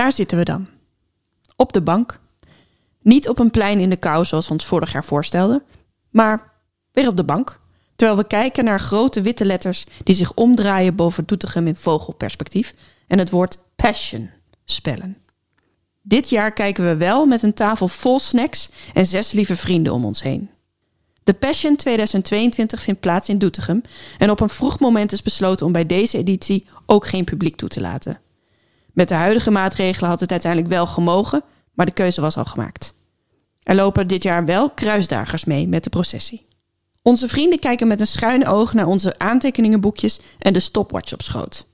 Daar zitten we dan. Op de bank. Niet op een plein in de kou zoals we ons vorig jaar voorstelden, maar weer op de bank. Terwijl we kijken naar grote witte letters die zich omdraaien boven Doetinchem in vogelperspectief en het woord passion spellen. Dit jaar kijken we wel met een tafel vol snacks en zes lieve vrienden om ons heen. De Passion 2022 vindt plaats in Doetinchem en op een vroeg moment is besloten om bij deze editie ook geen publiek toe te laten. Met de huidige maatregelen had het uiteindelijk wel gemogen, maar de keuze was al gemaakt. Er lopen dit jaar wel kruisdagers mee met de processie. Onze vrienden kijken met een schuine oog naar onze aantekeningenboekjes en de stopwatch op schoot.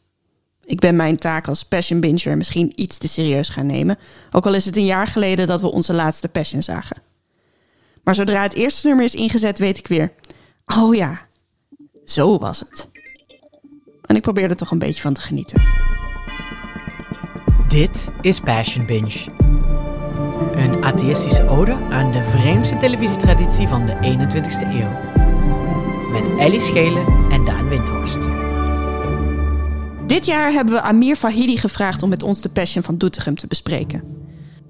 Ik ben mijn taak als passion binger misschien iets te serieus gaan nemen, ook al is het een jaar geleden dat we onze laatste passion zagen. Maar zodra het eerste nummer is ingezet, weet ik weer: oh ja, zo was het. En ik probeer er toch een beetje van te genieten. Dit is Passion Binge. Een atheïstische ode aan de vreemdste televisietraditie van de 21ste eeuw. Met Ellie Schelen en Daan Windhorst. Dit jaar hebben we Amir Fahidi gevraagd om met ons de Passion van Doetinchem te bespreken.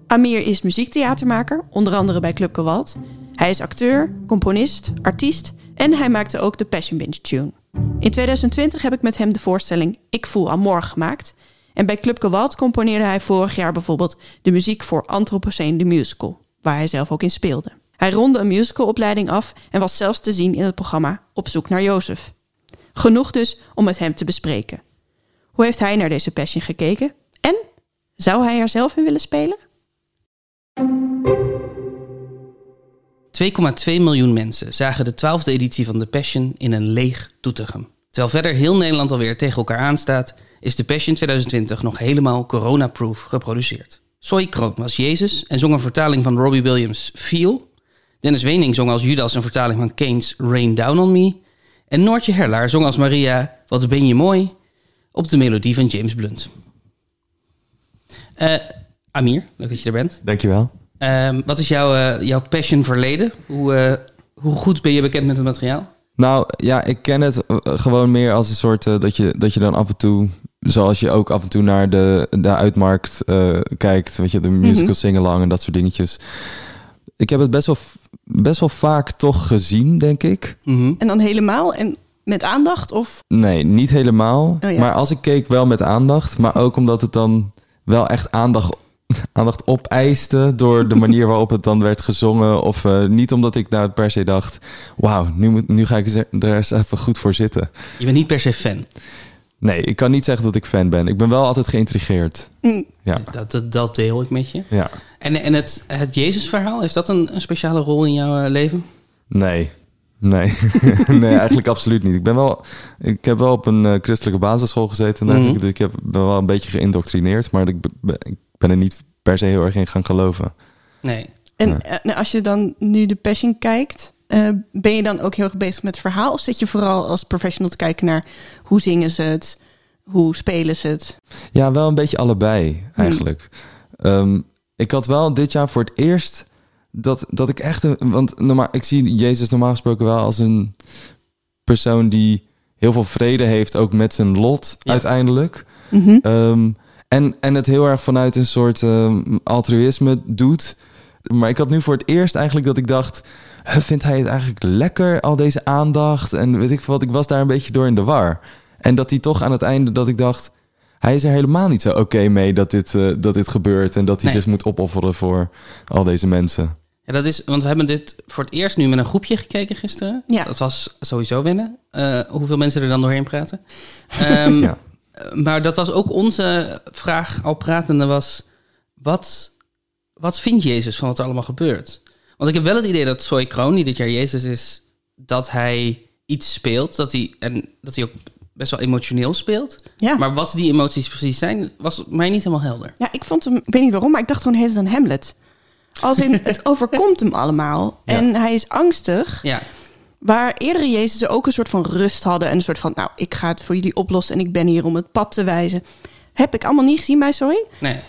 Amir is muziektheatermaker, onder andere bij Club Gewalt. Hij is acteur, componist, artiest en hij maakte ook de Passion Binge tune. In 2020 heb ik met hem de voorstelling Ik voel Amor gemaakt. En bij Club Gewalt componeerde hij vorig jaar bijvoorbeeld de muziek voor Anthropocene de Musical, waar hij zelf ook in speelde. Hij ronde een musicalopleiding af en was zelfs te zien in het programma Op zoek naar Jozef. Genoeg dus om met hem te bespreken. Hoe heeft hij naar deze Passion gekeken? En zou hij er zelf in willen spelen? 2,2 miljoen mensen zagen de 12e editie van The Passion in een leeg Doetinchem. Terwijl verder heel Nederland alweer tegen elkaar aanstaat, is The Passion 2020 nog helemaal corona-proof geproduceerd. Soy Kroon was Jezus en zong een vertaling van Robbie Williams' Feel. Dennis Wening zong als Judas een vertaling van Kane's Rain Down on Me. En Noortje Herlaar zong als Maria Wat ben je mooi op de melodie van James Blunt. Eh, Amir, leuk dat je er bent. Dankjewel. Ehm wat is jouw, eh, jouw passion verleden? Hoe, eh, hoe goed ben je bekend met het materiaal? Nou ja, ik ken het gewoon meer als een soort dat, je, dat je dan af en toe, zoals je ook af en toe naar de, de uitmarkt eh, kijkt, weet je, de musical Mhm. sing-along en dat soort dingetjes. Ik heb het best wel, best wel vaak toch gezien, denk ik. Mhm. En dan helemaal en met aandacht? Of Nee, niet helemaal. Oh ja. Maar als ik keek, wel met aandacht. Maar ook omdat het dan wel echt aandacht, aandacht opeiste door de manier waarop het dan werd gezongen. Of eh, niet omdat ik nou per se dacht, wauw, nu, moet- nu ga ik er eens even goed voor zitten. Je bent niet per se fan. Nee, ik kan niet zeggen dat ik fan ben. Ik ben wel altijd geïntrigeerd. Mm, Ja, Dat, dat, dat deel ik met je. ja. En, en het, het Jezus-verhaal, heeft dat een, een speciale rol in jouw eh, leven? Nee. Nee. nee, eigenlijk absoluut niet. Ik ben wel, ik heb wel op een eh, christelijke basisschool gezeten. Mhm. ik. Dus ik heb, ben wel een beetje geïndoctrineerd. Maar ik ben, ik ben er niet per se heel erg in gaan geloven. Nee. En Nee. eh, nou, als je dan nu de Passion kijkt, eh, ben je dan ook heel erg bezig met het verhaal? Of zit je vooral als professional te kijken naar hoe zingen ze het? Hoe spelen ze het? Ja, wel een beetje allebei eigenlijk. Ehm, ik had wel dit jaar voor het eerst dat, dat ik echt... Een, want normaal, ik zie Jezus normaal gesproken wel als een persoon die heel veel vrede heeft, ook met zijn lot Ja. uiteindelijk. Mhm. Ehm, en, en het heel erg vanuit een soort ehm, altruïsme doet. Maar ik had nu voor het eerst eigenlijk dat ik dacht... "Huh, Vindt hij het eigenlijk lekker, al deze aandacht? En weet ik veel wat, ik was daar een beetje door in de war. En dat hij toch aan het einde dat ik dacht... Hij is er helemaal niet zo oké mee dat dit, eh, dat dit gebeurt... en dat hij Nee. zich moet opofferen voor al deze mensen. Ja, dat is, want we hebben dit voor het eerst nu met een groepje gekeken gisteren. Ja. Dat was sowieso winnen. Eh, hoeveel mensen er dan doorheen praten. Ehm, Ja. Maar dat was ook onze vraag al pratende was... Wat, wat vindt Jezus van wat er allemaal gebeurt? Want ik heb wel het idee dat Soy Kroon, die dit jaar Jezus is... dat hij iets speelt. Dat hij, en dat hij ook best wel emotioneel speelt. Ja. Maar wat die emoties precies zijn, was mij niet helemaal helder. ja, ik vond hem, ik weet niet waarom, maar ik dacht gewoon heet aan Hamlet. Als in, het overkomt hem allemaal. Ja. En hij is angstig. Ja, Waar eerdere Jezus ook een soort van rust hadden. En een soort van, nou, ik ga het voor jullie oplossen. En ik ben hier om het pad te wijzen. Heb ik allemaal niet gezien bij Sorry. nee.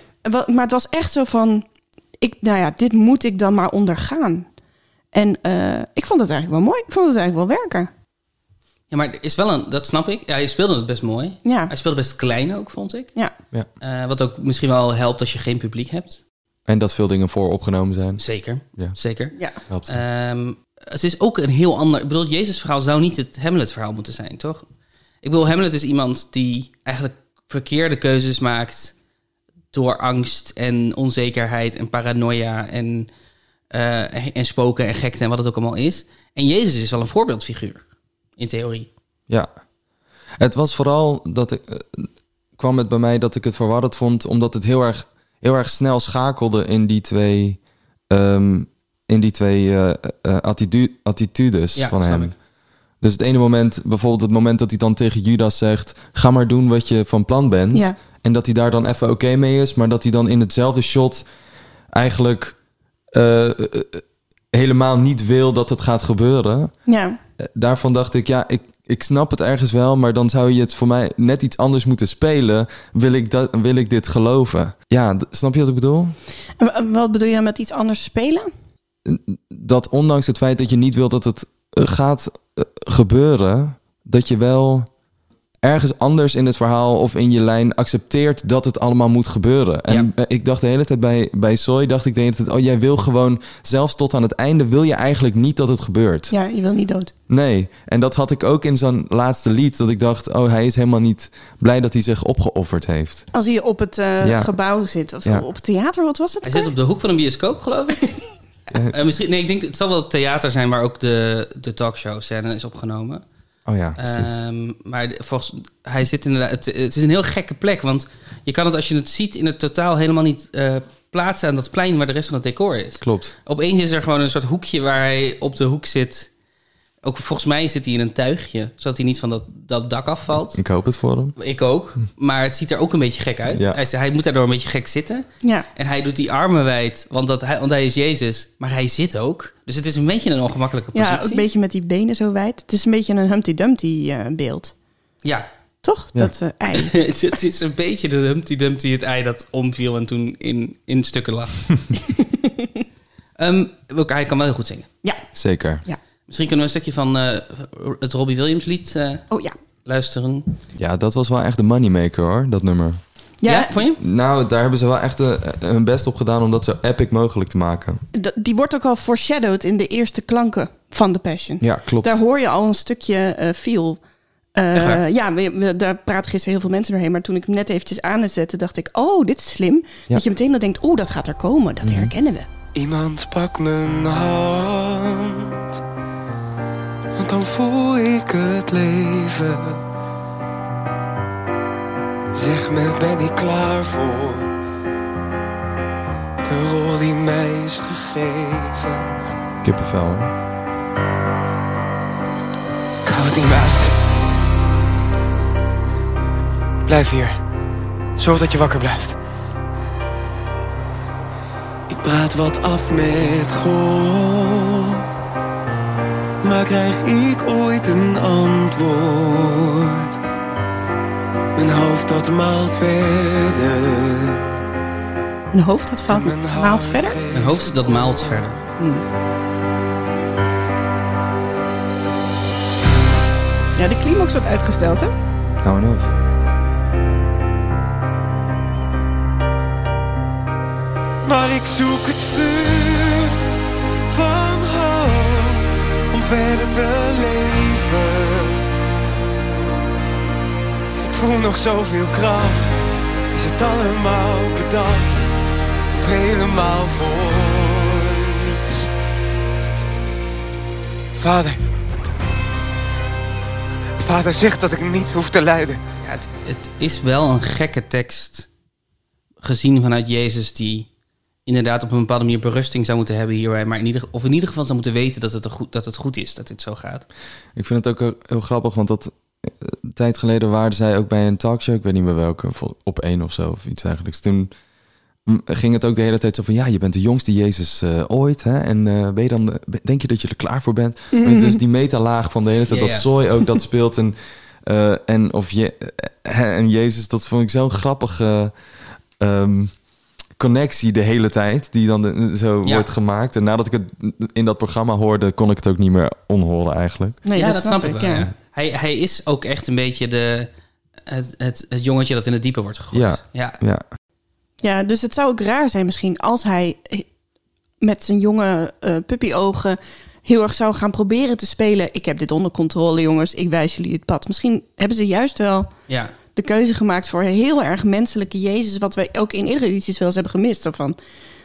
Maar het was echt zo van, ik, nou ja, dit moet ik dan maar ondergaan. En eh, ik vond het eigenlijk wel mooi. Ik vond het eigenlijk wel werken. Ja, maar er is wel een, dat snap ik. Ja, hij speelde het best mooi. Ja, Hij speelde best klein ook, vond ik. ja. Eh, wat ook misschien wel helpt als je geen publiek hebt. En dat veel dingen voor opgenomen zijn. Zeker, Ja. zeker. ja. Helpt. Ehm, het is ook een heel ander... Ik bedoel, Jezus verhaal zou niet het Hamlet verhaal moeten zijn, toch? Ik bedoel, Hamlet is iemand die eigenlijk verkeerde keuzes maakt... door angst en onzekerheid en paranoia en, eh, en spoken en gekte en wat het ook allemaal is. En Jezus is wel een voorbeeldfiguur, in theorie. Ja. Het was vooral dat ik... eh, kwam het bij mij dat ik het verwarrend vond... omdat het heel erg, heel erg snel schakelde in die twee... ehm, in die twee eh, attitu- attitudes Ja, van hem. ik. Dus het ene moment, bijvoorbeeld het moment dat hij dan tegen Judas zegt... ga maar doen wat je van plan bent. Ja. En dat hij daar dan even oké mee is... maar dat hij dan in hetzelfde shot eigenlijk... eh, eh, helemaal niet wil dat het gaat gebeuren. ja. Eh, Daarvan dacht ik, ja, ik, ik snap het ergens wel... maar dan zou je het voor mij net iets anders moeten spelen... wil ik, dat, wil ik dit geloven. Ja, snap je wat ik bedoel? En Wat bedoel je dan met iets anders spelen? dat ondanks het feit dat je niet wilt dat het gaat gebeuren, dat je wel ergens anders in het verhaal of in je lijn accepteert dat het allemaal moet gebeuren. En Ja. eh, ik dacht de hele tijd bij, bij Soy, dacht ik de hele tijd, oh jij wil gewoon, zelfs tot aan het einde wil je eigenlijk niet dat het gebeurt. Ja, je wil niet dood. Nee, en dat had ik ook in zijn laatste lied, dat ik dacht, oh hij is helemaal niet blij dat hij zich opgeofferd heeft. Als hij op het eh, Ja. gebouw zit of zo. Ja. Op het theater, wat was het? Hij zit op de hoek van een bioscoop, geloof ik. Eh, misschien, nee, ik denk het zal wel het theater zijn waar ook de, de talkshow scène is opgenomen. Oh ja, precies. Ehm, maar volgens, hij zit inderdaad. Het, het is een heel gekke plek, want je kan het als je het ziet in het totaal helemaal niet eh, plaatsen aan dat plein waar de rest van het decor is. Klopt. Opeens is er gewoon een soort hoekje waar hij op de hoek zit. Ook volgens mij zit hij in een tuigje, zodat hij niet van dat, dat dak afvalt. Ik hoop het voor hem. Ik ook, maar het ziet er ook een beetje gek uit. Ja. Hij, hij moet daardoor een beetje gek zitten. Ja. En hij doet die armen wijd, want, dat hij, want hij is Jezus. Maar hij zit ook. Dus het is een beetje een ongemakkelijke ja, positie. ook een beetje met die benen zo wijd. Het is een beetje een Humpty Dumpty eh, beeld. Ja, Toch? Ja. Dat eh, ei. het is een beetje de Humpty Dumpty, het ei dat omviel en toen in, in stukken lag. Ehm, ook, hij kan wel heel goed zingen. Ja. Zeker. Misschien kunnen we een stukje van eh, het Robbie Williams lied eh, Oh ja. luisteren. Ja, dat was wel echt de moneymaker hoor, dat nummer. Ja, Ja, vond je? Nou, daar hebben ze wel echt eh, hun best op gedaan om dat zo epic mogelijk te maken. d- die wordt ook al foreshadowed in de eerste klanken van The Passion. Ja, klopt. Daar hoor je al een stukje eh feel. Eh, ja, we, we- daar praten gisteren heel veel mensen doorheen. Maar toen ik hem net eventjes aan het zetten, dacht ik... Oh, dit is slim. Dat je meteen dan denkt, oh, dat gaat er komen. Dat herkennen we. Iemand pak mijn hand, want dan voel ik het leven. Zeg me, ben ik klaar voor de rol die mij is gegeven? Kippenvel hoor. Ik hou het niet meer uit. Blijf hier. Zorg dat je wakker blijft. Ik praat wat af met God. Maar krijg ik ooit een antwoord? Mijn hoofd dat maalt verder. Een hoofd dat valt, Mijn maalt hart verder. Een hoofd dat maalt verder. Ja, de climax wordt uitgesteld, hè? Nou en of. Maar ik zoek het vuur van verder te leven. Ik voel nog zoveel kracht. Is het allemaal bedacht? Of helemaal voor niets? Vader. Vader, zeg dat ik niet hoef te lijden. Ja, het, het is wel een gekke tekst. Gezien vanuit Jezus, die inderdaad op een bepaalde manier berusting zou moeten hebben hierbij. Maar in ieder, of in ieder geval zou moeten weten dat het, een goed, dat het goed is dat dit zo gaat. Ik vind het ook heel- grappig, want dat eh, een tijd geleden waarde zij ook bij een talkshow, ik weet niet meer welke, op één of zo of iets dergelijks. Toen ging het ook de hele tijd zo van, ja, je bent de jongste Jezus eh, ooit, hè? En eh, ben je dan, eh, denk je dat je er klaar voor bent? Dus die metalaag van de hele tijd, dat ja. zooi ook dat speelt en, eh, en of je eh, en Jezus, dat vond ik zo'n grappige ehm, connectie de hele tijd, die dan eh, zo Ja. wordt gemaakt. En nadat ik het in dat programma hoorde, kon ik het ook niet meer onhoren eigenlijk. Nee, ja, dat, snap ik wel. ja. Hij, hij is ook echt een beetje de, het, het, het jongetje dat in het diepe wordt gegooid. Ja. ja. Ja, Ja, dus het zou ook raar zijn misschien als hij met zijn jonge eh puppyogen heel erg zou gaan proberen te spelen. Ik heb dit onder controle, jongens. Ik wijs jullie het pad. Misschien hebben ze juist wel ja. De keuze gemaakt voor een heel erg menselijke Jezus, wat wij ook in eerdere edities wel eens hebben gemist. Zo van,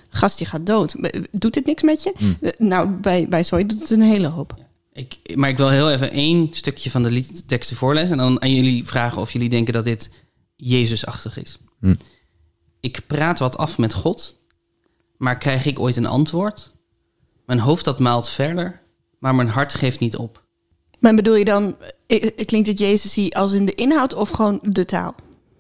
gast, je gaat dood. Doet dit niks met je? Eh, Nou, bij, bij Zoe doet het een hele hoop. Ik, maar ik wil heel even één stukje van de liedteksten voorlezen... en dan aan jullie vragen of jullie denken dat dit Jezusachtig is. Hm. Ik praat wat af met God, maar krijg ik ooit een antwoord? Mijn hoofd dat maalt verder, maar mijn hart geeft niet op. Maar bedoel je dan, eh, eh, klinkt het Jezus hier als in de inhoud of gewoon de taal?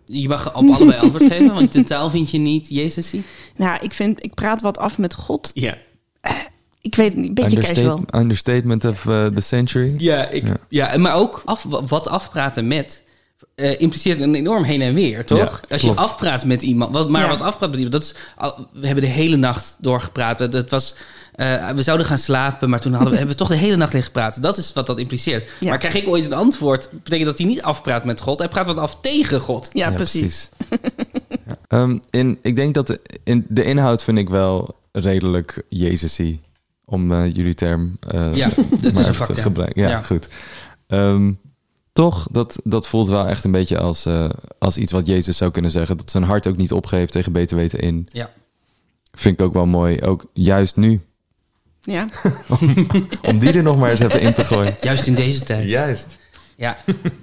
Je mag op allebei antwoord geven, want de taal vind je niet Jezus Nou, ik vind, ik praat wat af met God. Ja. Ik weet het niet, een beetje casual. Understate- understatement of uh, the century. Ja, ik, Ja. ja. maar ook af, wat afpraten met eh, impliceert een enorm heen en weer, toch? Ja, Als je afpraat met iemand, wat, maar Ja. wat afpraat met iemand, dat is, al- we hebben de hele nacht doorgepraat. Het, het was, eh, we zouden gaan slapen, maar toen hadden we, hebben we toch de hele nacht liggen praten. Dat is wat dat impliceert. Ja. Maar krijg ik ooit een antwoord, betekent dat hij niet afpraat met God, hij praat wat af tegen God. Ja, precies. Ja. Ehm, in, ik denk dat de, in, de inhoud vind ik wel redelijk Jezusie. Om eh, jullie term eh, Ja, maar het is een even te gebruiken. Ja, Ja. goed. Ehm, toch, dat, dat voelt wel echt een beetje als, eh, als iets wat Jezus zou kunnen zeggen. Dat zijn hart ook niet opgeeft tegen beter weten in. Ja. Vind ik ook wel mooi. Ook juist nu. Ja. Om die er nog maar eens even in te gooien. Juist in deze tijd. Juist. Ja,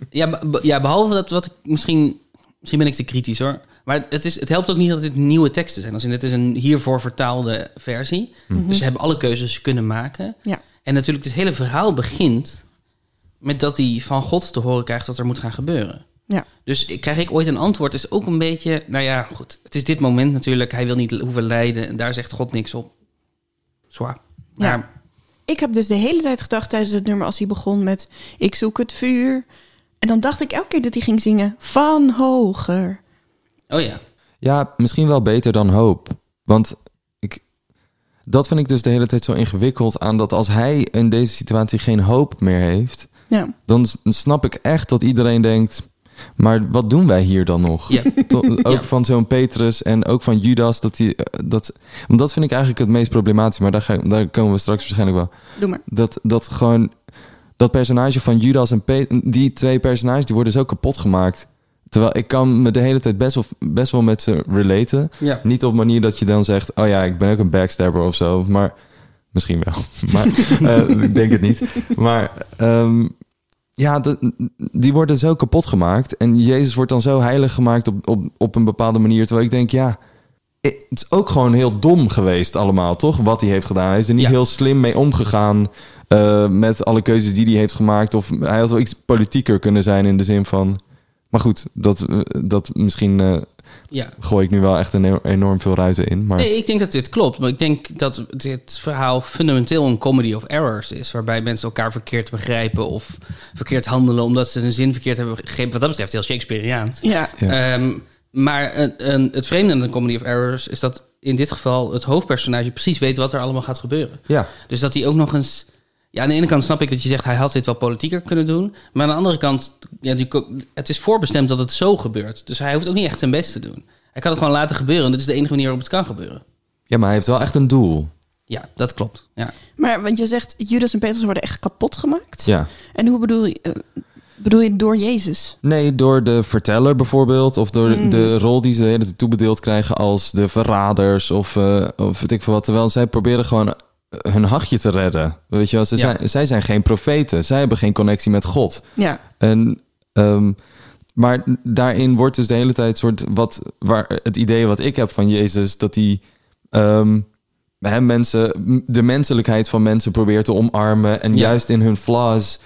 ja, be- ja behalve dat wat ik misschien... Misschien ben ik te kritisch hoor. Maar het, is, het helpt ook niet dat dit nieuwe teksten zijn. Als in, het is een hiervoor vertaalde versie. Dus ze hebben alle keuzes kunnen maken. Ja. En natuurlijk, het hele verhaal begint... met dat hij van God te horen krijgt wat er moet gaan gebeuren. Ja. Dus ik- krijg ik ooit een antwoord, is ook een beetje... Nou ja, goed. Het is dit moment natuurlijk. Hij wil niet hoeven lijden. En daar zegt God niks op. Zwaar. Ja. Maar Ik heb dus de hele tijd gedacht tijdens het nummer als hij begon met Ik zoek het vuur. En dan dacht ik elke keer dat hij ging zingen van hoger. Oh ja. Ja, misschien wel beter dan hoop. Want ik, dat vind ik dus de hele tijd zo ingewikkeld aan dat als hij in deze situatie geen hoop meer heeft, Ja, dan snap ik echt dat iedereen denkt, maar wat doen wij hier dan nog? Ja. Ook Ja. van zo'n Petrus en ook van Judas. Dat die, eh, dat, want dat vind ik eigenlijk het meest problematisch, maar daar, ga, daar komen we straks waarschijnlijk wel. doe maar. Dat, dat gewoon, dat personage van Judas en Petrus, die twee personages, die worden zo kapot gemaakt. Terwijl ik kan me de hele tijd best wel, best wel met ze relaten. Ja. Niet op manier dat je dan zegt, oh ja, ik ben ook een backstabber of zo. Maar misschien wel. Maar eh, ik denk het niet. Maar ehm, ja, de- die worden zo kapot gemaakt. En Jezus wordt dan zo heilig gemaakt op, op, op een bepaalde manier. Terwijl ik denk, ja, het is ook gewoon heel dom geweest allemaal, toch? Wat hij heeft gedaan. Hij is er niet Ja. heel slim mee omgegaan eh, met alle keuzes die hij heeft gemaakt. Of hij had wel iets politieker kunnen zijn in de zin van... Maar goed, dat, eh, dat misschien eh, ja. gooi ik nu wel echt een enorm veel ruiten in. Maar Nee, ik denk dat dit klopt. Maar ik denk dat dit verhaal fundamenteel een comedy of errors is. Waarbij mensen elkaar verkeerd begrijpen of verkeerd handelen omdat ze een zin verkeerd hebben begrepen. Wat dat betreft heel Shakespeareaans. Ja, Ja. Ehm, maar een, een, het vreemde aan een comedy of errors is dat in dit geval het hoofdpersonage precies weet wat er allemaal gaat gebeuren. ja, Dus dat hij ook nog eens. Ja, aan de ene kant snap ik dat je zegt hij had dit wel politieker kunnen doen. Maar aan de andere kant, ja, die, het is voorbestemd dat het zo gebeurt. Dus hij hoeft ook niet echt zijn best te doen. Hij kan het gewoon laten gebeuren. En dit is de enige manier waarop het kan gebeuren. ja, maar hij heeft wel echt een doel. Ja, dat klopt. Ja. maar want je zegt Judas en Petrus worden echt kapot gemaakt. Ja. En hoe bedoel je, eh, bedoel je door Jezus? Nee, door de verteller bijvoorbeeld. Of door Mm. de rol die ze de hele tijd toebedeeld krijgen als de verraders. Of, eh, of weet ik veel wat. Terwijl zij proberen gewoon hun hachje te redden. Weet je wel, ze Ja. zijn, zij zijn geen profeten. Zij hebben geen connectie met God. Ja, En, ehm, maar daarin wordt dus de hele tijd soort wat waar het idee wat ik heb van Jezus dat hij ehm, hem mensen de menselijkheid van mensen probeert te omarmen en Ja. juist in hun flaws.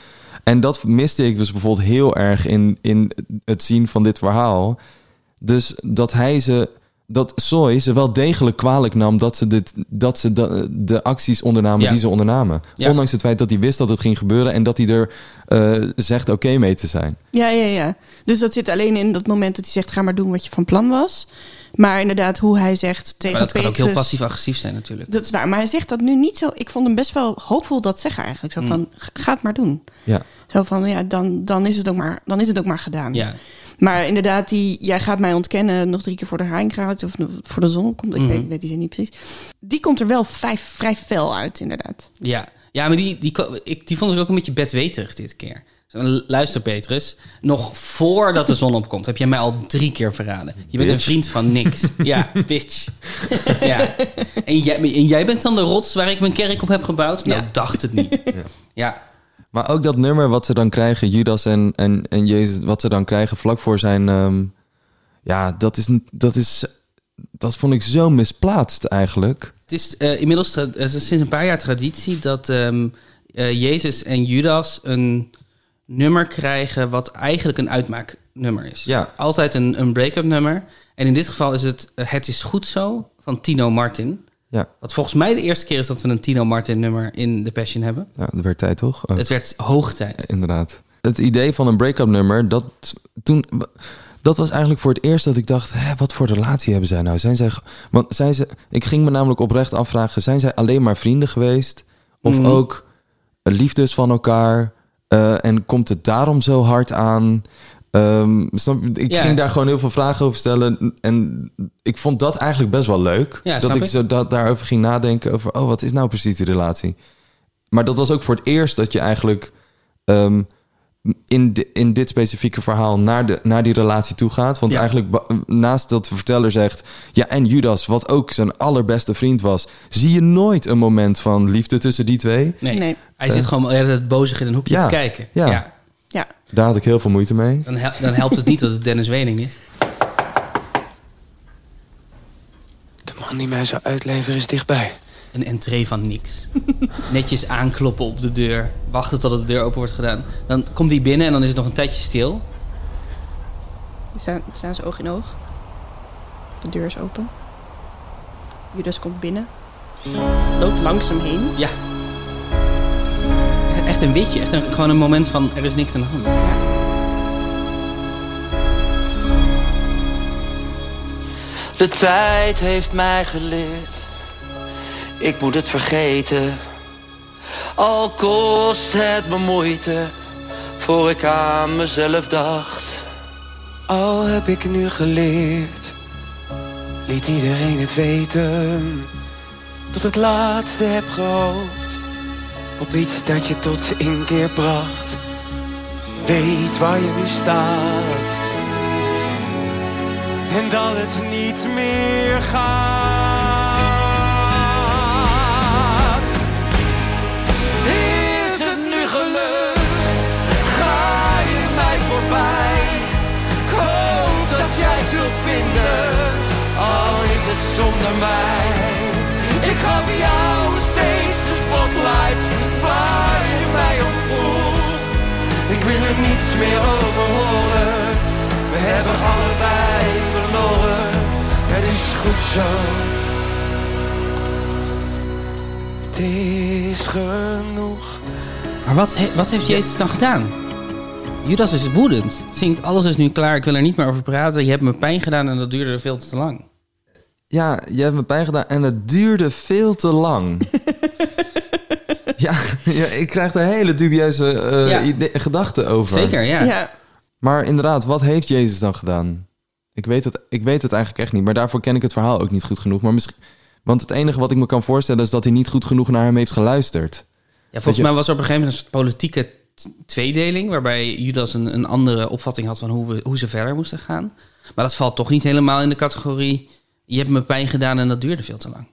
En dat miste ik dus bijvoorbeeld heel erg in, in het zien van dit verhaal. Dus dat hij ze dat Soy ze wel degelijk kwalijk nam dat ze, dit, dat ze de, de acties ondernamen Ja. die ze ondernamen. Ja. Ondanks het feit dat hij wist dat het ging gebeuren en dat hij er eh, zegt oké mee te zijn. Ja, ja, ja. Dus dat zit alleen in dat moment dat hij zegt: ga maar doen wat je van plan was. Maar inderdaad, hoe hij zegt tegen Maar dat kan ook heel passief-agressief zijn natuurlijk. Dat is waar, maar hij zegt dat nu niet zo. Ik vond hem best wel hoopvol dat zeggen eigenlijk. Zo Mm. van: "Ga- ga het maar doen. Ja. Zo van: ja, dan, dan, is, het ook maar, dan is het ook maar gedaan. Ja, Maar inderdaad, die, jij gaat mij ontkennen nog drie keer voor de Rijngraad of voor de zon komt. Ik Mhm. weet, weet die zin niet precies. Die komt er wel vrij, vrij fel uit, inderdaad. ja. ja maar die, die, ik, die vond ik ook een beetje bedweterig dit keer. Zo, Luister Petrus, nog voordat de zon opkomt heb jij mij al drie keer verraden. Je bent een vriend van niks. Ja, bitch. ja. En, jij, en jij bent dan de rots waar ik mijn kerk op heb gebouwd? Nou, Ja. dacht het niet. Ja, Maar ook dat nummer wat ze dan krijgen, Judas en, en, en Jezus, wat ze dan krijgen vlak voor zijn. ehm, ja, dat is, dat is. Dat vond ik zo misplaatst eigenlijk. Het is eh, inmiddels eh, sinds een paar jaar traditie dat ehm, eh, Jezus en Judas een nummer krijgen wat eigenlijk een uitmaaknummer is. Ja. Altijd een, een break-up nummer. En in dit geval is het eh, Het is goed zo van Tino Martin. Ja, Wat volgens mij de eerste keer is dat we een Tino Martin nummer in The Passion hebben. ja dat werd tijd toch? Oh. Het werd hoog tijd. Inderdaad. Het idee van een break-up nummer, dat, toen, dat was eigenlijk voor het eerst dat ik dacht, hè, wat voor relatie hebben zij nou? Zijn zij, want zijn ze, ik ging me namelijk oprecht afvragen, zijn zij alleen maar vrienden geweest? Of Mhm. ook liefdes van elkaar? Eh, en komt het daarom zo hard aan? Ehm, snap ik Ja. ging daar gewoon heel veel vragen over stellen. En ik vond dat eigenlijk best wel leuk. Ja, dat ik ik. zo da- daarover ging nadenken over, oh, wat is nou precies die relatie? Maar dat was ook voor het eerst dat je eigenlijk ehm, in, de, in dit specifieke verhaal naar, de, naar die relatie toe gaat. Want Ja. eigenlijk naast dat de verteller zegt... ja, en Judas, wat ook zijn allerbeste vriend was... zie je nooit een moment van liefde tussen die twee. Nee, Nee. hij zit gewoon heel het bozig in een hoekje Ja. te kijken. Ja. Ja. Daar had ik heel veel moeite mee. Dan, hel- dan helpt het niet dat het Dennis Wening is. De man die mij zou uitleveren is dichtbij. Een entree van niks. Netjes aankloppen op de deur. Wachten totdat de deur open wordt gedaan. Dan komt hij binnen en dan is het nog een tijdje stil. we staan, staan ze oog in oog. De deur is open. Judas komt binnen. Loopt langzaam heen. Ja. Echt een witje. Echt een, gewoon een moment van er is niks aan de hand. De tijd heeft mij geleerd. Ik moet het vergeten. Al kost het me moeite. Voor ik aan mezelf dacht. Al heb ik nu geleerd, liet iedereen het weten. Tot het laatste heb gehoopt op iets dat je tot inkeer bracht. Weet waar je nu staat en dat het niet meer gaat. Is het nu gelukt? Ga je mij voorbij? Hoop dat jij zult vinden, al is het zonder mij. Ik gaf jou steeds de spotlights Ik wil er niets meer over horen. We hebben allebei verloren. Het is goed zo. Het is genoeg. Maar wat, he- wat heeft Jezus dan gedaan? Judas is woedend. Zingt alles is nu klaar. Ik wil er niet meer over praten. Je hebt me pijn gedaan en dat duurde veel te lang. Ja, je hebt me pijn gedaan en het duurde veel te lang. ja, ja, ik krijg daar hele dubieuze eh, Ja. gedachten over. Zeker, ja. Ja. Maar inderdaad, wat heeft Jezus dan gedaan? Ik weet, het, ik weet het eigenlijk echt niet, maar daarvoor ken ik het verhaal ook niet goed genoeg. Maar misschien, want het enige wat ik me kan voorstellen is dat hij niet goed genoeg naar hem heeft geluisterd. Ja, volgens je- mij was er op een gegeven moment een soort politieke tweedeling... waarbij Judas een, een andere opvatting had van hoe, we, hoe ze verder moesten gaan. Maar dat valt toch niet helemaal in de categorie... je hebt me pijn gedaan en dat duurde veel te lang.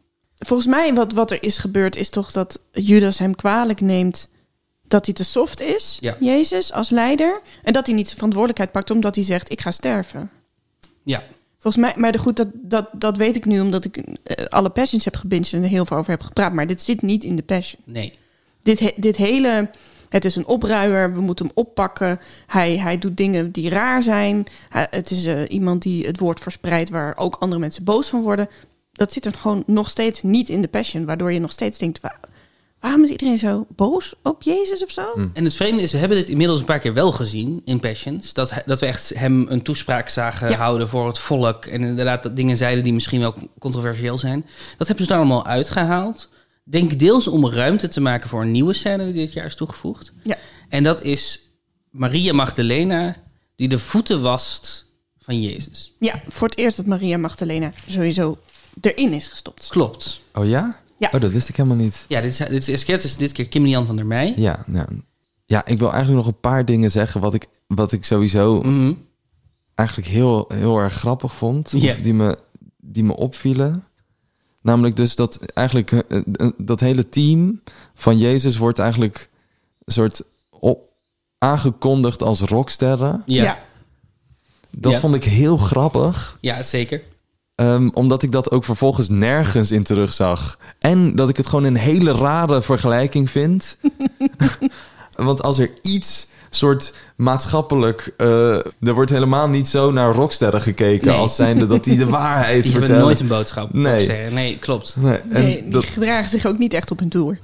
Volgens mij wat, wat er is gebeurd is toch dat Judas hem kwalijk neemt dat hij te soft is, Ja. Jezus, als leider. En dat hij niet zijn verantwoordelijkheid pakt omdat hij zegt, ik ga sterven. Ja, Volgens mij, maar de goed, dat, dat, dat weet ik nu omdat ik eh, alle Passions heb gebinged en er heel veel over heb gepraat. Maar dit zit niet in de Passion. nee. Dit, he- dit hele Het is een opruier, we moeten hem oppakken. Hij, hij doet dingen die raar zijn. Hij- het is eh, iemand die het woord verspreidt waar ook andere mensen boos van worden. Dat zit er gewoon nog steeds niet in de Passion, waardoor je nog steeds denkt... "Wa- waarom is iedereen zo boos op Jezus of zo? En het vreemde is, we hebben dit inmiddels een paar keer wel gezien in Passions. Dat, dat we echt hem een toespraak zagen Ja. houden voor het volk. En inderdaad dat dingen zeiden die misschien wel controversieel zijn. Dat hebben ze er allemaal uitgehaald. Denk deels om ruimte te maken voor een nieuwe scène die dit jaar is toegevoegd. Ja. En dat is Maria Magdalena die de voeten wast van Jezus. Ja, voor het eerst dat Maria Magdalena sowieso erin is gestopt. Klopt. Oh ja? Ja. Oh, dat wist ik helemaal niet. Ja, dit is, dit is. Het is dit keer Kim Lian van der Meij. Ja, nou, ja, ik wil eigenlijk nog een paar dingen zeggen wat ik, wat ik sowieso Mhm. eigenlijk heel, heel erg grappig vond. Ja. Of die, me, die me opvielen. Namelijk dus dat eigenlijk eh, eh, dat hele team van Jezus wordt eigenlijk een soort op, aangekondigd als rocksterren. Ja. ja. Dat Ja. vond ik heel grappig. ja, zeker. Ehm, omdat ik dat ook vervolgens nergens in terugzag. En dat ik het gewoon een hele rare vergelijking vind. Want als er iets soort maatschappelijk... eh, er wordt helemaal niet zo naar rocksterren gekeken... Nee. als zijnde dat die de waarheid Die hebben vertellen. nooit een boodschap. Nee. Nee, klopt. Nee, en Nee, die dat, gedragen zich ook niet echt op hun tour.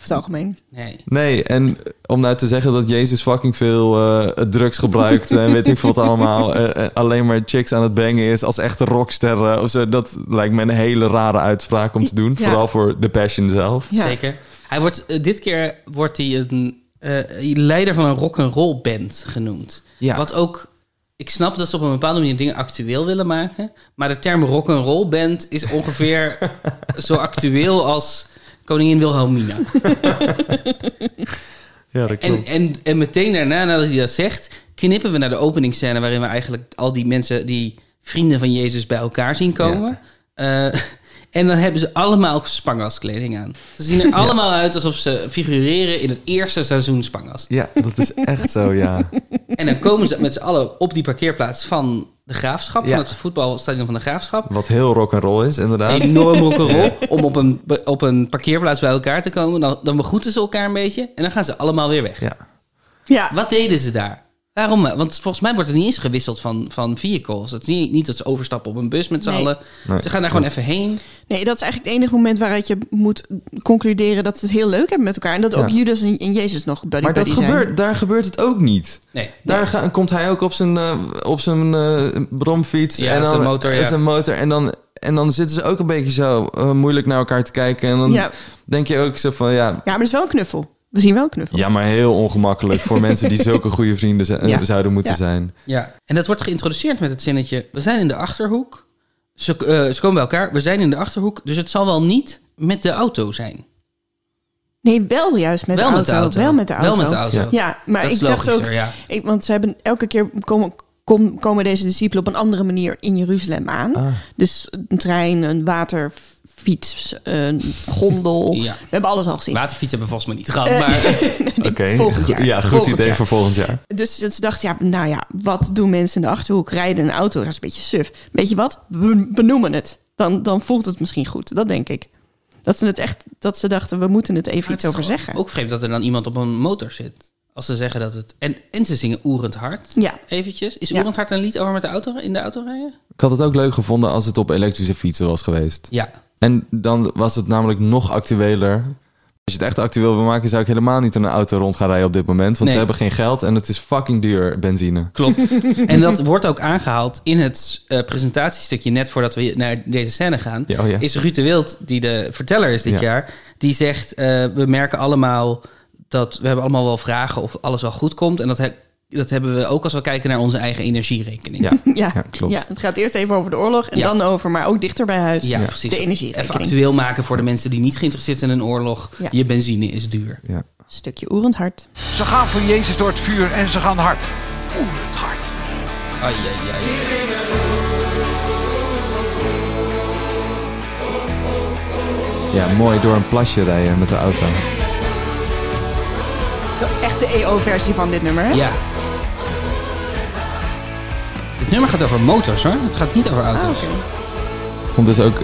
Over het algemeen. Nee. nee, en om nou te zeggen dat Jezus fucking veel eh, drugs gebruikt... en weet ik veel wat allemaal... eh, eh, alleen maar chicks aan het bangen is als echte rocksterren... Of zo, dat lijkt me een hele rare uitspraak om te doen. Ja. Vooral voor The Passion zelf. Ja. Zeker. Hij wordt, dit keer wordt hij een eh, leider van een rock'n'roll band genoemd. Ja. Wat ook... Ik snap dat ze op een bepaalde manier dingen actueel willen maken. Maar de term rock'n'roll band is ongeveer zo actueel als koningin Wilhelmina. Ja, dat En, en, en meteen daarna, nadat hij dat zegt, knippen we naar de openingsscène... waarin we eigenlijk al die mensen, die vrienden van Jezus bij elkaar zien komen. Eh, en dan hebben ze allemaal spangaskleding aan. Ze zien er allemaal uit alsof ze figureren in het eerste seizoen Spangas. Ja, dat is echt zo, ja. En dan komen ze met z'n allen op die parkeerplaats van de Graafschap... Ja. van het voetbalstadion van de Graafschap. Wat heel rock and roll is, inderdaad. Enorm rock'n'roll. Om op een, op een parkeerplaats bij elkaar te komen. Dan, dan begroeten ze elkaar een beetje. En dan gaan ze allemaal weer weg. Ja. Ja, Wat deden ze daar? Waarom? Want volgens mij wordt er niet eens gewisseld van, van vehicles. Het is niet, niet dat ze overstappen op een bus met z'n Nee. allen. Nee. Ze gaan daar gewoon even heen. nee, dat is eigenlijk het enige moment waaruit je moet concluderen dat ze het heel leuk hebben met elkaar. En dat ook. Judas en, en Jezus nog buddy Maar dat buddy zijn. gebeurt, daar gebeurt het ook niet. Nee. Daar ga- komt hij ook op zijn, eh, op zijn eh, bromfiets. Ja, en dan, zijn motor, ja. Zijn motor. En dan, en dan zitten ze ook een beetje zo eh, moeilijk naar elkaar te kijken. En dan Ja. denk je ook zo van, ja... Ja, maar het is wel een knuffel. We zien wel een knuffel. Ja, maar heel ongemakkelijk voor mensen die zulke goede vrienden zijn, Ja. zouden moeten Ja. zijn. Ja. En dat wordt geïntroduceerd met het zinnetje... We zijn in de Achterhoek. Ze, eh, ze komen bij elkaar. We zijn in de Achterhoek. Dus het zal wel niet met de auto zijn. Nee, wel juist met, wel de, met auto. de auto. Wel met de auto. Wel met de auto. Ja. Ja, maar Dat ik is dacht logischer, ook... ja. Ik, want ze hebben elke keer komen, kom- komen deze discipelen op een andere manier in Jeruzalem aan. Ah. Dus een trein, een waterfiets, een gondel. Ja. We hebben alles al gezien. Waterfiets hebben we volgens mij niet gehad. Eh, Maar Oké, volgend jaar. ja, goed Volgend idee jaar. voor volgend jaar. Dus ze dachten, ja, nou ja, wat doen mensen in de Achterhoek? Rijden een auto, dat is een beetje suf. Weet je wat? We benoemen het. Dan, dan voelt het misschien goed. Dat denk ik. Dat ze het echt, dat ze dachten, we moeten het even Maar iets het over zeggen. Ook vreemd dat er dan iemand op een motor zit. Als ze zeggen dat het... En, en ze zingen Oerend Hart. Ja, Eventjes. Is Ja. Oerend Hart een lied over met de auto, in de auto rijden? Ik had het ook leuk gevonden als het op elektrische fietsen was geweest. Ja. En dan was het namelijk nog actueler. Als je het echt actueel wil maken, zou ik helemaal niet in een auto rond gaan rijden op dit moment. Want Nee. ze hebben geen geld en het is fucking duur, benzine. Klopt. en dat wordt ook aangehaald in het eh, presentatiestukje net voordat we naar deze scène gaan. Ja, oh ja. Is Ruud de Wild, die de verteller is dit Ja. jaar, die zegt: eh, We merken allemaal dat we hebben allemaal wel vragen of alles wel goed komt. En dat, dat hebben we ook als we kijken naar onze eigen energierekening. Ja, ja, ja, klopt. Ja, het gaat eerst even over de oorlog en Ja. dan over, maar ook dichter bij huis. Ja, Ja. precies. De energierekening. Even actueel maken voor de mensen die niet geïnteresseerd zijn in een oorlog. Ja. Je benzine is duur. Ja. Stukje oerend hart. Ze gaan voor Jezus door het vuur en ze gaan hard. Oerend hard. Ai, ai, ai. ja, mooi door een plasje rijden met de auto. De echte EO-versie van dit nummer, hè? Ja. Dit nummer gaat over motors hoor. Het gaat niet over Ah, auto's. Ik vond dus ook...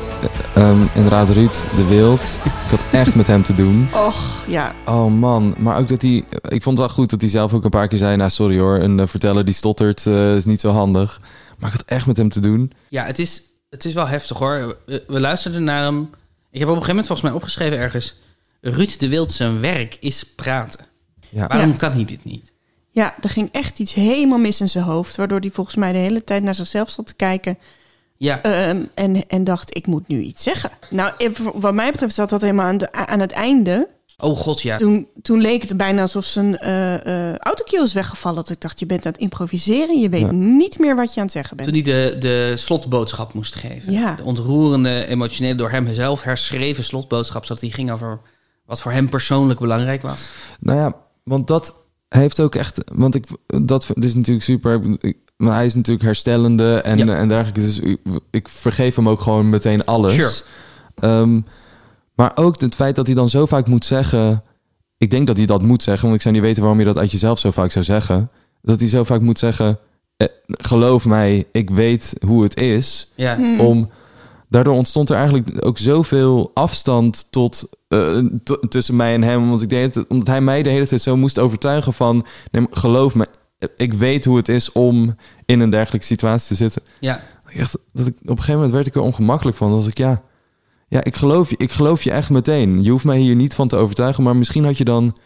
Ehm, inderdaad, Ruud de Wild. Ik had echt met hem te doen. Och, ja. Oh man, maar ook dat hij... Ik vond het wel goed dat hij zelf ook een paar keer zei... Nou, sorry hoor, een eh, verteller die stottert eh, is niet zo handig. Maar ik had echt met hem te doen. Ja, het is, het is wel heftig hoor. We, we luisterden naar hem. Ik heb op een gegeven moment volgens mij opgeschreven ergens... Ruud de Wild zijn werk is praten. Ja. Waarom Ja. kan hij dit niet? Ja, er ging echt iets helemaal mis in zijn hoofd. Waardoor hij volgens mij de hele tijd naar zichzelf zat te kijken. Ja, ehm, en, en dacht, ik moet nu iets zeggen. Nou, even- wat mij betreft zat dat helemaal aan, de, aan het einde. oh god ja. Toen, toen leek het bijna alsof zijn eh eh autocue is weggevallen. Dat ik dacht, je bent aan het improviseren. Je weet Ja. niet meer wat je aan het zeggen bent. Toen hij de, de slotboodschap moest geven. Ja. De ontroerende, emotionele, door hem zelf herschreven slotboodschap. Zodat die ging over wat voor hem persoonlijk belangrijk was. Nou ja, want dat heeft ook echt... Want ik, dat, dat is natuurlijk super... ik- maar hij is natuurlijk herstellende en, Ja. en dergelijke. Dus ik, ik vergeef hem ook gewoon meteen alles. Sure. Ehm, maar ook het feit dat hij dan zo vaak moet zeggen... Ik denk dat hij dat moet zeggen, want ik zou niet weten waarom je dat uit jezelf zo vaak zou zeggen. Dat hij zo vaak moet zeggen... eh, geloof mij, ik weet hoe het is. Ja, Hmm. Om, daardoor ontstond er eigenlijk ook zoveel afstand tot, eh, tussen mij en hem. Want ik deed omdat hij mij de hele tijd zo moest overtuigen van... Nee, geloof me, ik weet hoe het is om in een dergelijke situatie te zitten. ja. Echt, dat ik, op een gegeven moment werd ik er ongemakkelijk van. Dat ik, ja, ja ik, geloof je, ik geloof je echt meteen. Je hoeft mij hier niet van te overtuigen. Maar misschien had je dan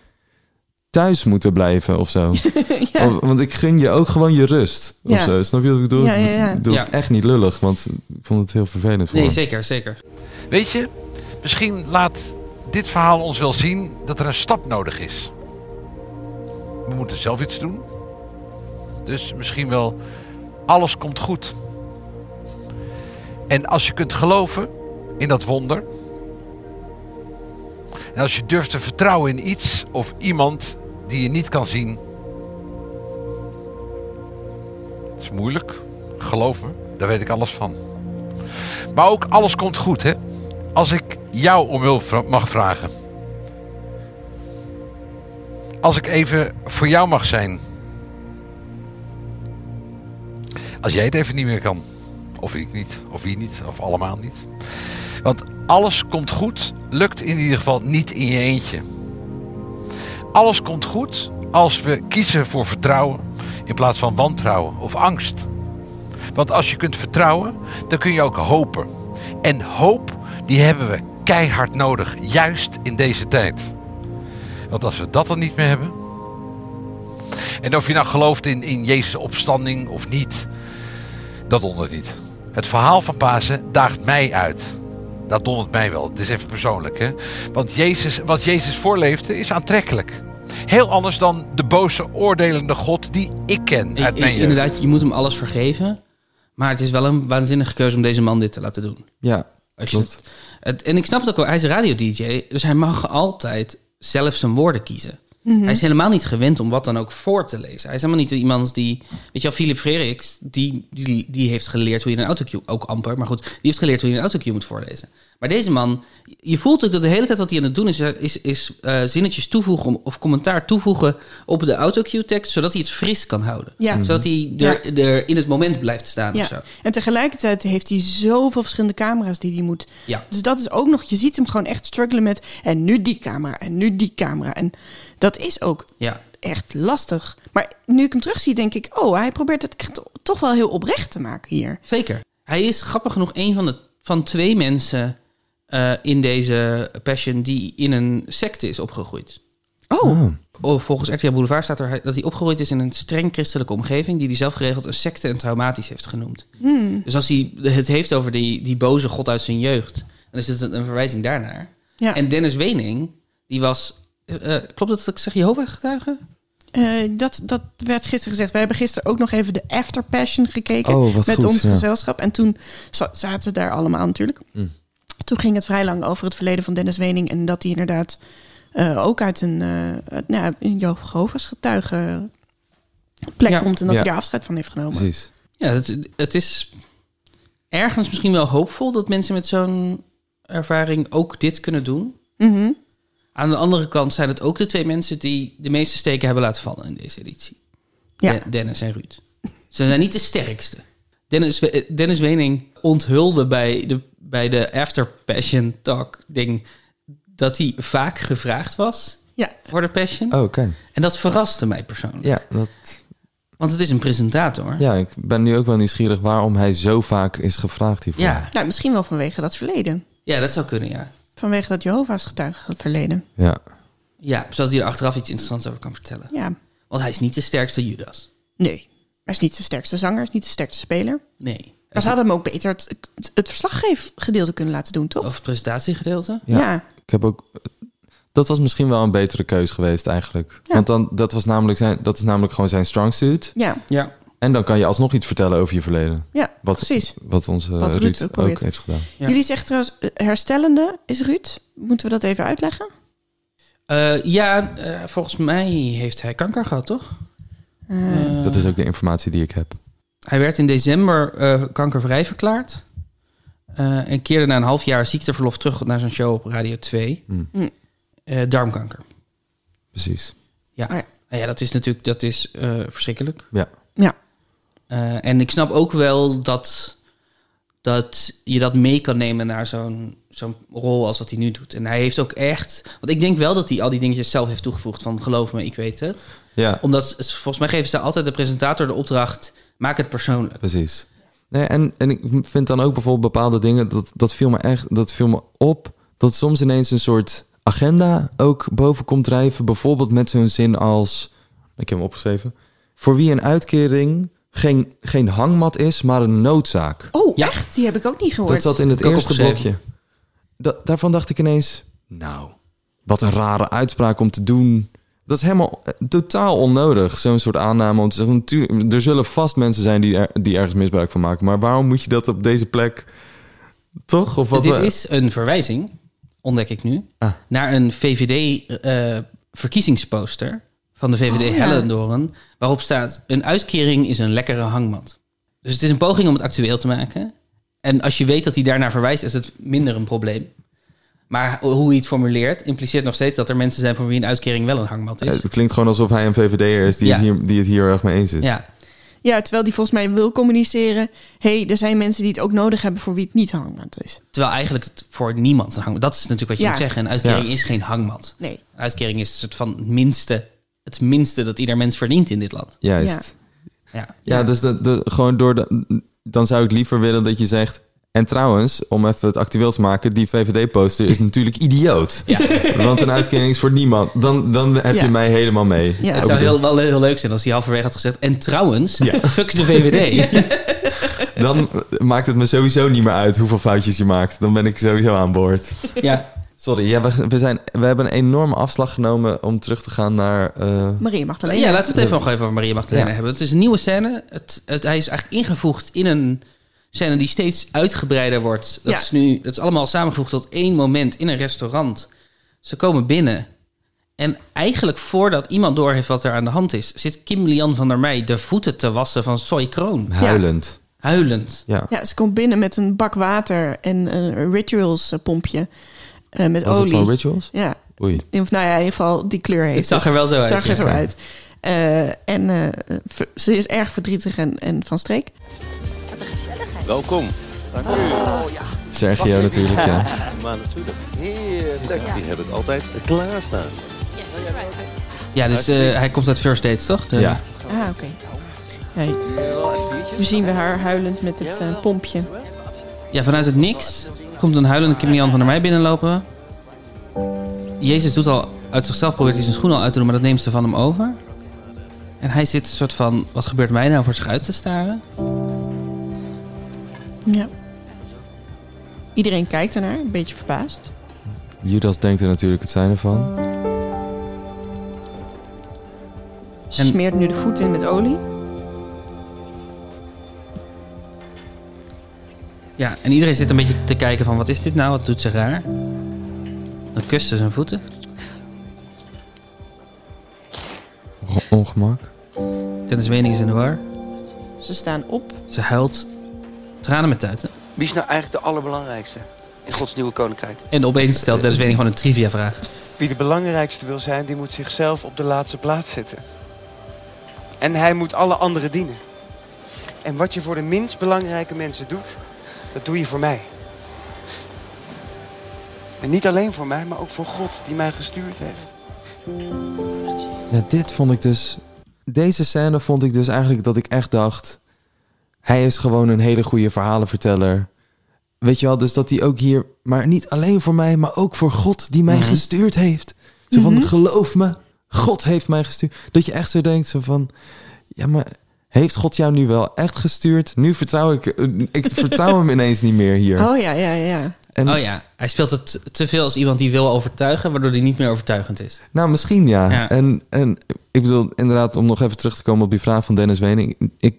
thuis moeten blijven of zo. ja. Of- want ik gun je ook gewoon je rust. Of Ja. zo. Snap je wat ik bedoel? Ja, ja, ja. Ik het echt niet lullig. Want ik vond het heel vervelend voor Nee, zeker, zeker. Weet je, misschien laat dit verhaal ons wel zien dat er een stap nodig is. We moeten zelf iets doen. Dus misschien wel alles komt goed. En als je kunt geloven in dat wonder. En als je durft te vertrouwen in iets of iemand die je niet kan zien. Het is moeilijk. Geloof me, daar weet ik alles van. Maar ook alles komt goed, hè? Als ik jou om hulp mag vragen. Als ik even voor jou mag zijn. Als jij het even niet meer kan. Of ik niet, of wie niet, of allemaal niet. Want alles komt goed, lukt in ieder geval niet in je eentje. Alles komt goed als we kiezen voor vertrouwen in plaats van wantrouwen of angst. Want als je kunt vertrouwen, dan kun je ook hopen. En hoop, die hebben we keihard nodig, juist in deze tijd. Want als we dat dan niet meer hebben. En of je nou gelooft in, in Jezus' opstanding of niet, dat dondert niet. Het verhaal van Pasen daagt mij uit. Dat dondert mij wel. Het is even persoonlijk, hè? Want Jezus, wat Jezus voorleefde is aantrekkelijk. Heel anders dan de boze, oordelende God die ik ken uit mijn jeugd. inderdaad, je moet hem alles vergeven. Maar het is wel een waanzinnige keuze om deze man dit te laten doen. Ja, Als je klopt. het, het- en ik snap het ook wel, hij is radio-dj, dus hij mag altijd zelf zijn woorden kiezen. Hij is helemaal niet gewend om wat dan ook voor te lezen. Hij is helemaal niet iemand die... Weet je wel, Philip Freriks, die, die, die heeft geleerd hoe je een autocue... Ook amper, maar goed. Die heeft geleerd hoe je een autocue moet voorlezen. Maar deze man... Je voelt ook dat de hele tijd wat hij aan het doen is... is, is eh, zinnetjes toevoegen of commentaar toevoegen op de autocue-tekst... zodat hij het fris kan houden. Ja. Zodat hij er, er in het moment blijft staan of zo. Ja. En tegelijkertijd heeft hij zoveel verschillende camera's die hij moet. Ja. Dus dat is ook nog, je ziet hem gewoon echt struggelen met. En nu die camera en nu die camera. En dat is ook Ja. echt lastig. Maar nu ik hem terugzie, denk ik, oh, hij probeert het echt toch wel heel oprecht te maken hier. Zeker. Hij is grappig genoeg een van de van twee mensen eh, in deze Passion die in een secte is opgegroeid. Oh, Oh, volgens RTL Boulevard staat er dat hij opgegroeid is in een streng christelijke omgeving die hij zelf geregeld een secte en traumatisch heeft genoemd. Dus als hij het heeft over die, die boze god uit zijn jeugd, dan is het een, een verwijzing daarnaar. ja. En Dennis Wening, die was. Eh, eh, klopt het dat ik zeg Jehovah-getuige? Eh, dat, dat werd gisteren gezegd. We hebben gisteren ook nog even de After Passion gekeken Oh, met goed, ons ja. gezelschap. En toen za- zaten ze daar allemaal natuurlijk. Mm. Toen ging het vrij lang over het verleden van Dennis Wening. En dat hij inderdaad eh, ook uit een, eh uit- nou, ja, een Jehovah's getuige plek Ja. komt. En dat Ja. hij daar afscheid van heeft genomen. Precies. Ja, het, het is ergens misschien wel hoopvol dat mensen met zo'n ervaring ook dit kunnen doen. Mhm. Aan de andere kant zijn het ook de twee mensen die de meeste steken hebben laten vallen in deze editie. Ja. De- Dennis en Ruud. Ze zijn niet de sterkste. Dennis, We- Dennis Wening onthulde bij de bij de After Passion Talk ding dat hij vaak gevraagd was Ja. voor de Passion. Oh, oké. En dat verraste mij persoonlijk. Ja, dat, Want het is een presentator. ja, ik ben nu ook wel nieuwsgierig waarom hij zo vaak is gevraagd hiervoor. ja. Nou, misschien wel vanwege dat verleden. Ja, dat zou kunnen, ja. Vanwege dat Jehovah's getuige verleden. Ja. Ja, zodat hij er achteraf iets interessants over kan vertellen. Ja, Want hij is niet de sterkste Judas. nee. Hij is niet de sterkste zanger, hij is niet de sterkste speler. Nee. Maar ze hadden hem ook beter het, het verslaggeefgedeelte kunnen laten doen, toch? Of het presentatiegedeelte. Ja. ja. Ik heb ook. Dat was misschien wel een betere keus geweest eigenlijk. Ja. Want dan, dat, was namelijk zijn, dat is namelijk gewoon zijn strong suit. Ja, Ja. En dan kan je alsnog iets vertellen over je verleden. ja Wat, precies. Wat onze Wat Ruud Ruud, ook heeft gedaan. Ja. Jullie zeggen trouwens, eh, herstellende is Ruud. Moeten we dat even uitleggen? Eh, ja, eh, volgens mij heeft hij kanker gehad, toch? Eh, Dat is ook de informatie die ik heb. Hij werd in december eh, kankervrij verklaard. Eh, en keerde na een half jaar ziekteverlof terug naar zijn show op Radio 2. Hm, Eh, darmkanker. precies. Ja. Oh ja. Nou ja, dat is natuurlijk dat is, eh, verschrikkelijk. Ja. Ja. Eh, en ik snap ook wel dat, dat je dat mee kan nemen naar zo'n zo'n rol als wat hij nu doet. En hij heeft ook echt... Want ik denk wel dat hij al die dingetjes zelf heeft toegevoegd van geloof me, ik weet het. Ja, Omdat volgens mij geven ze altijd de presentator de opdracht... maak het persoonlijk. precies. Nee, en, en ik vind dan ook bijvoorbeeld bepaalde dingen, dat, dat viel me echt, dat viel me op, dat soms ineens een soort agenda ook boven komt drijven. Bijvoorbeeld met zo'n zin als, ik heb hem opgeschreven, voor wie een uitkering geen, geen hangmat is, maar een noodzaak. Oh, Ja. echt? Die heb ik ook niet gehoord. Dat zat in het eerste blokje. Da- daarvan dacht ik ineens, nou, wat een rare uitspraak om te doen. Dat is helemaal eh, totaal onnodig, zo'n soort aanname om te zeggen. Natuurlijk, er zullen vast mensen zijn die, er, die ergens misbruik van maken. Maar waarom moet je dat op deze plek? Toch? Of wat Dit we- is een verwijzing, ontdek ik nu, Ah. naar een VVD-verkiezingsposter van de VVD Oh, ja. Hellendoorn, waarop staat: een uitkering is een lekkere hangmat. Dus het is een poging om het actueel te maken. En als je weet dat hij daarnaar verwijst, is het minder een probleem. Maar hoe hij het formuleert, impliceert nog steeds dat er mensen zijn voor wie een uitkering wel een hangmat is. Het klinkt gewoon alsof hij een VVD'er is die, Ja. het hier, die het hier erg mee eens is. Ja, Ja, terwijl die volgens mij wil communiceren... hey, er zijn mensen die het ook nodig hebben voor wie het niet hangmat is. terwijl eigenlijk het voor niemand een hangmat. Dat is natuurlijk wat je Ja. moet zeggen. Een uitkering Ja. is geen hangmat. Nee. Een uitkering is een soort van het minste, het minste dat ieder mens verdient in dit land. Juist. Ja. Ja, dus de, de, gewoon door de, dan zou ik liever willen dat je zegt. En trouwens, om even het actueel te maken, die VVD-poster is natuurlijk idioot. Ja. Want een uitkering is voor niemand. Dan, dan heb Ja. je mij helemaal mee. Ja. Het zou de- heel, wel heel leuk zijn als hij halverwege had gezegd... en trouwens, fuck de VVD. Dan maakt het me sowieso niet meer uit hoeveel foutjes je maakt. Dan ben ik sowieso aan boord. ja, Sorry, ja, we, we, zijn, we hebben een enorme afslag genomen om terug te gaan naar... eh, Maria Magdalena. ja, laten we het even nog even over Maria Magdalena Ja. hebben. Het is een nieuwe scène. Het, het, hij is eigenlijk ingevoegd in een scène die steeds uitgebreider wordt. Dat Ja. is nu, het is allemaal samengevoegd tot één moment in een restaurant. Ze komen binnen. En eigenlijk voordat iemand doorheeft wat er aan de hand is... zit Kim Lian van der Meij de voeten te wassen van Soy Kroon. huilend. Huilend. Ja. Ja, ze komt binnen met een bak water en een rituals eh, pompje eh, met Was het olie. van Rituals? Ja, Oei. of nou ja, in ieder geval die kleur heeft Het zag het. er wel zo Het uit, zag er ja. zo uit. Eh, en eh, ver- ze is erg verdrietig en, en van streek. Welkom. Dank u. Sergio natuurlijk, ja. Maar natuurlijk. Heerlijk. Die hebben het altijd klaarstaan. Ja, dus eh, hij komt uit First Dates, toch? De- Ja. Ah, oké. Ja, nu zien we haar huilend met het pompje. Ja, vanuit het niks komt een huilende Kim Lian van der Meij binnenlopen. Jezus doet al uit zichzelf, probeert hij zijn schoen al uit te doen, maar dat neemt ze van hem over. En hij zit een soort van, wat gebeurt mij nou voor zich uit te staren? Ja. Iedereen kijkt ernaar, een beetje verbaasd. Judas denkt er natuurlijk het zijn ervan. Ze smeert nu de voet in met olie. Ja, en iedereen zit een beetje te kijken van, wat is dit nou? Wat doet ze raar? Dan kust ze zijn voeten. Ongemak. Dennis Wening is in de war. Ze staan op. Ze huilt tranen met tuiten. Wie is nou eigenlijk de allerbelangrijkste in Gods nieuwe koninkrijk? En opeens stelt Dennis Wening gewoon een trivia vraag. Wie de belangrijkste wil zijn, die moet zichzelf op de laatste plaats zetten. En hij moet alle anderen dienen. En wat je voor de minst belangrijke mensen doet, dat doe je voor mij. En niet alleen voor mij, maar ook voor God die mij gestuurd heeft. Ja, dit vond ik dus. Deze scène vond ik dus eigenlijk dat ik echt dacht. Hij is gewoon een hele goede verhalenverteller. Weet je wel, dus dat hij ook hier. Maar niet alleen voor mij, maar ook voor God die mij Mhm. gestuurd heeft. Zo van: Mhm. geloof me, God heeft mij gestuurd. Dat je echt zo denkt: zo van. Ja, maar heeft God jou nu wel echt gestuurd? Nu vertrouw ik. eh, Ik vertrouw hem ineens niet meer hier. Oh ja, ja, ja. En, Oh ja, hij speelt het te veel als iemand die wil overtuigen, waardoor hij niet meer overtuigend is. Nou, misschien ja. Ja. En, en ik bedoel, inderdaad, om nog even terug te komen op die vraag van Dennis Wening. Ik,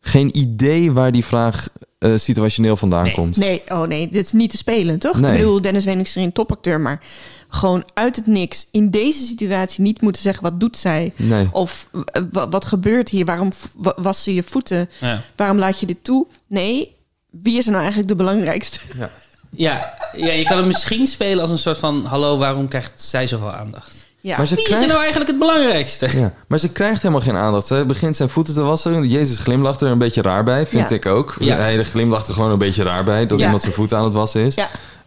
geen idee waar die vraag eh, situationeel vandaan Nee. komt. Nee, oh nee, dit is niet te spelen, toch? Nee. Ik bedoel, Dennis Wening is een topacteur, maar gewoon uit het niks in deze situatie niet moeten zeggen wat doet zij Nee. of eh, wa- wat gebeurt hier? Waarom was ze je voeten? Ja. Waarom laat je dit toe? Nee, wie is er nou eigenlijk de belangrijkste? Ja, ja, je kan het misschien spelen als een soort van... Hallo, waarom krijgt zij zoveel aandacht? Ja. Maar ze Wie is er nou eigenlijk het belangrijkste? Ja, maar ze krijgt helemaal geen aandacht. Ze begint zijn voeten te wassen. Jezus glimlacht er een beetje raar bij, vind Ja. ik ook. Ja. Hij glimlacht er gewoon een beetje raar bij dat Ja. iemand zijn voeten aan het wassen is.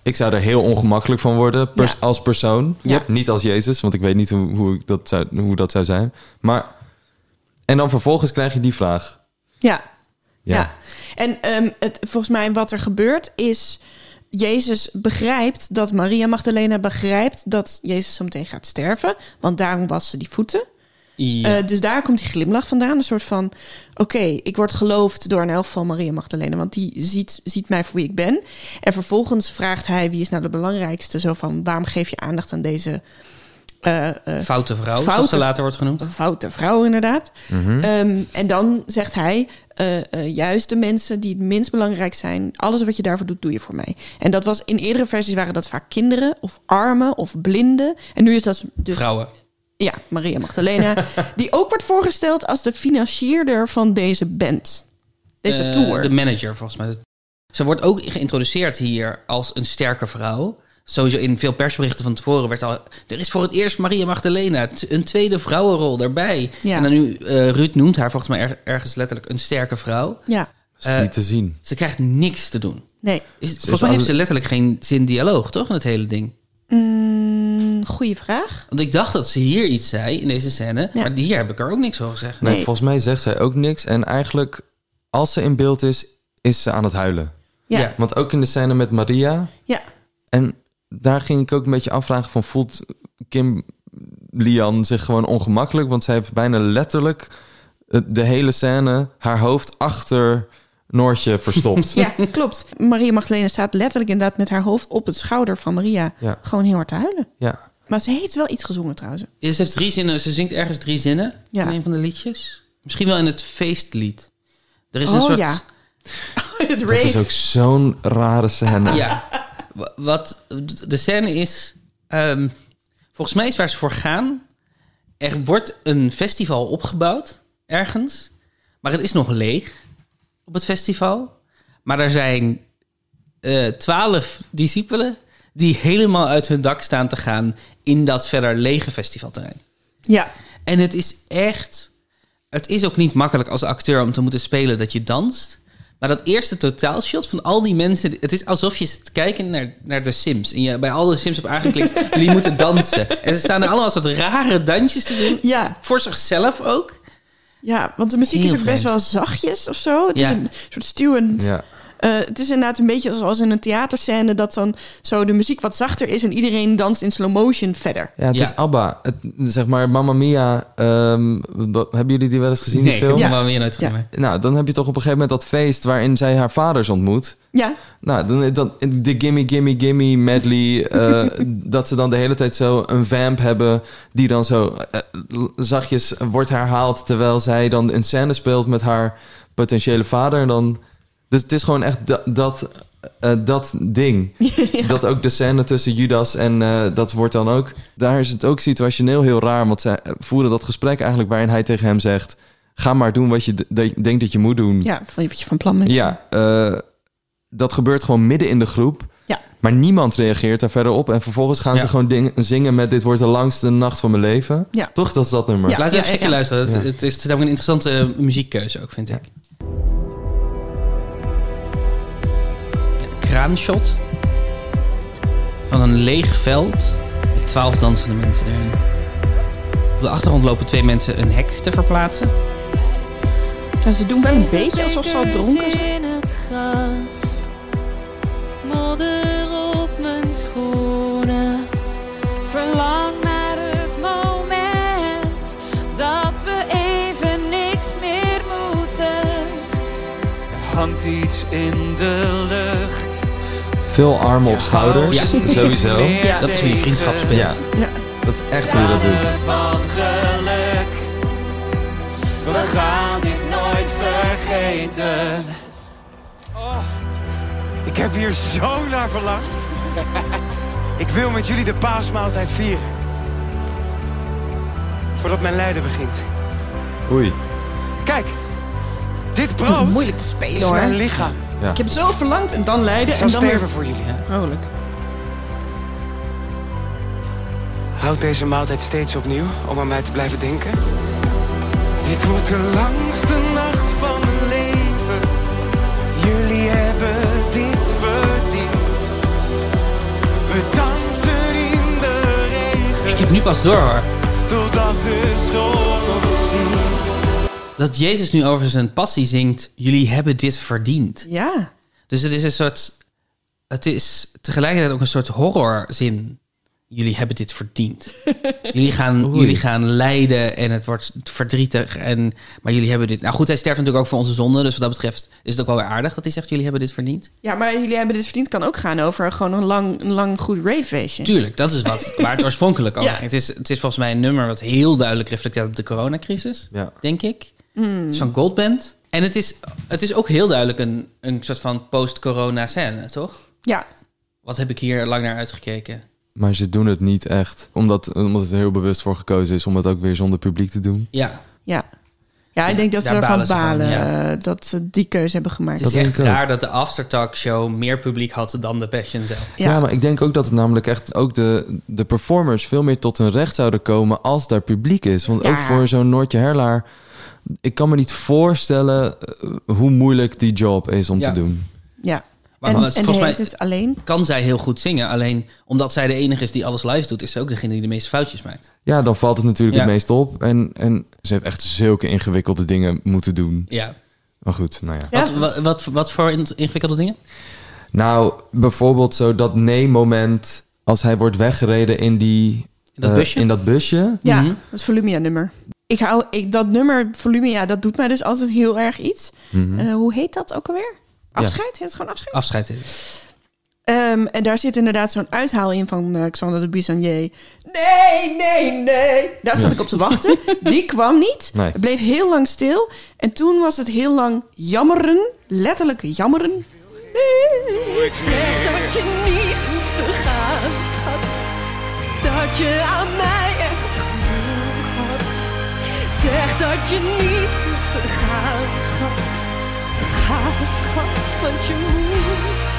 Ik zou er heel ongemakkelijk van worden pers- Ja. als persoon. Ja. Niet als Jezus, want ik weet niet hoe, hoe, ik dat zou, hoe dat zou zijn. Maar, en dan vervolgens krijg je die vraag. Ja. Ja. Ja. En ehm, het, volgens mij wat er gebeurt is... Jezus begrijpt dat Maria Magdalena begrijpt dat Jezus zo meteen gaat sterven. Want daarom was ze die voeten. Ja. Eh, dus daar komt die glimlach vandaan. Een soort van, oké, ik word geloofd door in elk geval Maria Magdalena. Want die ziet, ziet mij voor wie ik ben. En vervolgens vraagt hij, wie is nou de belangrijkste? Zo van, waarom geef je aandacht aan deze eh, eh, Foute vrouw, zoals foute- ze later wordt genoemd. foute vrouw inderdaad? Mhm. Ehm, en dan zegt hij, eh, eh, juist de mensen die het minst belangrijk zijn, alles wat je daarvoor doet, doe je voor mij. En dat was in eerdere versies waren dat vaak kinderen of armen of blinden. En nu is dat dus Vrouwen. Ja, Maria Magdalena, die ook wordt voorgesteld als de financierder van deze band. Deze Eh, tour. De manager, volgens mij. Ze wordt ook geïntroduceerd hier als een sterke vrouw. Sowieso in veel persberichten van tevoren werd al... Er is voor het eerst Maria Magdalena, een tweede vrouwenrol daarbij. Ja. En dan nu, eh, Ruud noemt haar volgens mij er- ergens letterlijk een sterke vrouw. Ja, Dat is Eh, niet te zien. Ze krijgt niks te doen. nee. Is, volgens mij heeft ze letterlijk geen zin dialoog, toch? In het hele ding. Mm, goeie vraag. Want ik dacht dat ze hier iets zei in deze scène. Ja. Maar hier heb ik er ook niks over gezegd. Nee, Nee. volgens mij zegt zij ook niks. En eigenlijk, als ze in beeld is, is ze aan het huilen. Ja, Ja. ja. Want ook in de scène met Maria. ja. En daar ging ik ook een beetje afvragen van... voelt Kim Lian zich gewoon ongemakkelijk? Want zij heeft bijna letterlijk de hele scène... haar hoofd achter Noortje verstopt. klopt. Maria Magdalena staat letterlijk inderdaad met haar hoofd op het schouder van Maria. Ja. Gewoon heel hard te huilen. ja. Maar ze heeft wel iets gezongen trouwens. Ja, Ze heeft drie zinnen. Ze zingt ergens drie zinnen Ja. in een van de liedjes. Misschien wel in het feestlied. Er is een Oh, soort... ja. het Dat is ook zo'n rare scène. Ja. Wa- Wat de scène is... ehm, volgens mij is waar ze voor gaan... Er wordt een festival opgebouwd. Ergens. Maar het is nog leeg. Op het festival. Maar er zijn eh, twaalf discipelen... die helemaal uit hun dak staan te gaan... in dat verder lege festivalterrein. Ja, En het is echt. Het is ook niet makkelijk als acteur om te moeten spelen dat je danst. Maar dat eerste totaalshot van al die mensen. Het is alsof je zit te kijken naar, naar de Sims. En je bij al de Sims hebt aangeklikt. jullie moeten dansen. En ze staan er allemaal als wat rare dansjes te doen. ja, Voor zichzelf ook. ja, want de muziek Heel is ook best wel zachtjes of zo. Het Ja. is een soort stuwend. Ja. Eh, het is inderdaad een beetje zoals in een theaterscène... dat dan zo de muziek wat zachter is... en iedereen danst in slow motion verder. Ja, het Ja. is ABBA. Het, zeg maar, Mamma Mia. ehm, hebben jullie die wel eens gezien, Nee, die ik heb film? Ja. wel weer nooit gezien. Ja. maar- Nou, dan heb je toch op een gegeven moment dat feest... waarin zij haar vaders ontmoet. Ja, Nou, dan, dan de gimme, gimme, gimme medley. eh, dat ze dan de hele tijd zo een vamp hebben. die dan zo eh, zachtjes wordt herhaald. terwijl zij dan een scène speelt met haar potentiële vader. En dan, dus het is gewoon echt dat, dat, eh, dat ding. Dat ook de scène tussen Judas en eh, dat wordt dan ook. Daar is het ook situationeel heel raar. Want zij voeren dat gesprek eigenlijk waarin hij tegen hem zegt. Ga maar doen wat je, d- dat je denkt dat je moet doen. ja van wat je van plan bent. Ja, eh, dat gebeurt gewoon midden in de groep. Ja. Maar niemand reageert daar verder op. En vervolgens gaan Ja. ze gewoon ding- zingen met... dit wordt de langste nacht van mijn leven. Ja. Toch, dat is dat nummer. Ja. Laten we even een stukje luisteren. Het, Ja. het is, het is ook een interessante eh, muziekkeuze ook, vind ik. Ja, kraanshot. van een leeg veld met twaalf dansende mensen erin. Op de achtergrond lopen twee mensen een hek te verplaatsen. Ja, ze doen wel een beetje alsof ze al dronken zijn. in het gras. Modder op mijn schoenen. Verlang naar het moment dat we even niks meer moeten. Er hangt iets in de lucht. Veel armen op schouders, Ja. sowieso. Ja. Dat is hoe je vriendschap speelt. Ja, Ja. dat is echt hoe je dat doet. Van geluk. We gaan dit nooit vergeten. Oh, ik heb hier zo naar verlangd. ik wil met jullie de paasmaaltijd vieren. Voordat mijn lijden begint. Oei. Kijk, dit brood Moeilijk te spelen is hoor. mijn Ik heb zo verlangd en dan lijden Ik zal en dan weer sterven voor jullie. vrolijk. Houd deze maaltijd steeds opnieuw om aan mij te blijven denken. Dit wordt de langste nacht van mijn leven. Jullie hebben dit verdiend. We dansen in de regen Ik heb nu pas door hoor. totdat de zon ons ziet. Dat Jezus nu over zijn passie zingt. Jullie hebben dit verdiend. Ja. Dus het is een soort. Het is tegelijkertijd ook een soort horrorzin. Jullie hebben dit verdiend. jullie, gaan, Oei. jullie gaan lijden en het wordt verdrietig. En, maar jullie hebben dit. Nou goed, hij sterft natuurlijk ook voor onze zonde. Dus wat dat betreft is het ook wel weer aardig dat hij zegt: Jullie hebben dit verdiend. ja, maar jullie hebben dit verdiend kan ook gaan over gewoon een lang, een lang goed ravefeestje. Tuurlijk, dat is wat, waar het oorspronkelijk over Ja. ging. Het is, het is volgens mij een nummer wat heel duidelijk reflecteert op de coronacrisis, Ja. denk ik. Het is van Goldband. En het is, het is ook heel duidelijk een, een soort van post-corona scène, toch? Ja. Wat heb ik hier lang naar uitgekeken? Maar ze doen het niet echt. Omdat, omdat het er heel bewust voor gekozen is om het ook weer zonder publiek te doen. Ja, Ja. Ja, ik denk dat ze ervan balen van, ja. dat ze die keuze hebben gemaakt. het is echt raar dat de Aftertalk Show meer publiek had dan de Passion zelf. Ja. Ja. maar ik denk ook dat het namelijk echt ook de, de performers veel meer tot hun recht zouden komen als daar publiek is. Want ook voor zo'n Noortje Herlaar, ik kan me niet voorstellen eh, hoe moeilijk die job is om Ja. te doen. Ja. Maar en volgens en mij heet het alleen. kan zij heel goed zingen. Alleen omdat zij de enige is die alles live doet, is ze ook degene die de meeste foutjes maakt. Ja, dan valt het natuurlijk Ja. het meest op. En, en ze heeft echt zulke ingewikkelde dingen moeten doen. Ja. Maar goed, nou ja. Ja. Wat, wat, wat, wat voor in- ingewikkelde dingen? Nou, bijvoorbeeld zo dat nee-moment als hij wordt weggereden in die... In dat eh, busje? in dat busje. Ja, Mhm. dat Volumia-nummer. Ik hou, ik, dat nummer Volumia, dat doet mij dus altijd heel erg iets. Mhm. Eh, hoe heet dat ook alweer? Afscheid? Heet het gewoon afscheid? Afscheid. is het. Ehm, en daar zit inderdaad zo'n uithaal in van eh, Xander de Bisonnier. Nee, nee, nee. Daar zat Ja. ik op te wachten. Die kwam niet. Nee. Het bleef heel lang stil. En toen was het heel lang jammeren. Letterlijk jammeren. Ik zeg dat je niet hoeft te gaan, schat. Dat je aan mij. Zeg dat je niet hoeft te gaan, schat. Ga, schat, want je moet.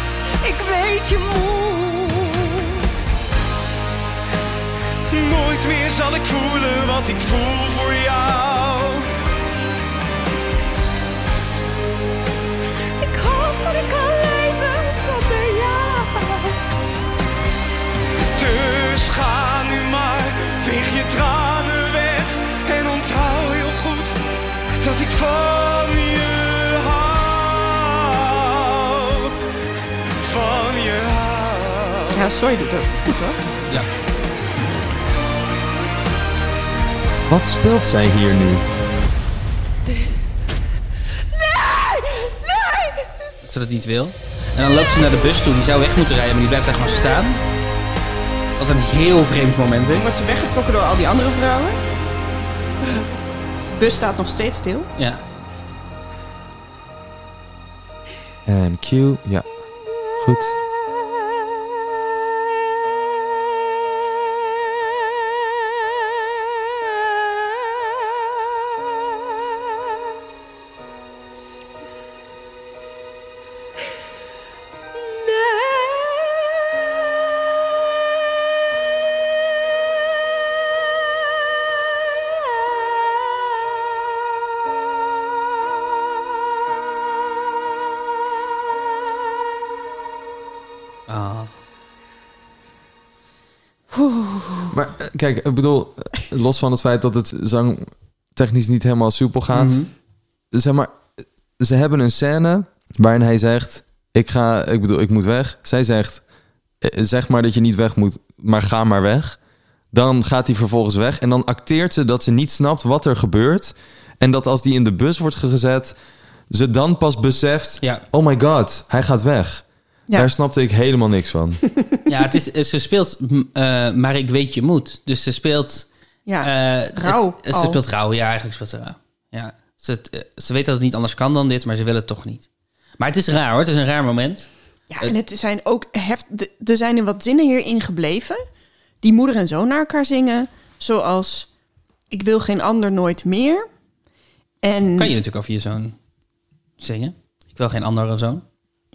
Ik weet je moet. Nooit meer zal ik voelen wat ik voel voor jou. Ik hoop dat ik kan leven zonder jou. Dus ga dat ik van je hou. Van je hou. Ja, sorry, doet dat goed hoor. Ja. Wat speelt zij hier nu? Dat ze dat niet wil. En dan loopt ze naar de bus toe. Die zou weg moeten rijden, maar die blijft daar gewoon staan. Wat een heel vreemd moment is. Wordt ze weggetrokken door al die andere vrouwen? De bus staat nog steeds stil. Ja. En Q, ja. Goed. Kijk, ik bedoel, los van het feit dat het zangtechnisch niet helemaal soepel gaat. Mhm. Zeg maar, ze hebben een scène waarin hij zegt: Ik ga, ik bedoel, ik moet weg. Zij zegt: eh, Zeg maar dat je niet weg moet, maar ga maar weg. Dan gaat hij vervolgens weg en dan acteert ze dat ze niet snapt wat er gebeurt. En dat als die in de bus wordt gezet, ze dan pas beseft: Ja. Oh my god, hij gaat weg. Ja. Daar snapte ik helemaal niks van. Ja, het is, ze speelt eh, Maar ik weet je moet. Dus ze speelt... Ja, eh, rauw het- Ze speelt rauw, ja, eigenlijk speelt ze rauw. Ja, ze, eh, ze weet dat het niet anders kan dan dit, maar ze wil het toch niet. Maar het is raar hoor, het is een raar moment. Ja, en het zijn ook heft. de- Er zijn er wat zinnen hierin gebleven. Die moeder en zoon naar elkaar zingen. Zoals: Ik wil geen ander nooit meer. En Kan je natuurlijk over je zoon zingen? Ik wil geen andere zoon.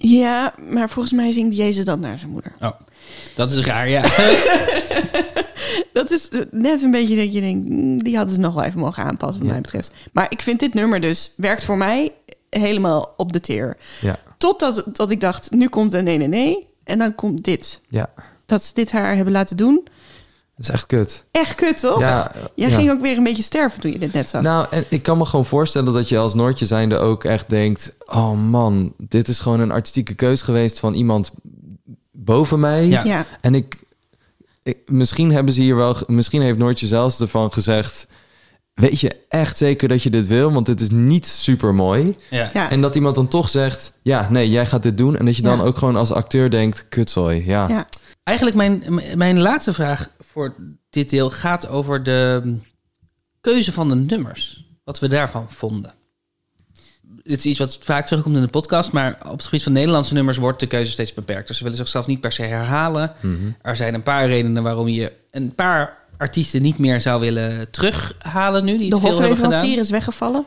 Ja, maar volgens mij zingt Jezus dat naar zijn moeder. Oh, dat is raar, ja. Dat is net een beetje dat je denkt, mm, die hadden ze nog wel even mogen aanpassen, wat mij betreft. Maar ik vind dit nummer dus, werkt voor mij helemaal op de teer. Ja, Totdat dat ik dacht, nu komt een nee, nee, nee. En dan komt dit. ja. Dat ze dit haar hebben laten doen. Dat is echt kut. Echt kut, toch? Ja, Jij ja. ging ook weer een beetje sterven toen je dit net zag. Nou, en ik kan me gewoon voorstellen dat je als Noortje zijnde ook echt denkt... oh man, dit is gewoon een artistieke keus geweest van iemand boven mij. Ja. ja. En ik, ik- Misschien hebben ze hier wel... Misschien heeft Noortje zelfs ervan gezegd... weet je echt zeker dat je dit wil? Want dit is niet super mooi. ja. Ja. En dat iemand dan toch zegt... ja, nee, jij gaat dit doen. En dat je dan Ja. ook gewoon als acteur denkt... kutzooi, ja. Eigenlijk mijn, mijn laatste vraag voor dit deel gaat over de keuze van de nummers. Wat we daarvan vonden. Dit is iets wat vaak terugkomt in de podcast, maar op het gebied van Nederlandse nummers wordt de keuze steeds beperkt. Dus ze willen zichzelf niet per se herhalen. Mhm. Er zijn een paar redenen waarom je een paar artiesten niet meer zou willen terughalen nu, die De hofleverancier is weggevallen.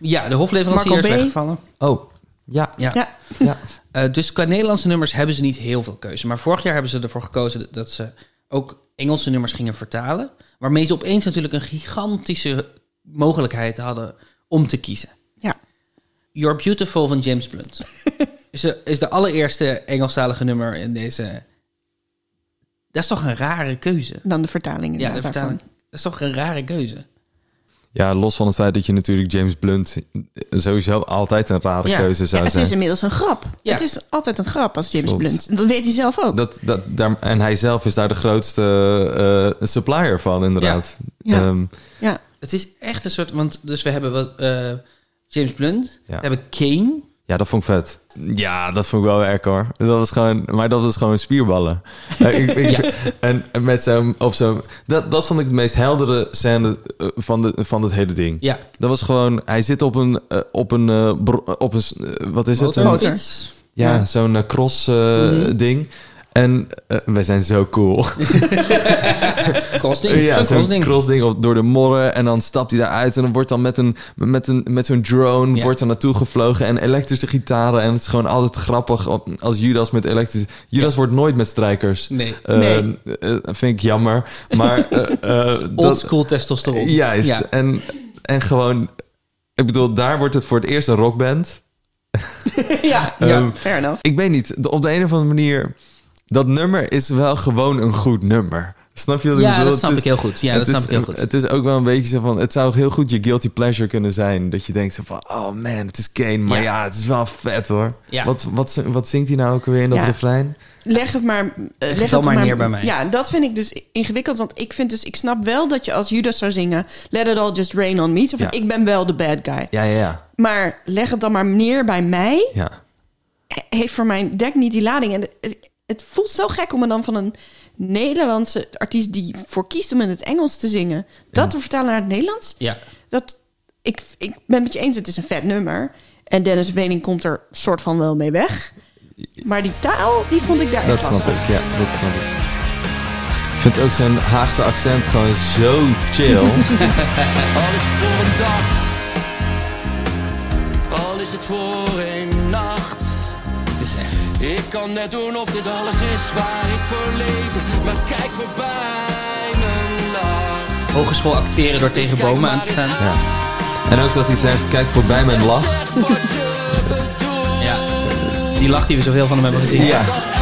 Ja, de hofleverancier is weggevallen. Oh, ja. Ja. Ja. ja. Eh, dus qua Nederlandse nummers hebben ze niet heel veel keuze. Maar vorig jaar hebben ze ervoor gekozen dat ze ook Engelse nummers gingen vertalen. Waarmee ze opeens natuurlijk een gigantische mogelijkheid hadden om te kiezen. Ja. You're Beautiful van James Blunt. is, de, is de allereerste Engelstalige nummer in deze... Dat is toch een rare keuze? Dan de vertaling Ja, inderdaad de vertaling. daarvan. Dat is toch een rare keuze? Ja, los van het feit dat je natuurlijk James Blunt sowieso altijd een rare Ja. keuze zou Ja, het zijn. is inmiddels een grap. Ja. Het is altijd een grap als James Klopt. Blunt. En Dat weet hij zelf ook. Dat, dat, daar, en hij zelf is daar de grootste eh, supplier van, inderdaad. Ja. Ehm, Ja. Het is echt een soort... Want dus we hebben wat, eh, James Blunt. Ja. We hebben Kane. Ja, dat vond ik vet. Ja, dat vond ik wel erg hoor. Dat was gewoon, maar dat was gewoon spierballen. Eh, ik, ik- En met zo'n, op zo'n, dat, dat vond ik de meest heldere scène eh, van, de, van het hele ding. Ja. Dat was gewoon, hij zit op een, eh, op een, op een, wat is het? Een-. Ja, Ja. zo'n cross eh, Mhm. En eh, wij zijn zo cool. Crossding. Ja, Zo'n crossding. crossding door de modder. En dan stapt hij daaruit. En dan wordt dan met, een, met, een, met zo'n drone Ja. wordt er naartoe gevlogen. En elektrische gitaren. En het is gewoon altijd grappig als Judas met elektrische... Judas Ja. wordt nooit met strijkers. Nee. Eh, Nee. eh, vind ik jammer. Maar... eh, eh, Old dat- school testosteron. Juist. Ja. En, en gewoon... Ik bedoel, daar wordt het voor het eerst een rockband. ja, Ehm, ja, fair enough. Ik weet niet. Op de een of andere manier... Dat nummer is wel gewoon een goed nummer. Snap je wat ik Ja, bedoel? dat snap is- ik heel goed. Ja, het dat snap is- ik heel goed. Het is ook wel een beetje zo van... Het zou heel goed je guilty pleasure kunnen zijn. Dat je denkt zo van... Oh man, het is Kane. Maar Ja. ja, het is wel vet hoor. Ja. Wat, wat, wat zingt hij nou ook weer in dat Ja. refrein? Leg het maar, eh, leg het maar neer bij mij. Ja, dat vind ik dus ingewikkeld. Want ik vind dus, ik snap wel dat je als Judas zou zingen... Let it all just rain on me. Zo van, Ja. ik ben wel de bad guy. Ja, ja, ja. Maar leg het dan maar neer bij mij. ja. Heeft voor mijn dek niet die lading. En het, voelt zo gek om me dan van een Nederlandse artiest... die voor kiest om in het Engels te zingen... dat te vertalen naar het Nederlands. Ja. Dat, ik, ik ben het met je eens, het is een vet nummer. En Dennis Wening komt er soort van wel mee weg. Maar die taal, die vond ik daar Dat echt snap lastig. ik. Ja, dat snap ik. Ik vind ook zijn Haagse accent gewoon zo chill. Al is het voor een dag, al is het voor een nacht. Het is echt... Ik kan net doen of dit alles is waar ik voor leefde. Maar kijk voorbij mijn lach. Hogeschool acteren door tegen Kijk bomen aan te staan. ja. En ook dat hij zegt, kijk voorbij mijn lach. Echt wat je bedoelt. Ja. Die lach die we zoveel van hem hebben gezien. Ja. Zijn.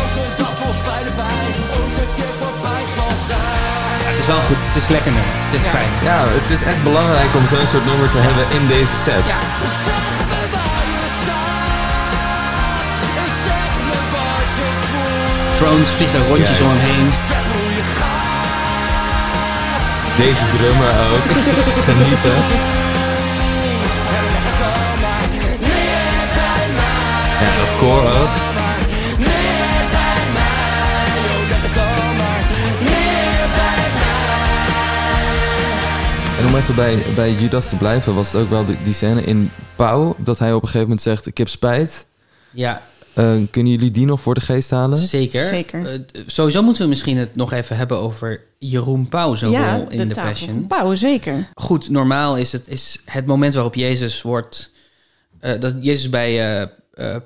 wel goed. Het is lekker nummer. Het is fijn. Ja, het is echt belangrijk om zo'n soort nummer te hebben in deze set. Ja. Drones vliegen rondjes Juist. om hem heen. Deze drummer ook. Genieten. Ja, dat koor ook. En om even bij, bij Judas te blijven, was het ook wel die, die scène in Pauw, dat hij op een gegeven moment zegt, ik heb spijt. Ja, Eh, kunnen jullie die nog voor de geest halen? zeker. Zeker. Eh, sowieso moeten we misschien het nog even hebben over Jeroen Pauw, zijn ja, rol in de de, tafel Passion. Pauw, zeker. Goed, normaal is het, is het moment waarop Jezus wordt... eh, dat Jezus bij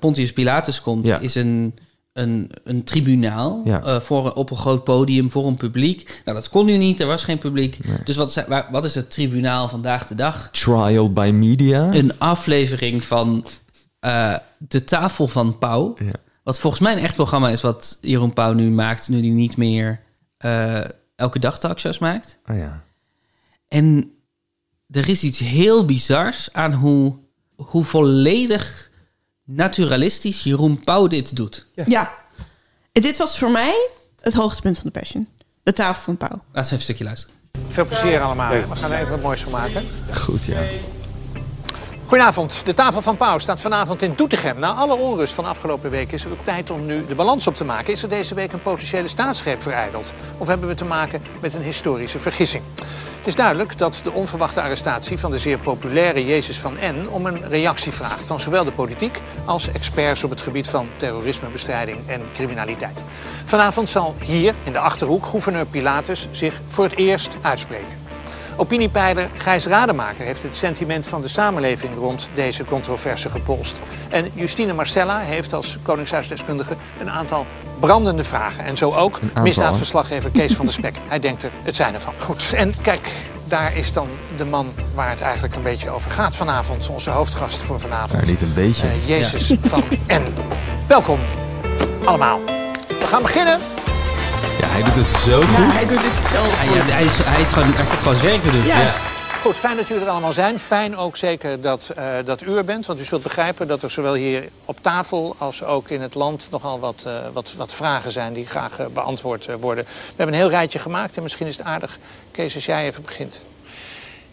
Pontius Pilatus komt, Ja. is een, een, een tribunaal Ja. eh, voor, op een groot podium voor een publiek. Nou, dat kon nu niet, er was geen publiek. Dus wat, wat is het tribunaal vandaag de dag? Trial by media. Een aflevering van eh, De Tafel van Pauw. Ja. Wat volgens mij een echt programma is wat Jeroen Pauw nu maakt... nu hij niet meer eh, elke dag talkshows maakt. Ah ja. En er is iets heel bizars aan hoe, hoe volledig naturalistisch Jeroen Pauw dit doet. Ja. En dit was voor mij het hoogtepunt van de Passion. De tafel van Pauw. Laten we even een stukje luisteren. Veel plezier allemaal. We gaan er even wat moois van maken. Goed, ja. Goedenavond. De tafel van Pauw staat vanavond in Doetinchem. Na alle onrust van afgelopen week is er ook tijd om nu de balans op te maken. Is er deze week een potentiële staatsgreep verijdeld? Of hebben we te maken met een historische vergissing? Het is duidelijk dat de onverwachte arrestatie van de zeer populaire Jezus van N... om een reactie vraagt van zowel de politiek als experts op het gebied van terrorismebestrijding en criminaliteit. Vanavond zal hier in de Achterhoek gouverneur Pilatus zich voor het eerst uitspreken. Opiniepeiler Gijs Rademaker heeft het sentiment van de samenleving rond deze controverse gepolst. En Justine Marcella heeft als Koningshuisdeskundige een aantal brandende vragen. En zo ook misdaadverslaggever Kees van der Spek. Hij denkt er het zijn ervan. Goed, en kijk, daar is dan de man waar het eigenlijk een beetje over gaat vanavond. Onze hoofdgast voor vanavond. Niet een beetje. Eh, Jezus van N. Welkom allemaal. We gaan beginnen. Ja, hij doet het zo Ja, goed. hij doet dit zo goed. Hij, hij, is, hij, is gewoon, hij zit gewoon zijn werk te doen. Ja. Goed, fijn dat jullie er allemaal zijn. Fijn ook zeker dat, eh, dat u er bent. Want u zult begrijpen dat er zowel hier op tafel als ook in het land nogal wat, eh, wat, wat vragen zijn die graag eh, beantwoord worden. We hebben een heel rijtje gemaakt en misschien is het aardig, Kees, als jij even begint.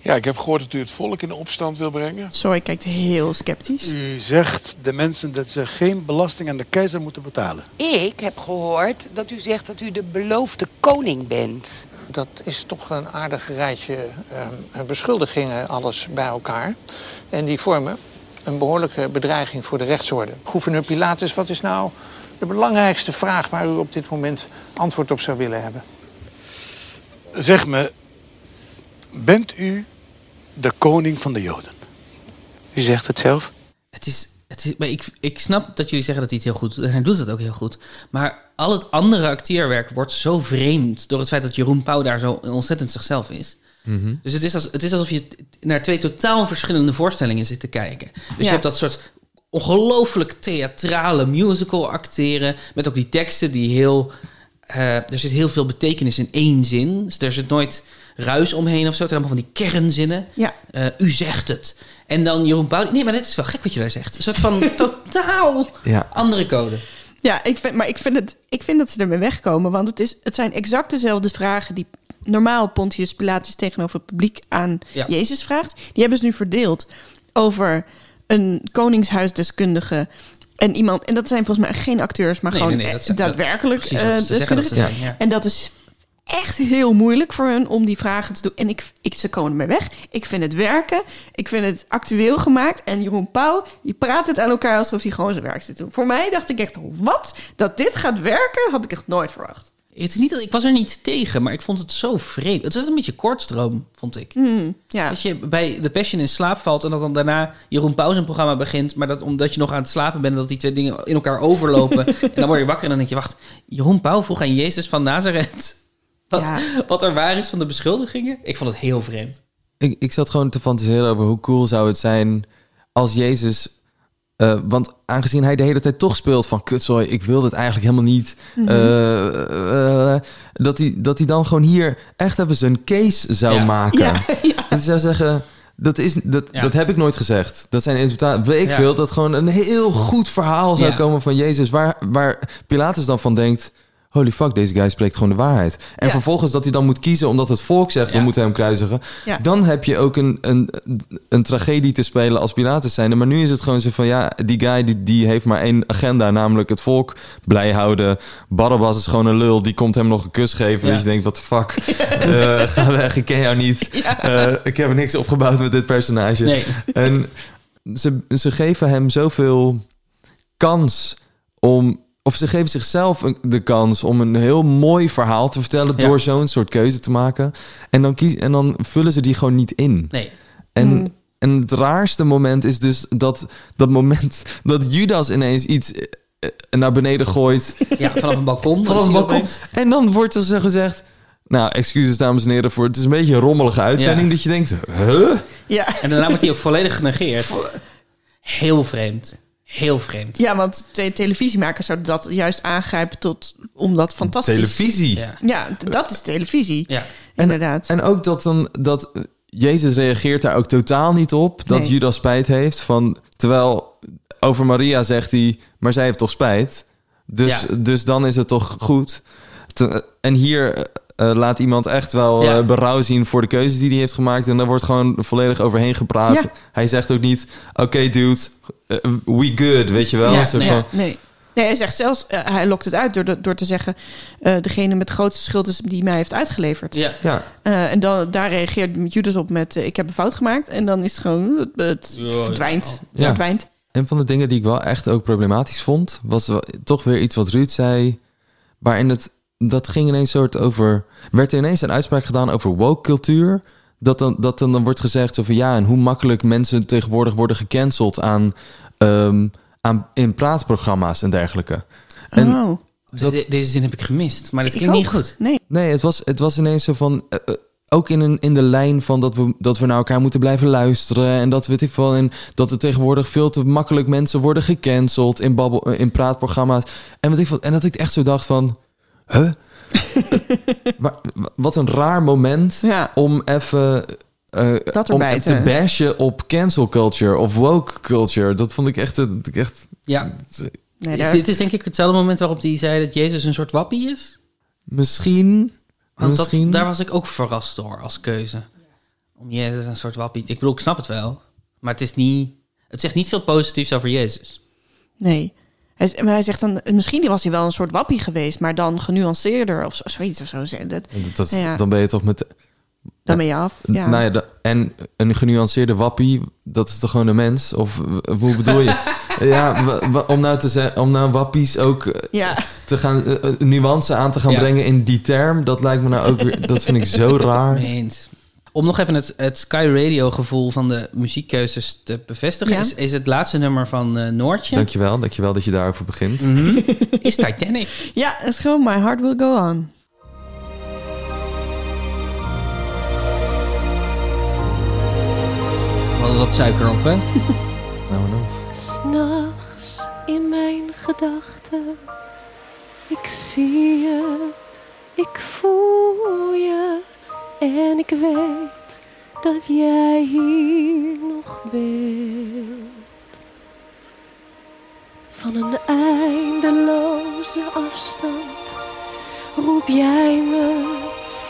Ja, ik heb gehoord dat u het volk in opstand wil brengen. Sorry, kijkt heel sceptisch. U zegt de mensen dat ze geen belasting aan de keizer moeten betalen. Ik heb gehoord dat u zegt dat u de beloofde koning bent. Dat is toch een aardig rijtje eh, beschuldigingen, alles bij elkaar. En die vormen een behoorlijke bedreiging voor de rechtsorde. Gouverneur Pilatus, wat is nou de belangrijkste vraag waar u op dit moment antwoord op zou willen hebben? Zeg me, bent u de koning van de Joden? U zegt het zelf. Het is, het is, maar ik, ik snap dat jullie zeggen dat hij het heel goed doet. En hij doet het ook heel goed. Maar al het andere acteerwerk wordt zo vreemd... door het feit dat Jeroen Pauw daar zo ontzettend zichzelf is. Mhm. Dus het is, als, het is alsof je naar twee totaal verschillende voorstellingen zit te kijken. Dus Ja. je hebt dat soort ongelooflijk theatrale musical acteren... met ook die teksten die heel... eh, er zit heel veel betekenis in één zin. Dus er zit nooit ruis omheen of zo. Het zijn allemaal van die kernzinnen. Ja. Eh, u zegt het. En dan Jeroen Pauw... Nee, maar dit is wel gek wat je daar zegt. Een soort van totaal Ja. andere code. Ja, ik vind, maar ik vind, het, ik vind dat ze ermee wegkomen. Want het, is, het zijn exact dezelfde vragen die normaal Pontius Pilatus tegenover het publiek aan Ja. Jezus vraagt. Die hebben ze nu verdeeld over een koningshuisdeskundige en iemand. En dat zijn volgens mij geen acteurs, maar Nee, gewoon nee, nee, dat eh, dat- daadwerkelijk eh, ze zeggen dat ze deskundigen. zijn, ja. En dat is echt heel moeilijk voor hun om die vragen te doen. En ik, ik, ze komen ermee weg. Ik vind het werken. Ik vind het actueel gemaakt. En Jeroen Pauw, die praat het aan elkaar alsof hij gewoon zijn werk zit te doen. Voor mij dacht ik echt, wat? Dat dit gaat werken, had ik echt nooit verwacht. Het is niet dat, ik was er niet tegen, maar ik vond het zo vreemd. Het was een beetje kortstroom, vond ik. Hmm, ja. Dat je bij The Passion in slaap valt en dat dan daarna Jeroen Pauw zijn programma begint, maar dat omdat je nog aan het slapen bent, dat die twee dingen in elkaar overlopen. en dan word je wakker en dan denk je, wacht, Jeroen Pauw vroeg aan Jezus van Nazareth wat, Ja. wat er waar is van de beschuldigingen. Ik vond het heel vreemd. Ik, ik zat gewoon te fantaseren over hoe cool zou het zijn als Jezus... eh, want aangezien hij de hele tijd toch speelt van... kutzooi, ik wil dit eigenlijk helemaal niet. Mhm. eh, eh, dat hij, dat hij dan gewoon hier echt even zijn case zou Ja. maken. Ja, En zou zeggen, dat, is, dat, Ja. dat heb ik nooit gezegd. Dat zijn interpretaties. Weet ik Ja. veel, dat gewoon een heel goed verhaal zou Ja. komen van Jezus... Waar, waar Pilatus dan van denkt... Holy fuck, deze guy spreekt gewoon de waarheid. En Ja. vervolgens dat hij dan moet kiezen omdat het volk zegt... we moeten hem kruisigen. Ja. Dan heb je ook een, een, een tragedie te spelen als Pilatus zijnde. Maar nu is het gewoon zo van... ja, die guy die, die heeft maar één agenda... namelijk het volk blij houden. Barabbas is gewoon een lul. Die komt hem nog een kus geven. Dat je denkt, wat de fuck? Eh, ga weg, ik ken jou niet. Eh, ik heb niks opgebouwd met dit personage. Nee. En ze, ze geven hem zoveel kans om... Of ze geven zichzelf een- de kans om een heel mooi verhaal te vertellen... Ja. door zo'n soort keuze te maken. En dan, kies, en dan vullen ze die gewoon niet in. Nee. En, Hmm. en het raarste moment is dus dat, dat moment dat Judas ineens iets eh, eh, naar beneden gooit. Ja, vanaf een balkon. Vanaf een balkon. En dan wordt er gezegd... Nou, excuses dames en heren voor... Het is een beetje een rommelige uitzending Ja. dat je denkt... Huh? Ja. En daarna wordt hij ook volledig genegeerd. Heel vreemd. Heel vreemd. Ja, want te- televisiemakers zouden dat juist aangrijpen tot om dat fantastisch. Televisie. Ja. Dat is televisie. Ja. Inderdaad. En ook dat dan... Dat, Jezus reageert daar ook totaal niet op. Dat Nee. Judas spijt heeft. Van, terwijl over Maria zegt hij... Maar zij heeft toch spijt? Dus, Ja. dus dan is het toch goed? Te- en hier eh, laat iemand echt wel Ja. eh, berouw zien voor de keuzes die hij heeft gemaakt. En daar wordt gewoon volledig overheen gepraat. Ja. Hij zegt ook niet... Oké, dude, eh, we good, weet je wel? Ja, nee, van, ja. Nee. Nee, hij zegt zelfs, hij lokt het uit door, de- door te zeggen... eh, degene met de grootste schuld is die mij heeft uitgeleverd. Ja. ja. Eh, en dan, daar reageert Judas op met... ik heb een fout gemaakt. En dan is het gewoon... Het, verdwijnt. ja. verdwijnt. Een van de dingen die ik wel echt ook problematisch vond, was toch weer iets wat Ruud zei. Waarin het, dat ging ineens soort over. werd er ineens een uitspraak gedaan over woke cultuur. Dat dan, dat dan, dan wordt gezegd over ja, en hoe makkelijk mensen tegenwoordig worden gecanceld aan, ehm, aan in praatprogramma's en dergelijke. En oh. dat- De- deze zin heb ik gemist, maar dat klinkt niet ook. goed. Nee. Nee, het was, het was ineens zo van. eh, eh, ook in, een, in de lijn van dat we, dat we naar elkaar moeten blijven luisteren. En dat weet ik wel. En dat er tegenwoordig veel te makkelijk mensen worden gecanceld in, babbel, eh, in praatprogramma's. En, wat ik, van- en dat ik echt zo dacht van. Huh? maar, wat een raar moment Ja. om even. eh, Dat om te te- bashen op cancel culture of woke culture. Dat vond ik echt. dat ik echt Ja. Nee, Is, dit is denk ik hetzelfde moment waarop hij zei dat Jezus een soort wappie is. misschien. Want dat, misschien. daar was ik ook verrast door als keuze. Om Jezus een soort wappie... Ik bedoel, ik snap het wel. Maar het is niet... Het zegt niet veel positiefs over Jezus. Nee. Hij, maar hij zegt dan, misschien was hij wel een soort wappie geweest, maar dan genuanceerder of zo, zoiets of zo. Dat, Dat, ja, Dan ben je toch met. dan ben je af. Ja. Nou ja, de- en een genuanceerde wappie, dat is toch gewoon een mens? Of hoe bedoel je? ja, om nou te zeggen, om nou wappies ook eh, Ja. te gaan eh, eh, nuance aan te gaan Ja. brengen in die term, dat lijkt me nou ook weer, dat vind ik zo raar. Om nog even het, het Sky Radio gevoel van de muziekkeuzes te bevestigen... Ja. Is, is het laatste nummer van eh, Noortje. Dankjewel, dankjewel dat je daarover begint. Mhm. is Titanic. ja, het is gewoon My Heart Will Go On. We hadden wat suiker op, hè? Nou, nou. S'nachts in mijn gedachten, ik zie je, ik voel je en ik weet dat jij hier nog bent. Van een eindeloze afstand roep jij me,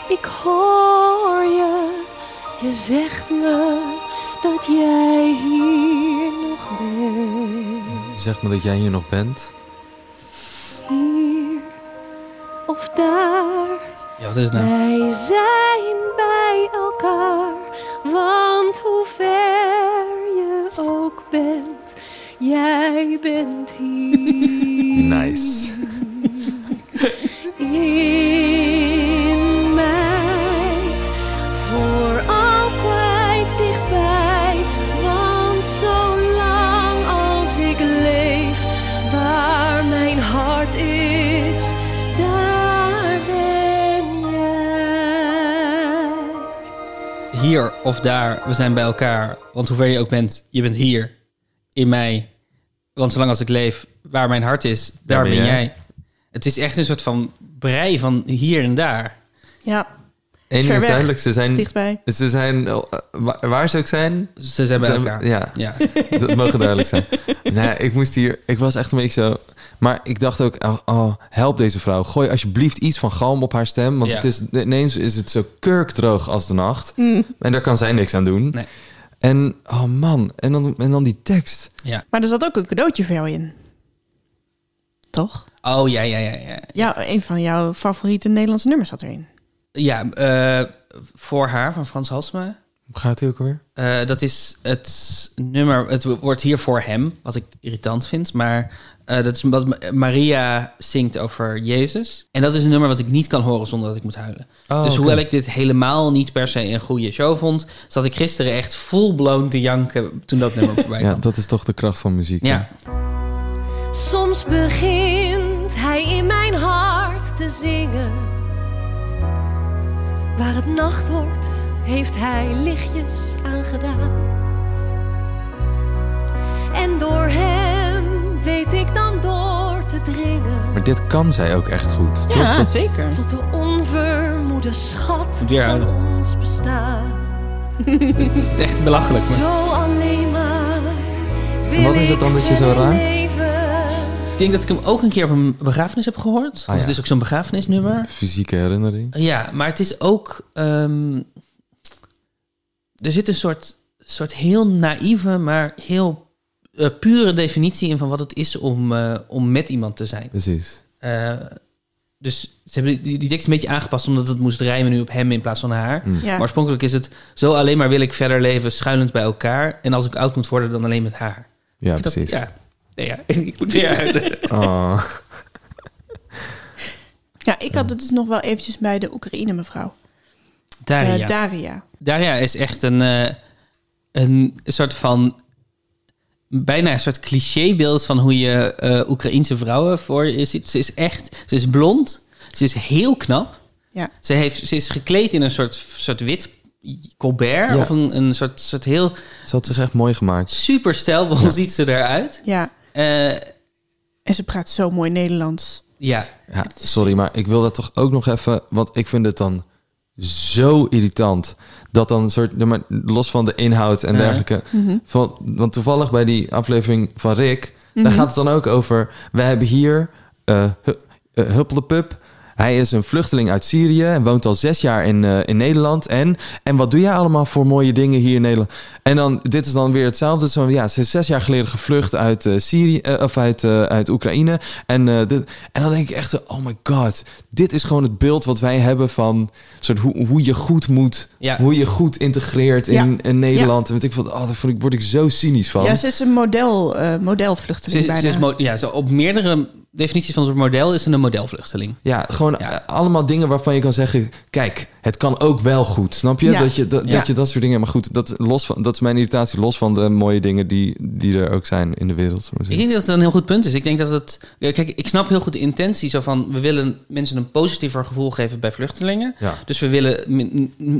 ik hoor je, je zegt me dat jij hier nog bent. Zeg me dat jij hier nog bent. Hier of daar, Ja, wat is nou? wij zijn of daar, we zijn bij elkaar. Want hoe ver je ook bent, je bent hier. In mij. Want zolang als ik leef, waar mijn hart is, daar, ben ben jij. jij. Het is echt een soort van brei van hier en daar. Ja. Eén ding is weg, duidelijk, ze zijn, dichtbij. Ze zijn, eh, waar, waar ze ook zijn... Ze zijn bij elkaar. Ja, Ja. dat mogen duidelijk zijn. Nee, ik moest hier... Ik was echt een beetje zo... Maar ik dacht ook, oh, oh, help deze vrouw. Gooi alsjeblieft iets van galm op haar stem. Want Ja. het is, ineens is het zo kurkdroog als de nacht. Mm. En daar kan zij niks aan doen. Nee. En, oh man, en dan, en dan die tekst. Ja. Maar er zat ook een cadeautje voor jou in. Toch? Oh, ja, ja, ja. Ja, Ja, een van jouw favoriete Nederlandse nummers zat erin. Ja eh, voor haar van Frans Halsma. Hoe gaat hij ook alweer? Eh, dat is het nummer, het wordt hier voor hem, wat ik irritant vind. Maar eh, dat is wat Ma- Maria zingt over Jezus. En dat is een nummer wat ik niet kan horen zonder dat ik moet huilen. Oh, dus hoewel ik dit helemaal niet per se een goede show vond... zat ik gisteren echt full-blown te janken toen dat nummer voorbij Ja, kwam. dat is toch de kracht van muziek. Ja. Soms begint hij in mijn hart te zingen. Waar het nacht wordt, heeft hij lichtjes aangedaan. En door hem weet ik dan door te dringen. Maar dit kan zij ook echt goed. toch? Dat- zeker. Tot de onvermoede schat van ons bestaan. Het is echt belachelijk. Maar... Zo alleen maar. En wat is het dan dat je zo raakt? Ik denk dat ik hem ook een keer op een begrafenis heb gehoord. Ah, ja. het is ook zo'n begrafenisnummer. Fysieke herinnering. Ja, maar het is ook. ehm, er zit een soort, soort heel naïeve, maar heel eh, pure definitie in van wat het is om, eh, om met iemand te zijn. Precies. Eh, dus ze hebben die, die tekst een beetje aangepast omdat het moest rijmen nu op hem in plaats van haar. Mm. Ja. Maar oorspronkelijk is het zo alleen maar wil ik verder leven schuilend bij elkaar. En als ik oud moet worden, dan alleen met haar. Ja, precies. ja, nee, ja, ik moet weer huilen. Oh. Ja, ik had het dus nog wel eventjes bij de Oekraïne mevrouw. Daria. Eh, Daria. Daria is echt een, eh, een soort van. Bijna een soort clichébeeld van hoe je eh Oekraïense vrouwen voor je ziet. Ze is echt. Ze is blond. Ze is heel knap. Ja. Ze, heeft, ze is gekleed in een soort, soort wit colbert. Ja. Of een, een soort, soort heel Ze had zich echt mooi gemaakt. super stijlvol ziet ze eruit. Ja. Eh, En ze praat zo mooi Nederlands. ja. Ja, sorry, maar ik wil dat toch ook nog even... Want ik vind het dan zo irritant... dat dan een soort... Los van de inhoud en dergelijke... Mhm. Van, want toevallig bij die aflevering van Rick... Mhm. daar gaat het dan ook over... we hebben hier Hu- Huppelepup... Hij is een vluchteling uit Syrië en woont al zes jaar in, eh, in Nederland. En, en wat doe jij allemaal voor mooie dingen hier in Nederland? En dan, dit is dan weer hetzelfde. Zo, ja, ze is zes jaar geleden gevlucht uit eh, Syrië, eh, of uit, eh, uit Oekraïne. En, eh, dit, en dan denk ik echt, oh my god, dit is gewoon het beeld wat wij hebben van soort hoe, hoe je goed moet, Ja. hoe je goed integreert in, Ja. in Nederland. En weet ik wat, oh, daar vond ik, word ik zo cynisch van. Ja, ze is een model, eh Ze modelvluchteling is, bijna. ze is mo- ja, zo op meerdere definities van zo'n model is een modelvluchteling. Ja, gewoon Ja. eh, allemaal dingen waarvan je kan zeggen... kijk, het kan ook wel goed, snap je? Ja. Dat, je dat, Ja. dat je dat soort dingen... maar goed, dat, los van, dat is mijn irritatie... los van de mooie dingen die, die er ook zijn in de wereld. Ik zeggen. denk dat het een heel goed punt is. Ik denk dat het. Kijk, ik snap heel goed de intentie zo van. We willen mensen een positiever gevoel geven bij vluchtelingen. Ja. Dus we willen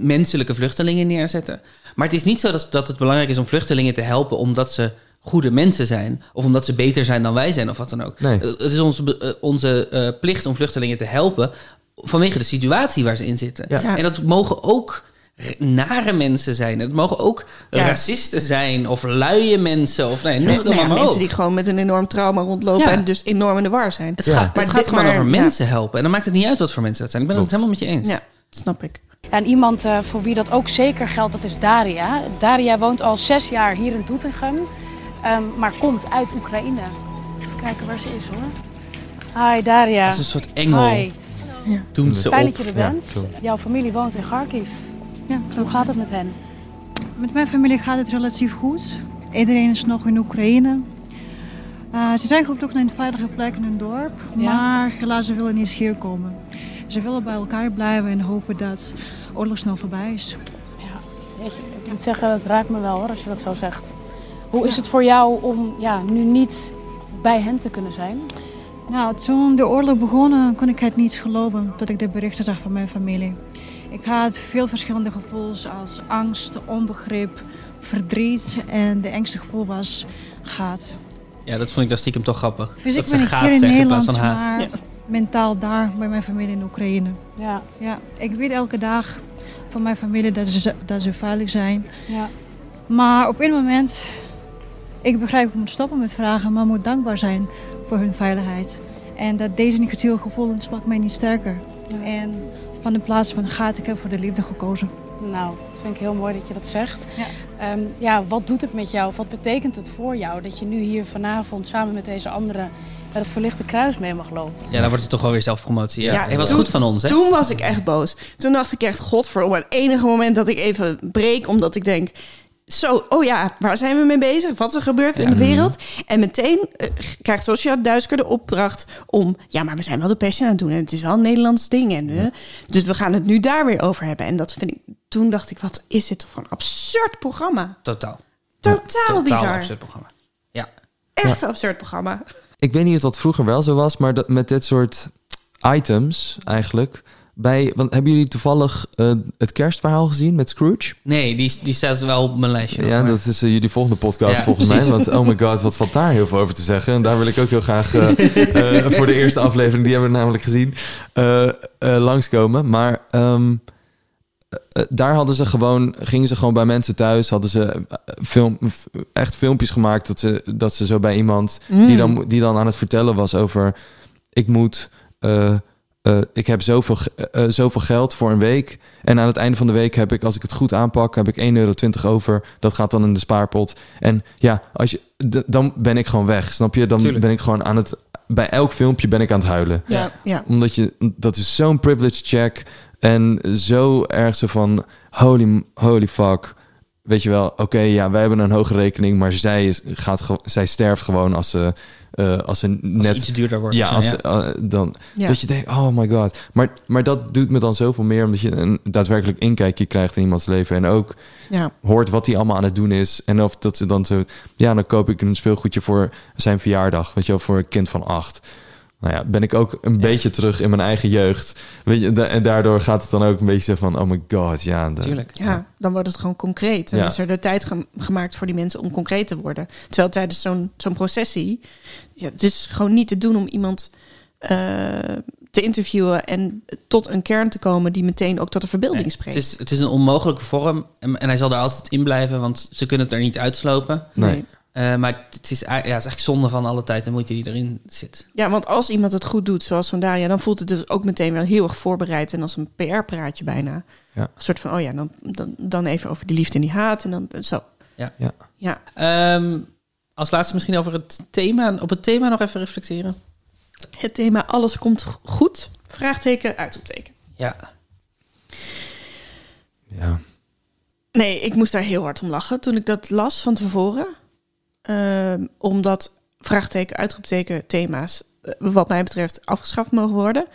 menselijke vluchtelingen neerzetten. Maar het is niet zo dat, dat het belangrijk is om vluchtelingen te helpen omdat ze goede mensen zijn. Of omdat ze beter zijn dan wij zijn of wat dan ook. Nee. Het is onze, eh, onze eh, plicht om vluchtelingen te helpen vanwege de situatie waar ze in zitten. Ja. En dat mogen ook nare mensen zijn. Het mogen ook Ja. racisten zijn of luie mensen of nee, noem het Nou ja, allemaal maar mensen die gewoon met een enorm trauma rondlopen Ja. en dus enorm in de war zijn. Het, Ja. gaat, Maar het gaat dit- gewoon maar- over ja. mensen helpen. En dan maakt het niet uit wat voor mensen dat zijn. Ik ben het helemaal met je eens. Ja, snap ik. En iemand eh, voor wie dat ook zeker geldt, dat is Daria. Daria woont al zes jaar hier in Doetinchem, ehm, maar komt uit Oekraïne. Even kijken waar ze is hoor. Hi Daria. Dat is een soort engel. Hi. Doemt ze Fijn op. dat je er Ja, bent. Jouw familie woont in Kharkiv. Ja, Hoe gaat het met hen? Met mijn familie gaat het relatief goed. Iedereen is nog in Oekraïne. Eh, ze zijn op zoek naar een veilige plek in hun dorp. Ja. Maar helaas, ze willen niet hier komen. Ze willen bij elkaar blijven en hopen dat oorlog snel voorbij is. Jeetje, ik moet zeggen, dat raakt me wel hoor, als je dat zo zegt. Hoe is het voor jou om ja, nu niet bij hen te kunnen zijn? Nou, toen de oorlog begon, kon ik het niet geloven dat ik de berichten zag van mijn familie. Ik had veel verschillende gevoelens als angst, onbegrip, verdriet. En de engste gevoel was gaat. Ja, dat vond ik dan stiekem toch grappig. Fysiek dat ze ben ik gaat hier in zeggen in plaats van haat. maar mentaal daar bij mijn familie in Oekraïne. Ja. Ja, ik weet elke dag van mijn familie dat ze, dat ze veilig zijn. Ja. Maar op een moment, ik begrijp, ik moet stoppen met vragen, maar moet dankbaar zijn voor hun veiligheid. En dat deze negatieve gevoelens maakt mij niet sterker. En van de plaats van gaat, ik heb voor de liefde gekozen. Nou, dat vind ik heel mooi dat je dat zegt. Ja. ja, wat doet het met jou? Wat betekent het voor jou dat je nu hier vanavond samen met deze anderen met het verlichte kruis mee mag lopen? Ja, dan wordt het toch wel weer zelfpromotie. Ja, Ja, toen- goed van ons, hè? Toen was ik echt boos. Toen dacht ik echt, godverdomme, het enige moment dat ik even breek, omdat ik denk, zo, oh ja, waar zijn we mee bezig? Wat er gebeurd in de wereld? En meteen eh, krijgt Sosja Duisker de opdracht om, ja, maar we zijn wel de passion aan het doen en het is wel een Nederlands ding. En, eh, dus we gaan het nu daar weer over hebben. En dat vind ik, toen dacht ik, wat is dit toch voor een absurd programma? Totaal. Totaal, Totaal bizar. absurd programma. Ja. Echt een absurd programma. Ik weet niet of dat vroeger wel zo was, maar dat, met dit soort items eigenlijk. Bij, want hebben jullie toevallig eh, het kerstverhaal gezien met Scrooge? Nee, die, die staat wel op mijn lijstje. Ja, maar- dat is eh, jullie volgende podcast Ja, volgens precies. mij. Want oh my god, wat valt daar heel veel over te zeggen. En daar wil ik ook heel graag eh, eh, voor de eerste aflevering, die hebben we namelijk gezien, eh, eh, langskomen. Maar ehm, eh, daar hadden ze gewoon, gingen ze gewoon bij mensen thuis, hadden ze film, echt filmpjes gemaakt dat ze, dat ze zo bij iemand Mm. die, dan, die dan aan het vertellen was over, ik moet... eh, ik heb zoveel, eh, eh, zoveel geld voor een week. En aan het einde van de week heb ik, als ik het goed aanpak, heb ik 1,20 euro over. Dat gaat dan in de spaarpot. En ja, als je, d- dan ben ik gewoon weg. Snap je? Dan Tuurlijk. ben ik gewoon aan het. Bij elk filmpje ben ik aan het huilen. Ja, ja. Omdat je, dat is zo'n privilege check. En zo erg zo van, holy, holy fuck. Weet je wel, oké, ja, wij hebben een hoge rekening, maar zij, is, gaat, ge- zij sterft gewoon als ze, eh, als ze net iets duurder wordt Ja, als ja. ze, eh, dan Ja. dat je denkt, oh my god. Maar, maar dat doet me dan zoveel meer, omdat je een daadwerkelijk inkijkje krijgt in iemands leven en ook Ja. hoort wat hij allemaal aan het doen is en of dat ze dan zo, ja, dan koop ik een speelgoedje voor zijn verjaardag, weet je wel, voor een kind van acht. Nou ja, ben ik ook een beetje terug in mijn eigen jeugd. Weet je, da- en daardoor gaat het dan ook een beetje zo van, oh my god, ja. de- Ja, dan wordt het gewoon concreet. En Ja. is er de tijd gem- gemaakt voor die mensen om concreet te worden. Terwijl tijdens zo'n zo'n processie... Ja, het is gewoon niet te doen om iemand eh, te interviewen... en tot een kern te komen die meteen ook tot de verbeelding Nee, spreekt. het, is, het is een onmogelijke vorm en, en hij zal daar altijd in blijven, want ze kunnen het er niet uitslopen. Nee. Eh, maar het is, ja, het is eigenlijk zonde van alle tijd en moeite die erin zit. Ja, want als iemand het goed doet, zoals zo'n Daria... dan voelt het dus ook meteen wel heel erg voorbereid... en als een PR-praatje bijna. Ja. Een soort van, oh ja, dan, dan, dan even over die liefde en die haat... en dan zo. Ja. Ja. Ja. Ehm, als laatste misschien over het thema, op het thema nog even reflecteren. Het thema alles komt goed? Vraagteken, uitroepteken. Ja. Ja. Nee, ik moest daar heel hard om lachen toen ik dat las van tevoren. Ehm, omdat vraagteken, uitroepteken, thema's, eh, wat mij betreft, afgeschaft mogen worden.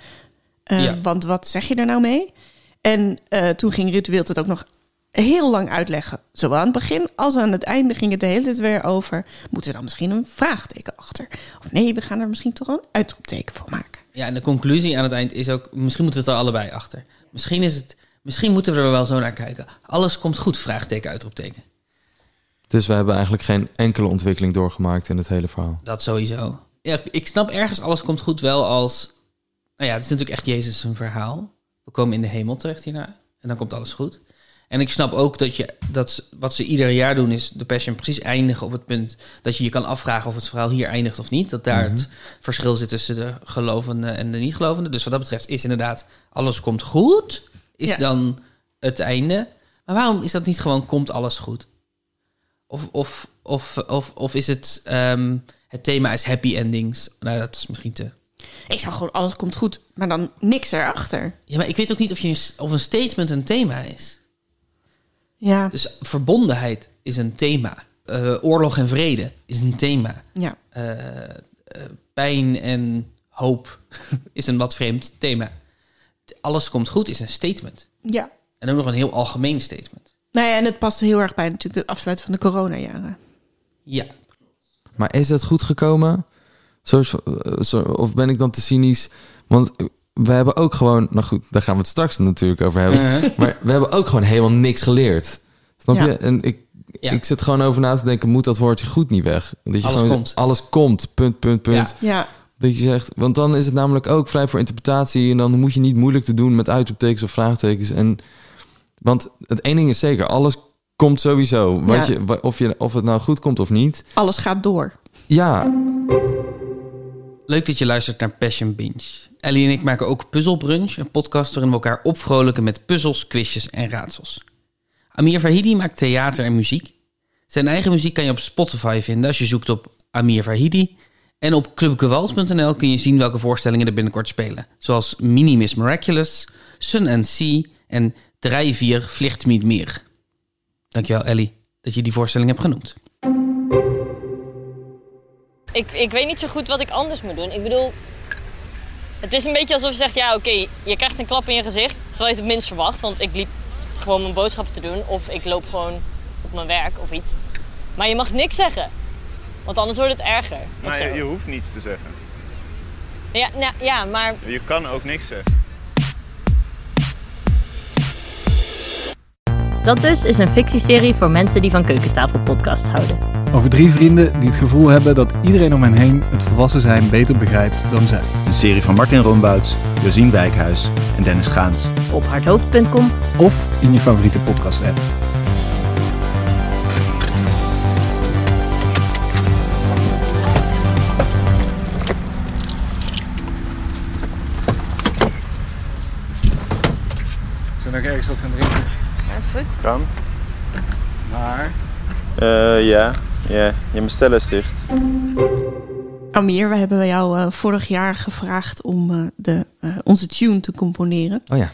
Eh, Ja. Want wat zeg je daar nou mee? En eh, toen ging Ritueel het ook nog heel lang uitleggen. Zowel aan het begin als aan het einde ging het de hele tijd weer over... moeten we dan misschien een vraagteken achter? Of nee, we gaan er misschien toch een uitroepteken voor maken. Ja, en de conclusie aan het eind is ook, misschien moeten we het er allebei achter. Misschien, is het, misschien moeten we er wel zo naar kijken. Alles komt goed, vraagteken, uitroepteken. Dus we hebben eigenlijk geen enkele ontwikkeling doorgemaakt in het hele verhaal. Dat sowieso. Ja, ik snap ergens, alles komt goed wel als... Nou ja, het is natuurlijk echt Jezus een verhaal. We komen in de hemel terecht hierna. En dan komt alles goed. En ik snap ook dat, je, dat ze- wat ze ieder jaar doen is de Passion precies eindigen op het punt dat je je kan afvragen of het verhaal hier eindigt of niet. Dat daar Mhm. het verschil zit tussen de gelovenden en de niet-gelovenden. Dus wat dat betreft is inderdaad alles komt goed, is Ja. dan het einde. Maar waarom is dat niet gewoon komt alles goed? Of, of, of, of, of is het ehm, het thema is happy endings? Nou, dat is misschien te. Ik zou gewoon alles komt goed, maar dan niks erachter. Ja, maar ik weet ook niet of, je of een statement een thema is. Ja. Dus verbondenheid is een thema. Eh, oorlog en vrede is een thema. Ja. Eh, eh, pijn en hoop is een wat vreemd thema. Alles komt goed is een statement. Ja. En ook nog een heel algemeen statement. Nou ja, en het past heel erg bij natuurlijk het afsluiten van de coronajaren. Ja. Maar is het goed gekomen? Eh, of ben ik dan te cynisch? Want we hebben ook gewoon... Nou goed, daar gaan we het straks natuurlijk over hebben. Uh-huh. Maar we hebben ook gewoon helemaal niks geleerd. Snap Ja. je? En ik, Ja. ik zit gewoon over na te denken... moet dat woordje goed niet weg? Dat je Alles gewoon, komt. Alles komt, punt, punt, punt. Ja. Dat je zegt, want dan is het namelijk ook vrij voor interpretatie. En dan moet je niet moeilijk te doen met uitroeptekens of vraagtekens. En, want het één ding is zeker, alles komt sowieso. Wat Ja. je, of, je, of het nou goed komt of niet. Alles gaat door. Ja, Leuk dat je luistert naar Passion Binge. Ellie en ik maken ook Puzzle Brunch, een podcast waarin we elkaar opvrolijken met puzzels, quizjes en raadsels. Amir Vahidi maakt theater en muziek. Zijn eigen muziek kan je op Spotify vinden als je zoekt op Amir Vahidi. En op clubgewalt.nl kun je zien welke voorstellingen er binnenkort spelen. Zoals Mini Miss Miraculous, Sun and Sea en 3-4 Vliegt niet meer. Dankjewel Ellie dat je die voorstelling hebt genoemd. Ik, ik weet niet zo goed wat ik anders moet doen. Ik bedoel, het is een beetje alsof je zegt, ja oké, je krijgt een klap in je gezicht. Terwijl je het het minst verwacht, want ik liep gewoon mijn boodschappen te doen. Of ik loop gewoon op mijn werk of iets. Maar je mag niks zeggen. Want anders wordt het erger. Maar je hoeft niets te zeggen. Ja, nou, ja, maar Je kan ook niks zeggen. Dat dus is een fictieserie voor mensen die van keukentafelpodcast houden. Over drie vrienden die het gevoel hebben dat iedereen om hen heen het volwassen zijn beter begrijpt dan zij. Een serie van Martin Roombouts, Josien Wijkhuis en Dennis Gaans. Op hardhoofd.com Of in je favoriete podcast app. Zullen we nog ergens wat gaan drinken? Ja, is goed. Kan? Maar... Eh, ja. Ja, ja, mijn stel is dicht. Amir, we hebben jou eh, vorig jaar gevraagd om eh, de, eh, onze tune te componeren. Oh ja.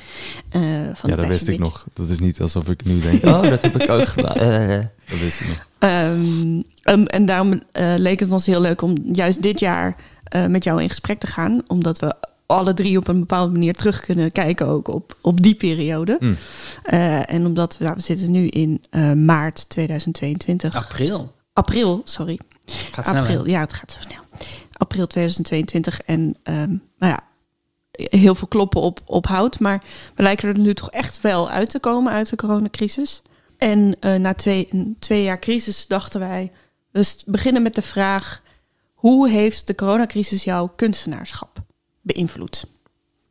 Eh, van ja, dat wist ik nog. Dat is niet alsof ik nu denk, oh, dat heb ik ook gedaan. Eh, dat wist ik nog. Ehm, en, en daarom eh, leek het ons heel leuk om juist dit jaar eh, met jou in gesprek te gaan. Omdat we alle drie op een bepaalde manier terug kunnen kijken ook op, op die periode. Mm. Eh, en omdat we, nou, we zitten nu in eh, maart 2022. April. April, sorry. Gaat April, ja, het gaat zo snel. April 2022 en ehm, nou ja, heel veel kloppen op, op hout. Maar we lijken er nu toch echt wel uit te komen uit de coronacrisis. En eh, na twee, twee jaar crisis dachten wij, we beginnen met de vraag... hoe heeft de coronacrisis jouw kunstenaarschap beïnvloed?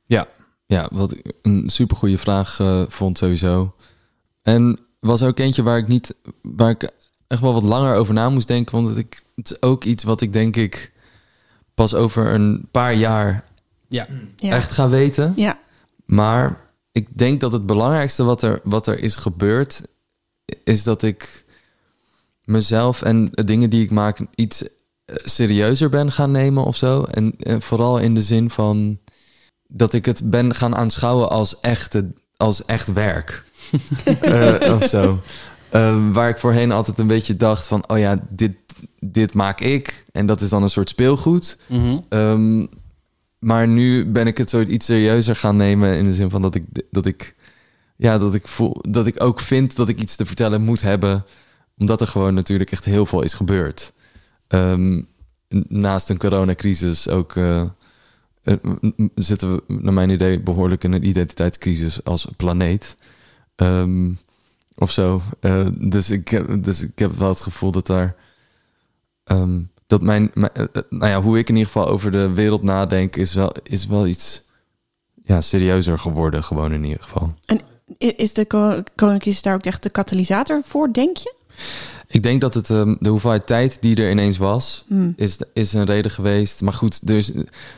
Ja, ja wat ik een supergoeie vraag eh, vond sowieso. En was ook eentje waar ik niet, waar ik echt wel wat langer over na moest denken. Want ik, het is ook iets wat ik denk ik pas over een paar jaar Ja. Echt ga weten. Ja. Maar ik denk dat het belangrijkste wat er, wat er is gebeurd, is dat ik mezelf en de dingen die ik maak iets serieuzer ben gaan nemen of zo. En, vooral in de zin van dat ik het ben gaan aanschouwen als, echte, als echt werk. Eh, of zo. Eh, waar ik voorheen altijd een beetje dacht van, oh ja, dit, dit maak ik. En dat is dan een soort speelgoed. Mhm. Ehm, maar nu ben ik het soort iets serieuzer gaan nemen in de zin van dat ik, dat ik, ja, dat ik voel, dat ik ook vind dat ik iets te vertellen moet hebben, omdat er gewoon natuurlijk echt heel veel is gebeurd. Ehm, naast een coronacrisis ook eh, eh, zitten we, naar mijn idee, behoorlijk in een identiteitscrisis als planeet. Ehm, of zo. Eh, dus, ik heb, dus ik heb wel het gevoel dat daar. ehm, dat mijn, nou ja, hoe ik in ieder geval over de wereld nadenk, is wel, is wel iets ja, serieuzer geworden, gewoon in ieder geval. En is de co- coronacrisis daar ook echt de katalysator voor, denk je? Ik denk dat het ehm, de hoeveelheid tijd die er ineens was, Hmm. is, is een reden geweest. Maar goed, dus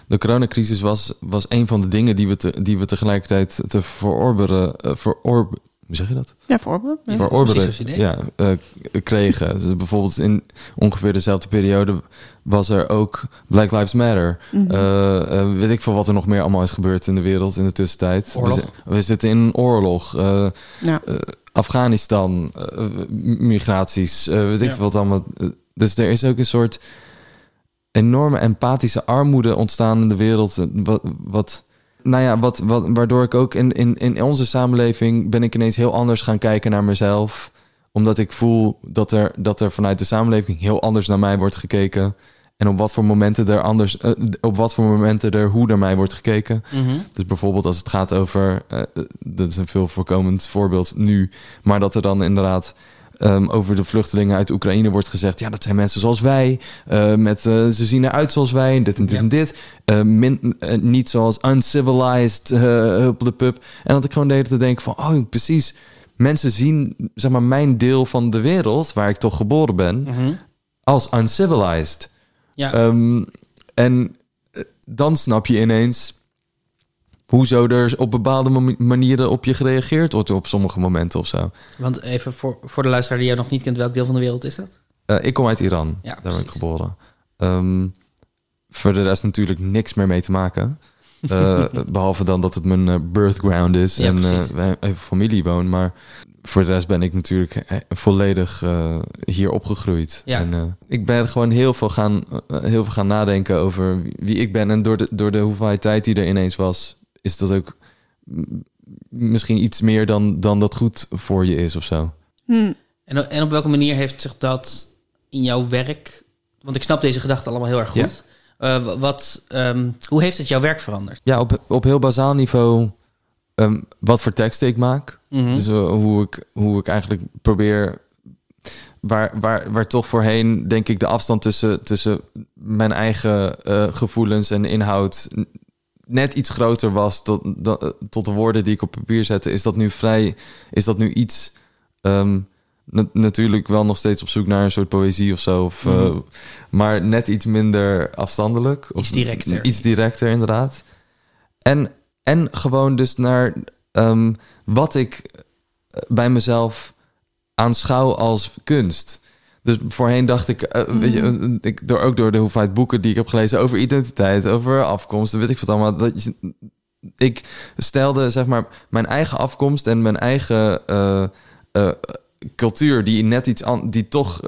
de coronacrisis was, was een van de dingen die we, te, die we tegelijkertijd te verorberen. verorb, hoe zeg je dat? Ja, voorbeeld. Ja. verorberen ja, eh, kregen. Dus bijvoorbeeld in ongeveer dezelfde periode was er ook Black Lives Matter. Mhm. Eh, weet ik veel wat er nog meer allemaal is gebeurd in de wereld in de tussentijd. Oorlog. We, zi- we zitten in een oorlog. eh, Ja. Afghanistan, eh, migraties, eh, weet ik Ja. wat allemaal. Eh, Dus er is ook een soort enorme empathische armoede ontstaan in de wereld. Wat, wat nou ja, wat, wat, waardoor ik ook in, in, in onze samenleving ben ik ineens heel anders gaan kijken naar mezelf. Omdat ik voel dat er, dat er vanuit de samenleving heel anders naar mij wordt gekeken. En op wat voor momenten er anders, eh, op wat voor momenten er hoe naar mij wordt gekeken. Mhm. Dus bijvoorbeeld als het gaat over, eh, dat is een veel voorkomend voorbeeld nu, maar dat er dan inderdaad ehm, over de vluchtelingen uit Oekraïne wordt gezegd... ja, dat zijn mensen zoals wij, met, ze zien eruit zoals wij, dit en dit en dit. Min, eh, niet zoals uncivilized, uh, de pup. En dat ik gewoon deed te denken van, oh, precies... Mensen zien, zeg maar, mijn deel van de wereld, waar ik toch geboren ben, Mhm. als uncivilized. Ja. Ehm, en eh, dan snap je ineens hoezo er op bepaalde manieren op je gereageerd wordt op sommige momenten of zo. Want even voor, voor de luisteraar die jou nog niet kent, welk deel van de wereld is dat? Eh, ik kom uit Iran, Ja, daar ben ik geboren. Ehm, voor de rest natuurlijk niks meer mee te maken. Eh, behalve dan dat het mijn birthground is Ja, en wij even familie woon. Maar voor de rest ben ik natuurlijk eh, volledig eh, hier opgegroeid. Ja. En, eh, ik ben gewoon heel veel, gaan, heel veel gaan nadenken over wie, wie ik ben. En door de, door de hoeveelheid tijd die er ineens was, is dat ook misschien iets meer dan, dan dat goed voor je is of zo. Hm. En, en op welke manier heeft zich dat in jouw werk... Want ik snap deze gedachten allemaal heel erg goed. Eh, wa- wat, ehm, hoe heeft het jouw werk veranderd? Ja, op, op heel bazaal niveau ehm, wat voor teksten ik maak. Mhm. Dus eh, hoe, ik, hoe ik eigenlijk probeer... Waar, waar, waar toch voorheen, denk ik, de afstand tussen, tussen mijn eigen eh, gevoelens en inhoud net iets groter was tot, eh, tot de woorden die ik op papier zette, is dat nu vrij, is dat nu iets... ehm, na- natuurlijk wel nog steeds op zoek naar een soort poëzie of zo. Of, Mhm. maar net iets minder afstandelijk. Of Iets directer. Iets directer, inderdaad. En, en gewoon dus naar ehm, wat ik eh, bij mezelf aanschouw als kunst. Dus voorheen dacht ik, eh, weet je, Mhm. eh, ik, door, ook door de hoeveelheid boeken die ik heb gelezen over identiteit, over afkomst, weet ik wat allemaal. Dat je, ik stelde zeg maar mijn eigen afkomst en mijn eigen cultuur, die net iets aan, die toch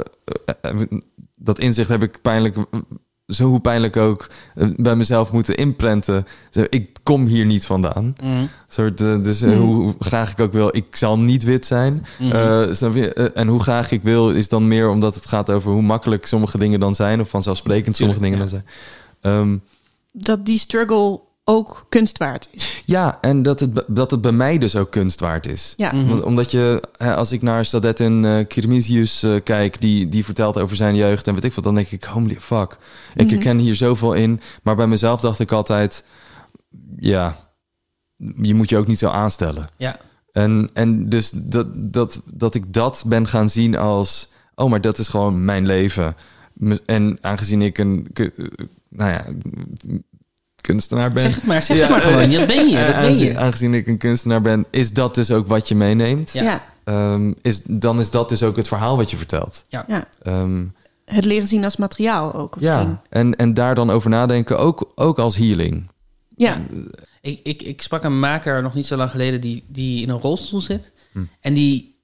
dat inzicht heb ik pijnlijk, zo hoe pijnlijk ook, eh, bij mezelf moeten inprenten. Zo, ik kom hier niet vandaan. Soort, eh, dus eh, Mhm. hoe, graag ik ook wil, ik zal niet wit zijn. Je? Eh, en hoe graag ik wil, is dan meer omdat het gaat over hoe makkelijk sommige dingen dan zijn, of vanzelfsprekend sommige dingen dan zijn. Ehm, Dat die struggle ook kunst waard is. ja, en dat het, dat het bij mij dus ook kunst waard is. Ja. Mhm. Omdat je, hè, als ik naar Sadetin uh, Kirmisius eh, kijk, die, die vertelt over zijn jeugd en weet ik wat, dan denk ik, holy fuck. Ik Mhm. herken hier zoveel in. Maar bij mezelf dacht ik altijd, ja, je moet je ook niet zo aanstellen. Ja. En, en dus dat, dat, dat ik dat ben gaan zien als, oh, maar dat is gewoon mijn leven. Me- En aangezien ik een, eh, nou ja, kunstenaar ben. Zeg het maar, zeg het maar gewoon. Dat ben je, dat eh, ben je. aangezien, aangezien ik een kunstenaar ben, is dat dus ook wat je meeneemt. Ja. Ehm, is, dan is dat dus ook het verhaal wat je vertelt. Ja. Ja. Ehm, Het leren zien als materiaal ook. Misschien. ja. En, en daar dan over nadenken, ook, ook als healing. Ja. Ik, ik, ik sprak een maker nog niet zo lang geleden die, die in een rolstoel zit. Hm. En die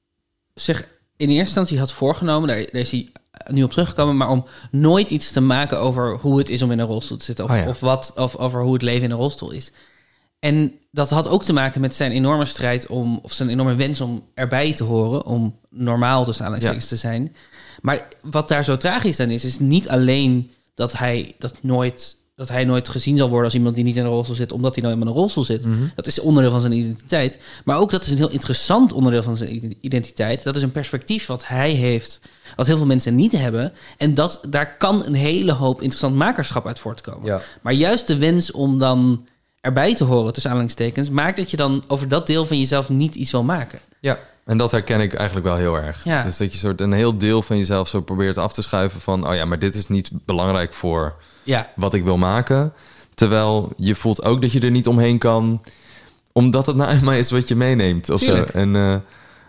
zich in eerste instantie had voorgenomen, daar, daar is hij nu op teruggekomen, maar om nooit iets te maken over hoe het is om in een rolstoel te zitten. Of, Oh ja. of, wat, of over hoe het leven in een rolstoel is. En dat had ook te maken met zijn enorme strijd om, of zijn enorme wens om erbij te horen, om normaal tussen aanhalingstekens te zijn. Maar wat daar zo tragisch aan is, is niet alleen dat hij dat nooit, dat hij nooit gezien zal worden als iemand die niet in een rolstoel zit, omdat hij nou eenmaal in een rolstoel zit. Mhm. Dat is onderdeel van zijn identiteit. Maar ook dat is een heel interessant onderdeel van zijn ident- identiteit. Dat is een perspectief wat hij heeft, wat heel veel mensen niet hebben. En dat, daar kan een hele hoop interessant makerschap uit voortkomen. Ja. Maar juist de wens om dan erbij te horen, tussen aanhalingstekens, maakt dat je dan over dat deel van jezelf niet iets wil maken. Ja, en dat herken ik eigenlijk wel heel erg. Ja. Dus dat je soort een heel deel van jezelf zo probeert af te schuiven van... oh ja, maar dit is niet belangrijk voor Ja. wat ik wil maken. Terwijl je voelt ook dat je er niet omheen kan... omdat het nou eenmaal is wat je meeneemt of Tuurlijk. zo. En, eh,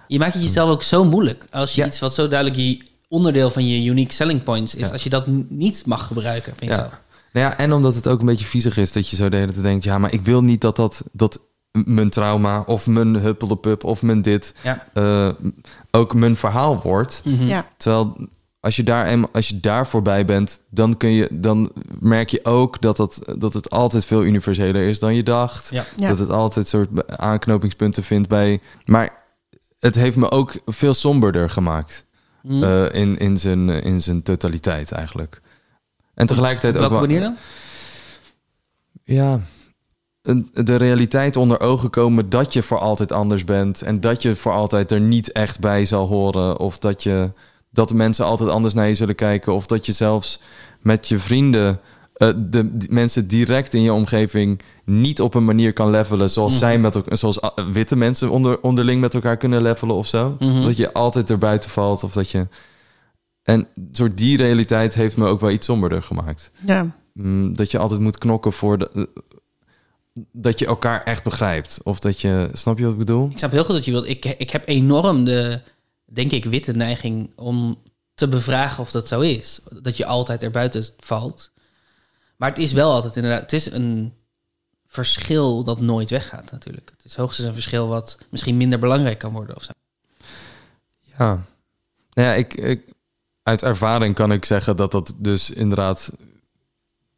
Je maakt het jezelf ook zo moeilijk als je iets wat zo duidelijk je onderdeel van je unique selling points is, Ja. als je dat niet mag gebruiken van jezelf. Ja. Nou ja, en omdat het ook een beetje viezig is dat je zo de hele tijd denkt... ja, maar ik wil niet dat dat, dat mijn trauma of mijn huppeldepup of mijn dit... Ja. eh, ook mijn verhaal wordt. Mhm. Ja. Terwijl als je, daar, als je daar voorbij bent... dan, kun je, dan merk je ook dat, dat, dat het altijd veel universeler is dan je dacht. Ja. Ja. Dat het altijd soort aanknopingspunten vindt bij... Maar het heeft me ook veel somberder gemaakt. Mhm. eh, in, in, zijn, in zijn totaliteit eigenlijk. En tegelijkertijd Op ook welke wel... manier dan? Ja. een- de realiteit onder ogen komen dat je voor altijd anders bent en dat je voor altijd er niet echt bij zal horen of dat je dat mensen altijd anders naar je zullen kijken of dat je zelfs met je vrienden eh, de, mensen direct in je omgeving niet op een manier kan levelen zoals Mhm. zij met elkaar, zoals ah, witte mensen onder, onderling met elkaar kunnen levelen of zo. Mhm. Dat je altijd erbuiten valt of dat je en soort die realiteit heeft me ook wel iets somberder gemaakt. Ja. Mm, dat je altijd moet knokken voor de, dat je elkaar echt begrijpt. Of dat je, snap je wat ik bedoel? Ik snap heel goed wat je wilt. Ik, ik heb enorm de, denk ik, witte neiging om te bevragen of dat zo is. Dat je altijd erbuiten valt. Maar het is wel altijd inderdaad, het is een verschil dat nooit weggaat natuurlijk. Het is hoogstens een verschil wat misschien minder belangrijk kan worden of zo. Ja. Nou ja, ik, ik, uit ervaring kan ik zeggen dat dat dus inderdaad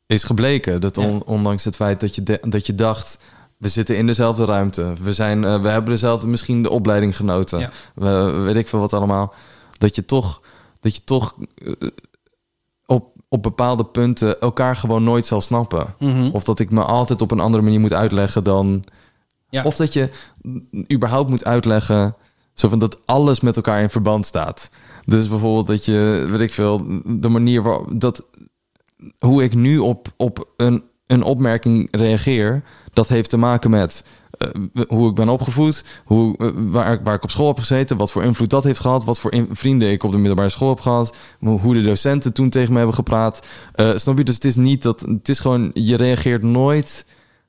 is gebleken. Dat on- ondanks het feit dat je, de- dat je dacht, we zitten in dezelfde ruimte. We, zijn, eh, we hebben dezelfde, misschien de opleiding genoten. Ja. We, weet ik veel wat allemaal. Dat je toch, dat je toch eh, op, op bepaalde punten elkaar gewoon nooit zal snappen. Mhm. Of dat ik me altijd op een andere manier moet uitleggen dan... Ja. Of dat je überhaupt moet uitleggen... Zo van dat alles met elkaar in verband staat. Dus bijvoorbeeld dat je, weet ik veel, de manier waarop dat hoe ik nu op, op een, een opmerking reageer, dat heeft te maken met eh, hoe ik ben opgevoed, hoe, eh, waar, ik- waar ik op school heb gezeten, wat voor invloed dat heeft gehad, wat voor in- vrienden ik op de middelbare school heb gehad, hoe de docenten toen tegen me hebben gepraat. Eh, snap je? Dus het is niet dat, het is gewoon, je reageert nooit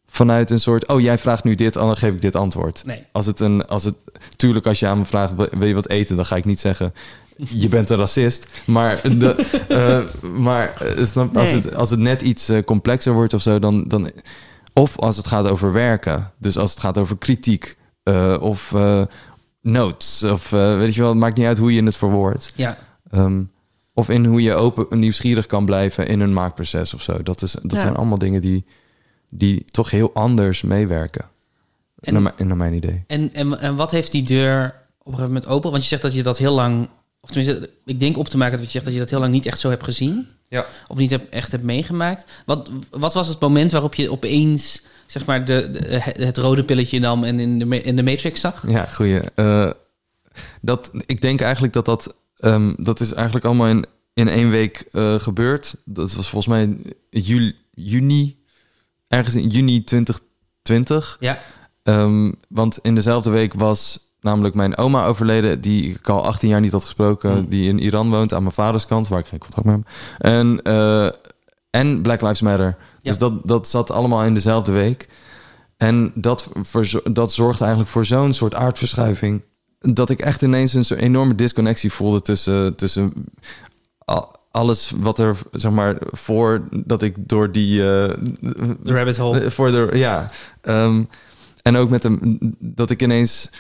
vanuit een soort, oh jij vraagt nu dit, dan geef ik dit antwoord. Nee. Als het een, als het, tuurlijk als je aan me vraagt, wil je wat eten, dan ga ik niet zeggen, je bent een racist. Maar, de, eh, maar eh, snap, als, Nee. het, als het net iets eh, complexer wordt of zo, dan, dan. Of als het gaat over werken. Dus als het gaat over kritiek. of eh, notes. Of weet je wel, het maakt niet uit hoe je het verwoordt. Ja. Ehm, of in hoe je open nieuwsgierig kan blijven in een maakproces of zo. Dat, is, dat Ja. zijn allemaal dingen die, die toch heel anders meewerken. En- naar, mijn- naar mijn idee. En, en, en wat heeft die deur op een gegeven moment open? Want je zegt dat je dat heel lang, of tenminste, ik denk op te maken dat je zegt dat je dat heel lang niet echt zo hebt gezien. Ja. Of niet heb, echt hebt meegemaakt. Wat, wat was het moment waarop je opeens, zeg maar, de, de- het, rode pilletje nam en in de, in de Matrix zag? Ja, goeie. Eh, dat, ik denk eigenlijk dat dat... ehm, dat is eigenlijk allemaal in, in één week eh, gebeurd. Dat was volgens mij juli, juni... Ergens in juni 2020. Ja. Ehm, want in dezelfde week was namelijk mijn oma overleden... die ik al 18 jaar niet had gesproken... Hmm. die in Iran woont, aan mijn vaders kant... waar ik geen contact mee heb. En, eh, en Black Lives Matter. Ja. Dus dat, dat zat allemaal in dezelfde week. En dat, dat zorgde eigenlijk voor zo'n soort aardverschuiving. Dat ik echt ineens een soort enorme disconnectie voelde tussen, tussen al- alles wat er, zeg maar, voordat ik door die. De rabbit hole. Voor de, ja. Ehm, en ook met hem, dat ik ineens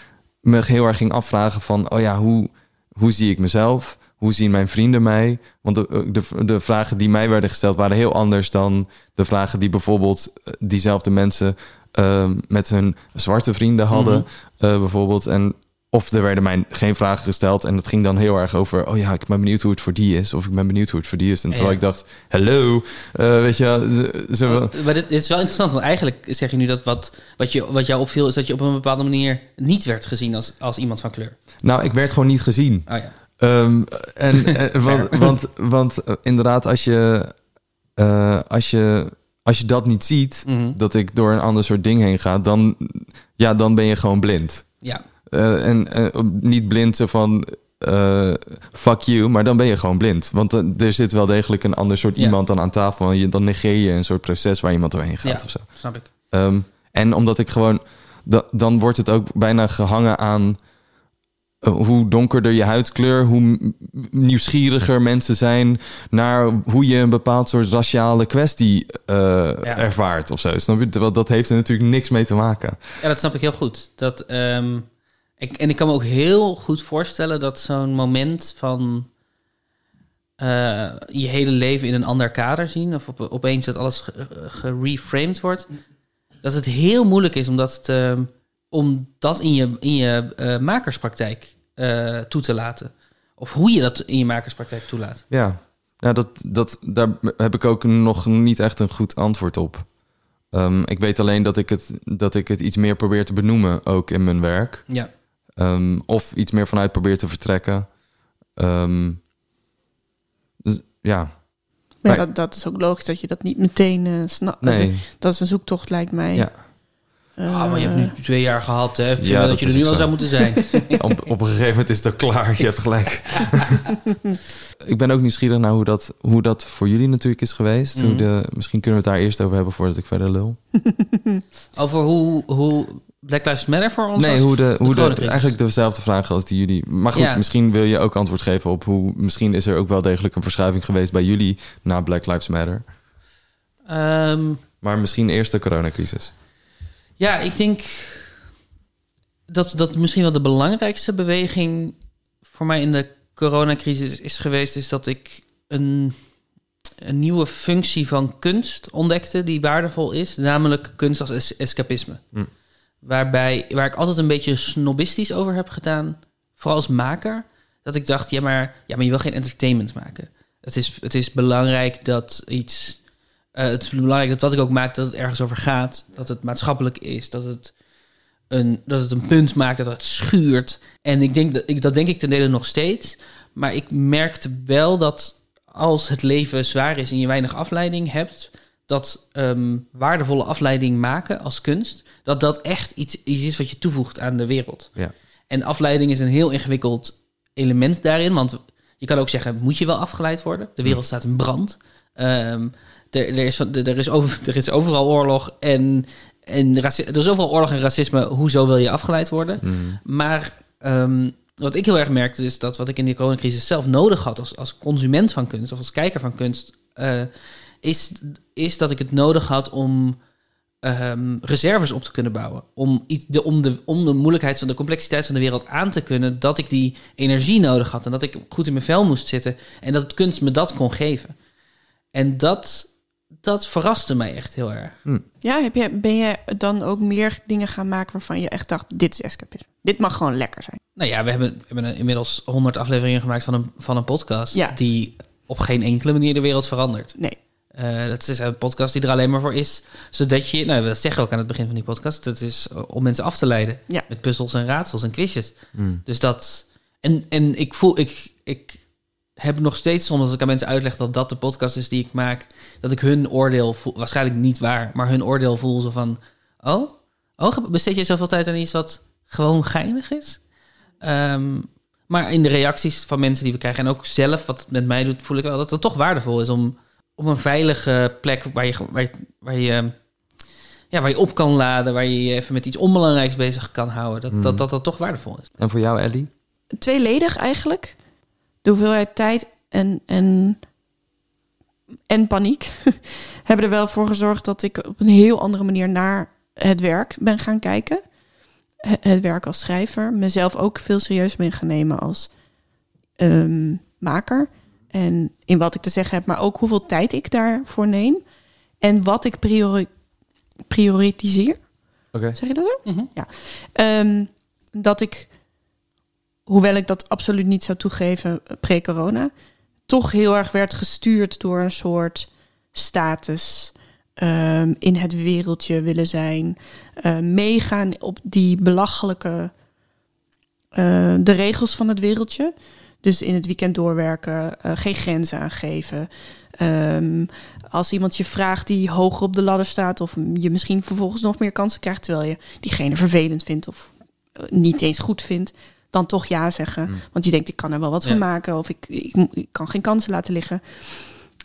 me heel erg ging afvragen van, oh ja, hoe, hoe zie ik mezelf? Hoe zien mijn vrienden mij? Want de, de, de vragen die mij werden gesteld waren heel anders dan de vragen die bijvoorbeeld eh, diezelfde mensen ehm, met hun zwarte vrienden hadden, Mhm. eh, bijvoorbeeld. En of er werden mij geen vragen gesteld en het ging dan heel erg over, oh ja, ik ben benieuwd hoe het voor die is, of ik ben benieuwd hoe het voor die is. En terwijl Ja. ik dacht, hello, eh, weet je, wel, Maar dit, dit is wel interessant, want eigenlijk zeg je nu dat wat, wat, je, wat jou opviel... is dat je op een bepaalde manier niet werd gezien als, als iemand van kleur. Nou, ik werd gewoon niet gezien. Oh ja. Ehm, en, en- want, want, want eh, inderdaad, als je, eh, als, je, als je dat niet ziet, Mhm. dat ik door een ander soort ding heen ga, dan, ja, dan ben je gewoon blind. Ja. Eh, en niet blind zo van eh, fuck you, maar dan ben je gewoon blind. Want eh, er zit wel degelijk een ander soort iemand dan aan tafel. Je, dan negeer je een soort proces waar iemand doorheen gaat Ja, of zo. snap ik. Ehm, en omdat ik gewoon, da- dan wordt het ook bijna gehangen aan hoe donkerder je huidkleur, hoe nieuwsgieriger mensen zijn naar hoe je een bepaald soort raciale kwestie ervaart of zo. Snap je? Terwijl dat heeft er natuurlijk niks mee te maken. Ja, dat snap ik heel goed. Dat, ehm, ik, en ik kan me ook heel goed voorstellen dat zo'n moment van eh, je hele leven in een ander kader zien, of op, opeens dat alles ge- gereframed wordt, dat het heel moeilijk is om dat, te- om dat in je, in je eh, makerspraktijk eh, toe te laten. Of hoe je dat in je makerspraktijk toelaat. Ja, ja dat, dat, daar heb ik ook nog niet echt een goed antwoord op. Ehm, ik weet alleen dat ik, het, dat ik het iets meer probeer te benoemen, ook in mijn werk. Ja. Ehm, of iets meer vanuit probeer te vertrekken. Ehm, dus, ja. Maar Maar- dat, dat is ook logisch dat je dat niet meteen eh snapt. Dat- Nee. Dat is een zoektocht, lijkt mij. Ja. Ah, maar je hebt nu twee jaar gehad, hè? Ik wel dat, je er nu al zo. zou moeten zijn. op, op een gegeven moment is het ook klaar. Je hebt gelijk. ik ben ook nieuwsgierig naar hoe dat, hoe dat voor jullie natuurlijk is geweest. Hoe Mhm. de, misschien kunnen we het daar eerst over hebben voordat ik verder lul. Over hoe, hoe Black Lives Matter voor ons Nee, hoe de, hoe de, eigenlijk dezelfde vraag als die jullie. Maar goed, Ja. misschien wil je ook antwoord geven op hoe. Misschien is er ook wel degelijk een verschuiving geweest bij jullie na Black Lives Matter. Ehm, Maar misschien eerst de coronacrisis. Ja, ik denk dat dat misschien wel de belangrijkste beweging voor mij in de coronacrisis is geweest, is dat ik een, een nieuwe functie van kunst ontdekte die waardevol is, namelijk kunst als es- escapisme. Hm. Waarbij, waar ik altijd een beetje snobistisch over heb gedaan, vooral als maker, dat ik dacht, ja maar, ja, maar je wil geen entertainment maken. Het is, het is belangrijk dat iets eh, het is belangrijk dat wat ik ook maak, dat het ergens over gaat. Dat het maatschappelijk is. Dat het een, dat het een punt maakt, dat het schuurt. En ik denk dat, ik, dat denk ik ten dele nog steeds. Maar ik merkte wel dat als het leven zwaar is en je weinig afleiding hebt, dat ehm, waardevolle afleiding maken als kunst, dat dat echt iets, iets is wat je toevoegt aan de wereld. Ja. En afleiding is een heel ingewikkeld element daarin. Want je kan ook zeggen, moet je wel afgeleid worden? De wereld staat in brand. Ehm, er, er, is, er, is over, er is overal oorlog en, en er is overal oorlog en racisme. Hoezo wil je afgeleid worden? Mm. Maar ehm, wat ik heel erg merkte is dat wat ik in die coronacrisis zelf nodig had als, als consument van kunst of als kijker van kunst, eh, is, is dat ik het nodig had om ehm, reserves op te kunnen bouwen. Om, iets- de, om, de, om de moeilijkheid van de complexiteit van de wereld aan te kunnen, dat ik die energie nodig had en dat ik goed in mijn vel moest zitten en dat het kunst me dat kon geven. En dat, dat verraste mij echt heel erg. Ja, heb je, ben je dan ook meer dingen gaan maken waarvan je echt dacht, dit is escapisme. Dit mag gewoon lekker zijn. Nou ja, we hebben, we hebben inmiddels 100 afleveringen gemaakt van een, van een podcast Ja. die op geen enkele manier de wereld verandert. Nee. Eh, dat is een podcast die er alleen maar voor is, zodat je, nou, dat zeggen we ook aan het begin van die podcast, dat is eh, om mensen af te leiden Ja. met puzzels en raadsels en quizjes. Mm. Dus dat, en, en ik voel, ik, ik heb nog steeds soms als ik aan mensen uitleg dat dat de podcast is die ik maak, dat ik hun oordeel voel, waarschijnlijk niet waar, maar hun oordeel voel zo van, oh, oh besteed je zoveel tijd aan iets wat gewoon geinig is? Ehm, maar in de reacties van mensen die we krijgen en ook zelf wat het met mij doet, voel ik wel dat het toch waardevol is om op een veilige plek waar je, waar je, waar je, ja, waar je op kan laden, waar je je even met iets onbelangrijks bezig kan houden, dat, Mm. dat, dat dat toch waardevol is. En voor jou, Ellie? Tweeledig eigenlijk. De hoeveelheid tijd en, en, en paniek hebben er wel voor gezorgd dat ik op een heel andere manier naar het werk ben gaan kijken. He- Het werk als schrijver. Mezelf ook veel serieus ben gaan nemen als ehm, maker. En in wat ik te zeggen heb, maar ook hoeveel tijd ik daarvoor neem. En wat ik priori prioritiseer. Oké. Zeg je dat zo? Ja. Ehm, dat ik, hoewel ik dat absoluut niet zou toegeven eh, pre-corona, toch heel erg werd gestuurd door een soort status. ehm, in het wereldje willen zijn. eh, meegaan op die belachelijke. eh, de regels van het wereldje. Dus in het weekend doorwerken, eh, geen grenzen aangeven. Ehm, als iemand je vraagt die hoger op de ladder staat, of je misschien vervolgens nog meer kansen krijgt, terwijl je diegene vervelend vindt of eh, niet eens goed vindt, dan toch ja zeggen. Want je denkt, ik kan er wel wat Ja. van maken, of ik, ik, kan geen kansen laten liggen.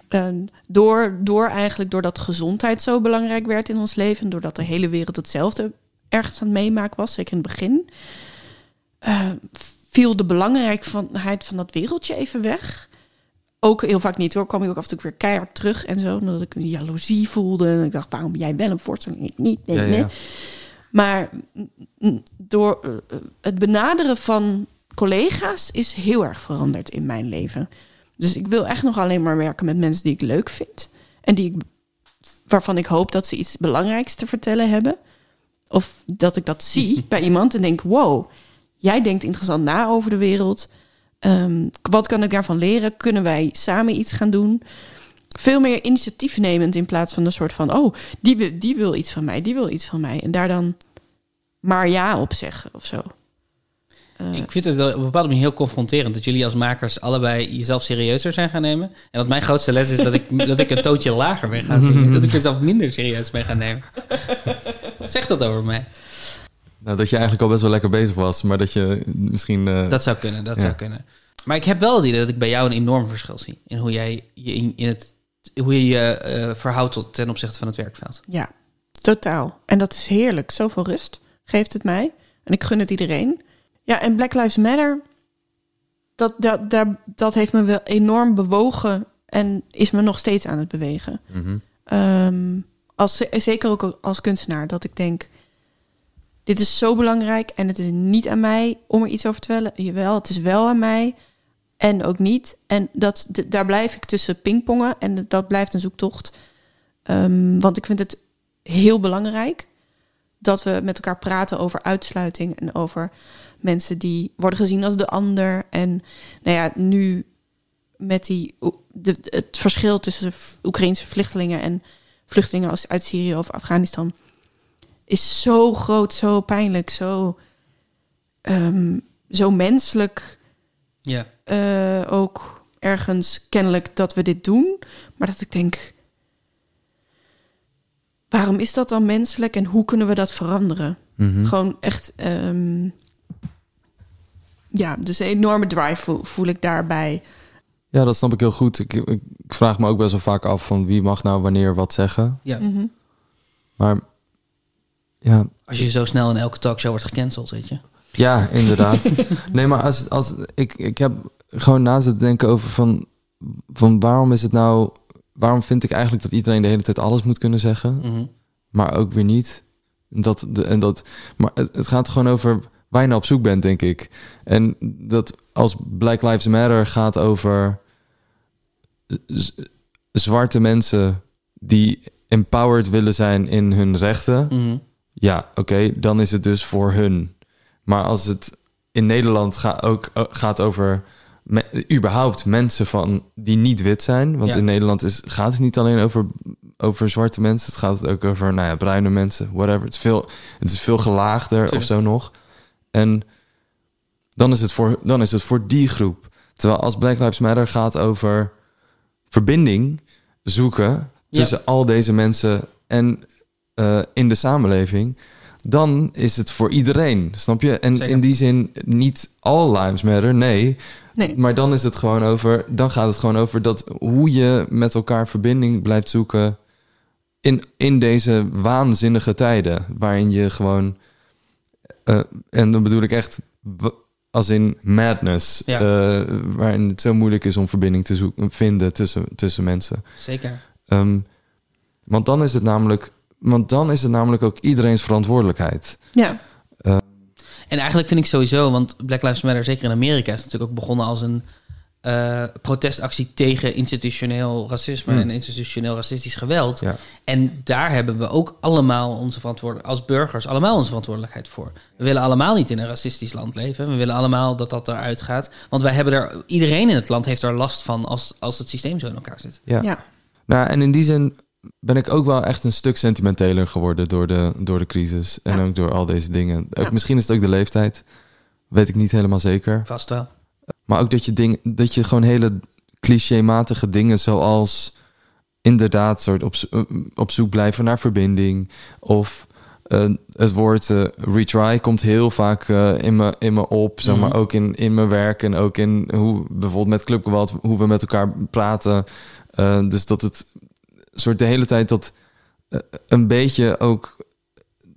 En door, door eigenlijk doordat gezondheid zo belangrijk werd in ons leven, doordat de hele wereld hetzelfde ergens aan het meemaken was, zeker in het begin, eh, viel de belangrijkheid van dat wereldje even weg. Ook heel vaak niet hoor, kwam ik ook af en toe weer keihard terug en zo, omdat ik een jaloezie voelde. En ik dacht, waarom ben jij wel een voorstelling ik niet? Ja, ja. Maar door eh, eh, het benaderen van collega's is heel erg veranderd in mijn leven. Dus ik wil echt nog alleen maar werken met mensen die ik leuk vind. En die ik, waarvan ik hoop dat ze iets belangrijks te vertellen hebben. Of dat ik dat zie bij iemand en denk: wow, jij denkt interessant na over de wereld. Ehm, wat kan ik daarvan leren? Kunnen wij samen iets gaan doen? veel meer initiatief nemend in plaats van een soort van... oh, die, wil- die wil iets van mij, die wil iets van mij. En daar dan maar ja op zeggen of zo. Eh, Ik vind het wel op een bepaalde manier heel confronterend dat jullie als makers allebei jezelf serieuzer zijn gaan nemen. En dat mijn grootste les is dat ik, dat ik een tootje lager ben gaan zingen. Dat ik mezelf minder serieus ben gaan nemen. Wat zegt dat over mij? Nou, dat je eigenlijk al best wel lekker bezig was, maar dat je misschien... eh, Dat zou kunnen, dat ja. zou kunnen. Maar ik heb wel het idee dat ik bij jou een enorm verschil zie. In hoe jij je, in, in het, hoe je je eh, verhoudt tot, ten opzichte van het werkveld. Ja, totaal. En dat is heerlijk. Zoveel rust geeft het mij. En ik gun het iedereen. Ja, en Black Lives Matter, dat, dat, daar, dat heeft me wel enorm bewogen en is me nog steeds aan het bewegen. mhm. Ehm, als, zeker ook als kunstenaar, dat ik denk, dit is zo belangrijk en het is niet aan mij om er iets over te vertellen. Jawel, het is wel aan mij en ook niet. En dat, daar blijf ik tussen pingpongen en dat blijft een zoektocht. Ehm, want ik vind het heel belangrijk dat we met elkaar praten over uitsluiting en over mensen die worden gezien als de ander. En nou ja, nu met die, het verschil tussen Oekraïnse vluchtelingen en vluchtelingen uit Syrië of Afghanistan is zo groot, zo pijnlijk, zo, ehm, zo menselijk. Ja. Eh, ook ergens kennelijk dat we dit doen. Maar dat ik denk, waarom is dat dan menselijk en hoe kunnen we dat veranderen? Mhm. Gewoon echt, ehm, ja, dus een enorme drive voel, voel ik daarbij. Ja, dat snap ik heel goed. Ik, ik, ik vraag me ook best wel vaak af van wie mag nou wanneer wat zeggen. Ja. Mhm. Maar ja, Als je zo snel in elke talkshow wordt gecanceld, weet je. Ja, inderdaad. nee, maar als, als ik, ik heb gewoon na zitten denken over van, van waarom is het nou, waarom vind ik eigenlijk dat iedereen de hele tijd alles moet kunnen zeggen, Mhm. maar ook weer niet. Dat, de, en dat, maar het, het gaat gewoon over waar je nou op zoek bent, denk ik. En dat als Black Lives Matter gaat over zwarte mensen die empowered willen zijn in hun rechten. Mhm. Ja, oké, dan is het dus voor hun. Maar als het in Nederland ga, ook eh, gaat over me- überhaupt mensen van die niet wit zijn, want Ja. in Nederland is, gaat het niet alleen over, over zwarte mensen, het gaat ook over nou ja, bruine mensen, whatever. Het is veel, het is veel gelaagder of Tuurlijk. zo nog. En dan is, het voor, dan is het voor die groep. Terwijl als Black Lives Matter gaat over verbinding zoeken tussen al deze mensen en eh, in de samenleving, dan is het voor iedereen, snap je? En Zeker. in die zin niet all lives matter, nee. Nee. Maar dan is het gewoon over, dan gaat het gewoon over dat hoe je met elkaar verbinding blijft zoeken in, in deze waanzinnige tijden, waarin je gewoon, eh, en dan bedoel ik echt als in madness, Ja. eh, waarin het zo moeilijk is om verbinding te zoeken, vinden tussen, tussen mensen. Zeker. Ehm, want dan is het namelijk, want dan is het namelijk ook iedereen's verantwoordelijkheid. Ja. Eh, En eigenlijk vind ik sowieso, want Black Lives Matter, zeker in Amerika, is natuurlijk ook begonnen als een eh, protestactie tegen institutioneel racisme Hmm. en institutioneel racistisch geweld. Ja. En daar hebben we ook allemaal onze verantwoordelijkheid, als burgers, allemaal onze verantwoordelijkheid voor. We willen allemaal niet in een racistisch land leven. We willen allemaal dat dat eruit gaat. Want wij hebben er, iedereen in het land heeft er last van als, als het systeem zo in elkaar zit. Ja. Ja. Nou, en in die zin ben ik ook wel echt een stuk sentimenteler geworden door de, door de crisis. En ook door al deze dingen. Ook, Ja. Misschien is het ook de leeftijd. Weet ik niet helemaal zeker. Vast wel. Maar ook dat je, ding, dat je gewoon hele clichématige dingen zoals inderdaad soort op, op zoek blijven naar verbinding. Of eh, het woord eh, retry komt heel vaak eh, in, me, in me op. Zeg maar, Mhm. ook in, in mijn werk en ook in hoe bijvoorbeeld met Club Gewalt, hoe we met elkaar praten. Eh, dus dat het soort de hele tijd dat eh, een beetje ook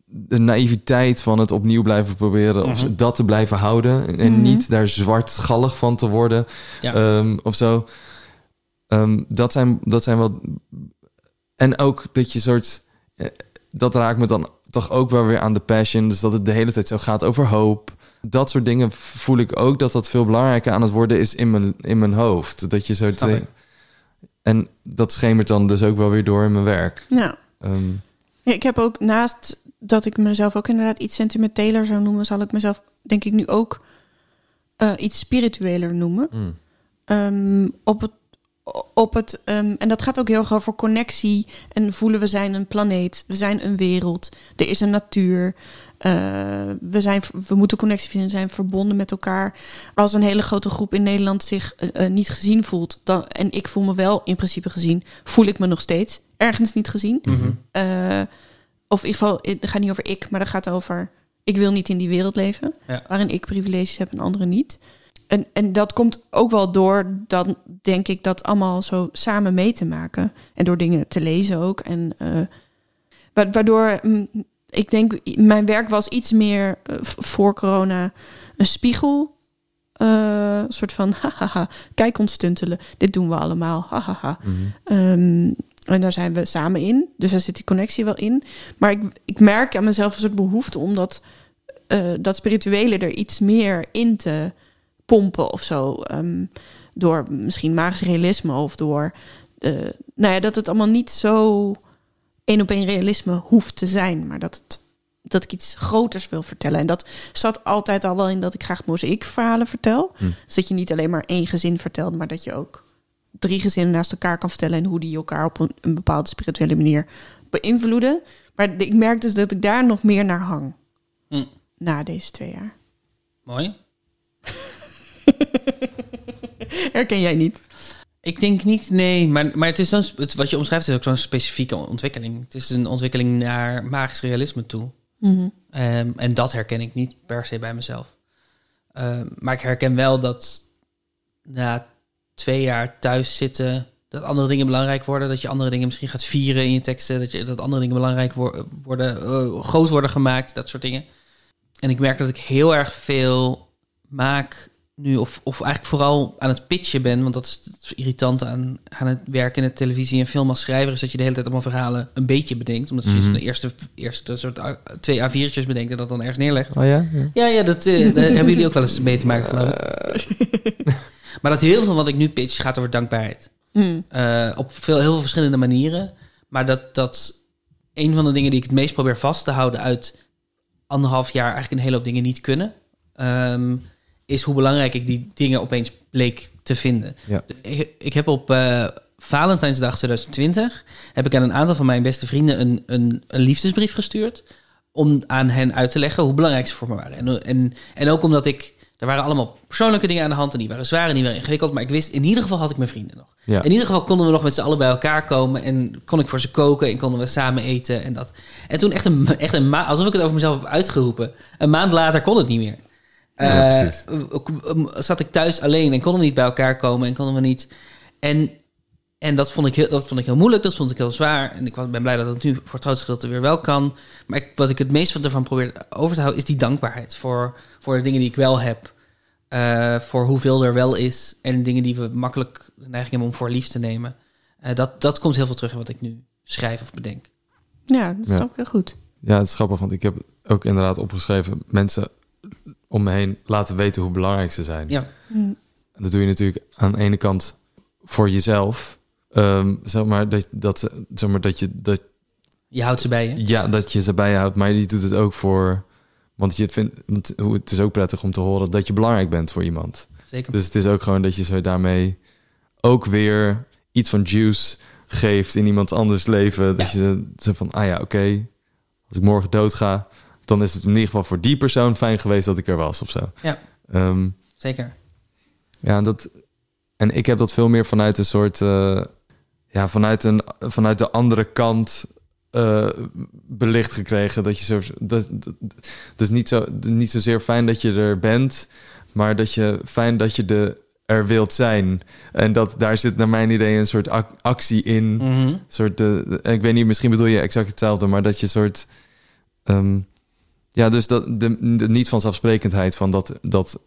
de naïviteit van het opnieuw blijven proberen of Mhm. dat te blijven houden en Mhm. niet daar zwartgallig van te worden Ja. Ehm, of zo. Ehm, dat, zijn, dat zijn wel en ook dat je soort eh, dat raakt me dan toch ook wel weer aan de passion dus dat het de hele tijd zo gaat over hoop dat soort dingen voel ik ook dat dat veel belangrijker aan het worden is in mijn, in mijn hoofd dat je zo te-. En dat schemert dan dus ook wel weer door in mijn werk Ja. Ehm, Ja, ik heb ook naast dat ik mezelf ook inderdaad iets sentimenteler zou noemen, zal ik mezelf denk ik nu ook eh, iets spiritueler noemen. Mm. Ehm, op het, op het. ehm, en dat gaat ook heel erg over connectie. En voelen we zijn een planeet. We zijn een wereld. Er is een natuur. Eh, we, zijn, we moeten connectie vinden. zijn verbonden met elkaar. Als een hele grote groep in Nederland zich eh, eh, niet gezien voelt. Dan, en ik voel me wel in principe gezien. Voel ik me nog steeds ergens niet gezien. Mhm. Of in ieder geval, het gaat niet over ik, maar het gaat over. Ik wil niet in die wereld leven. Ja. Waarin ik privileges heb en anderen niet. En, en dat komt ook wel door, dan denk ik, dat allemaal zo samen mee te maken. En door dingen te lezen ook. En wa- waardoor, mm, ik denk, mijn werk was iets meer eh, voor corona een spiegel. een soort van, hahaha, kijk ons stuntelen. Dit doen we allemaal, hahaha. Ehm, en daar zijn we samen in. Dus daar zit die connectie wel in. Maar ik, ik merk aan mezelf een soort behoefte om dat, eh, dat spirituele er iets meer in te pompen of zo. Ehm, door misschien magisch realisme of door. nou ja, dat het allemaal niet zo één op één realisme hoeft te zijn, maar dat het dat ik iets groters wil vertellen. En dat zat altijd al wel in dat ik graag mozaïekverhalen vertel. Hm. Dus dat je niet alleen maar één gezin vertelt, maar dat je ook drie gezinnen naast elkaar kan vertellen en hoe die elkaar op een, een bepaalde spirituele manier beïnvloeden. Maar ik merk dus dat ik daar nog meer naar hang Hm. na deze twee jaar. Mooi. Herken jij niet? Ik denk niet, nee. Maar, maar het is zo'n, het, wat je omschrijft is ook zo'n specifieke ontwikkeling. Het is een ontwikkeling naar magisch realisme toe. Mhm. Ehm, en dat herken ik niet per se bij mezelf. Ehm, maar ik herken wel dat na twee jaar thuis zitten... dat andere dingen belangrijk worden. Dat je andere dingen misschien gaat vieren in je teksten. Dat, je, dat andere dingen belangrijk wo- worden, eh, groot worden gemaakt. Dat soort dingen. En ik merk dat ik heel erg veel maak nu, of, of eigenlijk vooral aan het pitchen ben, want dat is het irritant aan, aan het werken in de televisie en film als schrijver, is dat je de hele tijd allemaal verhalen een beetje bedenkt. Omdat je Mhm. de eerste, eerste soort A- twee A4'tjes bedenkt en dat dan ergens neerlegt. Oh ja? Ja. Ja, ja dat eh, hebben jullie ook wel eens mee te maken, geloof ik. maar dat heel veel wat ik nu pitch gaat over dankbaarheid. Mm. Eh, op veel, heel veel verschillende manieren. Maar dat, dat een van de dingen die ik het meest probeer vast te houden uit anderhalf jaar eigenlijk een hele hoop dingen niet kunnen, ehm, is hoe belangrijk ik die dingen opeens bleek te vinden. Ja. Ik, ik heb op eh Valentijnsdag 2020 heb ik aan een aantal van mijn beste vrienden een, een, een liefdesbrief gestuurd om aan hen uit te leggen hoe belangrijk ze voor me waren. En, en, en ook omdat ik, er waren allemaal persoonlijke dingen aan de hand en die waren zwaar en die waren ingewikkeld, maar ik wist, in ieder geval had ik mijn vrienden nog. Ja. In ieder geval konden we nog met z'n allen bij elkaar komen en kon ik voor ze koken en konden we samen eten en dat. En toen echt een, echt een maand, alsof ik het over mezelf heb uitgeroepen. Een maand later kon het niet meer. Ja, Eh, precies. zat ik thuis alleen en konden we niet bij elkaar komen en konden we niet. En, en dat, vond ik heel, dat vond ik heel moeilijk, dat vond ik heel zwaar. En ik was- ben blij dat het nu voor het grootste gedeelte weer wel kan. Maar ik, wat ik het meest ervan probeer over te houden, is die dankbaarheid voor, voor de dingen die ik wel heb. Eh, voor hoeveel er wel is en dingen die we makkelijk de neiging hebben om voor lief te nemen. Eh, dat, dat komt heel veel terug in wat ik nu schrijf of bedenk. Ja, dat is Ja. ook heel goed. Ja, het is grappig, want ik heb ook inderdaad opgeschreven... mensen om me heen laten weten hoe belangrijk ze zijn. Ja. Mm. En dat doe je natuurlijk aan de ene kant voor jezelf. Ehm, zeg maar dat, dat, ze, zeg maar dat je... Dat, Je houdt ze bij je. ja, dat je ze bij je houdt, maar je doet het ook voor... Want je het vindt, want hoe- het is ook prettig om te horen dat je belangrijk bent voor iemand. Zeker. Dus het is ook gewoon dat je zo daarmee ook weer iets van juice geeft in iemand anders leven. Dat je zo van, ah ja, oké, als ik morgen doodga, dan is het in ieder geval voor die persoon fijn geweest dat ik er was of zo. Ja. Ehm, Zeker. ja, dat, en ik heb dat veel meer vanuit een soort, eh, ja, vanuit, een, vanuit de andere kant eh, belicht gekregen. Dat je zo, dat, dat, is niet, zo, niet zozeer fijn dat je er bent, maar dat je fijn dat je de, er wilt zijn. En dat daar zit naar mijn idee een soort ac- actie in. Mhm. soort, de, ik weet niet, misschien bedoel je exact hetzelfde, maar dat je soort. ehm, ja, dus dat de, de niet vanzelfsprekendheid van dat, dat,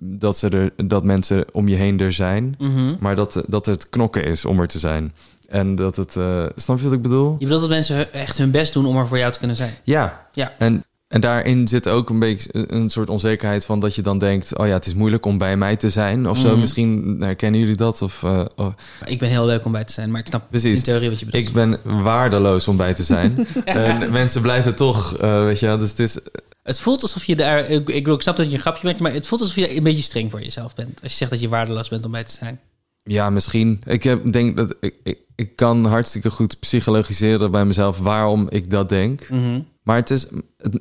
dat, ze er, dat mensen om je heen er zijn, Mhm. maar dat, dat het knokken is om er te zijn. En dat het. eh, snap je wat ik bedoel? Je bedoelt dat mensen echt hun best doen om er voor jou te kunnen zijn. Ja. Ja. En, en daarin zit ook een beetje een soort onzekerheid van dat je dan denkt: oh ja, het is moeilijk om bij mij te zijn of zo. Mhm. Misschien herkennen jullie dat? Of, eh, oh. Ik ben heel leuk om bij te zijn, maar ik snap Precies. in theorie wat je bedoelt. Ik ben waardeloos om bij te zijn. en mensen blijven toch, eh, weet je. Dus het is. Het voelt alsof je daar... Ik, ik, snap dat je een grapje maakt, maar het voelt alsof je een beetje streng voor jezelf bent. Als je zegt dat je waardeloos bent om bij te zijn. Ja, misschien. Ik heb, denk dat ik, ik, ik kan hartstikke goed psychologiseren bij mezelf waarom ik dat denk. Mhm. Maar het is,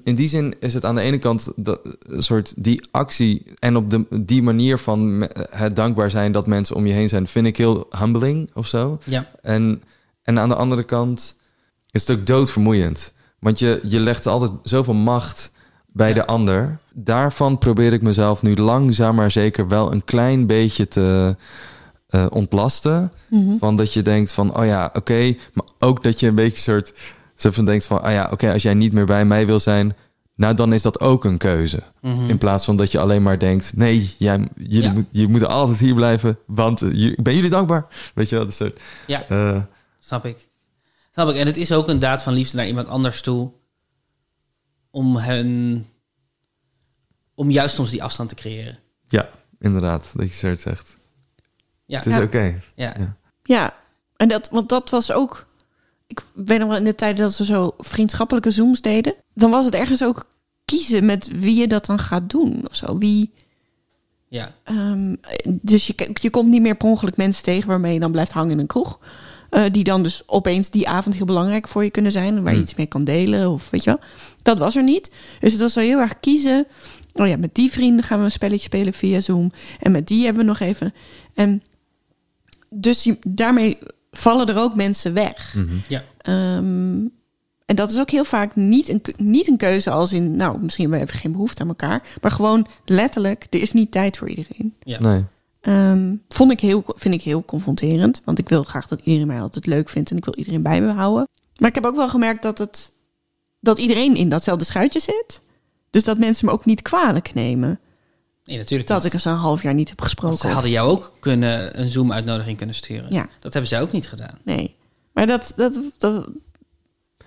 in die zin is het aan de ene kant dat, een soort die actie en op de, die manier van het dankbaar zijn dat mensen om je heen zijn, vind ik heel humbling of zo. Ja. En, en aan de andere kant is het ook doodvermoeiend. Want je, je legt altijd zoveel macht bij de ander. Daarvan probeer ik mezelf nu langzaam maar zeker wel een klein beetje te eh, ontlasten. Mhm. Van dat je denkt van, oh ja, oké. maar ook dat je een beetje soort zo van denkt van, oh ja, oké, als jij niet meer bij mij wil zijn, nou dan is dat ook een keuze. Mhm. In plaats van dat je alleen maar denkt, nee, jij, jullie Ja. moet, je moet altijd hier blijven, want eh, ik ben jullie dankbaar. Weet je wel, dat soort. Ja. eh, Snap ik. Snap ik. En het is ook een daad van liefde naar iemand anders toe. Om hen... Om juist soms die afstand te creëren. ja, inderdaad, dat je zo het zegt. Ja. Het is Ja. oké. Ja. Ja, en dat, want dat was ook. Ik weet nog wel in de tijden dat we zo vriendschappelijke zooms deden. Dan was het ergens ook kiezen met wie je dat dan gaat doen of zo. Wie. Ja. ehm, dus je, je komt niet meer per ongeluk mensen tegen waarmee je dan blijft hangen in een kroeg. Eh, die dan dus opeens die avond heel belangrijk voor je kunnen zijn. Waar je Hmm. iets mee kan delen of weet je wel. Dat was er niet. Dus het was wel heel erg kiezen. Oh ja, met die vrienden gaan we een spelletje spelen via Zoom. En met die hebben we nog even. En dus je- daarmee vallen er ook mensen weg. Ja. Ehm, en dat is ook heel vaak niet een, niet een keuze als in, nou, misschien hebben we even geen behoefte aan elkaar. Maar gewoon letterlijk, er is niet tijd voor iedereen. Ja. Nee. Ehm, vond ik heel, vind ik heel confronterend. Want ik wil graag dat iedereen mij altijd leuk vindt en ik wil iedereen bij me houden. Maar ik heb ook wel gemerkt dat, het, dat iedereen in datzelfde schuitje zit. Dus dat mensen me ook niet kwalijk nemen. Nee, natuurlijk Dat niet. ik er zo'n half jaar niet heb Want gesproken. ze hadden jou ook kunnen, een Zoom-uitnodiging kunnen sturen. Ja. Dat hebben zij ook niet gedaan. Nee. Maar dat, dat, dat,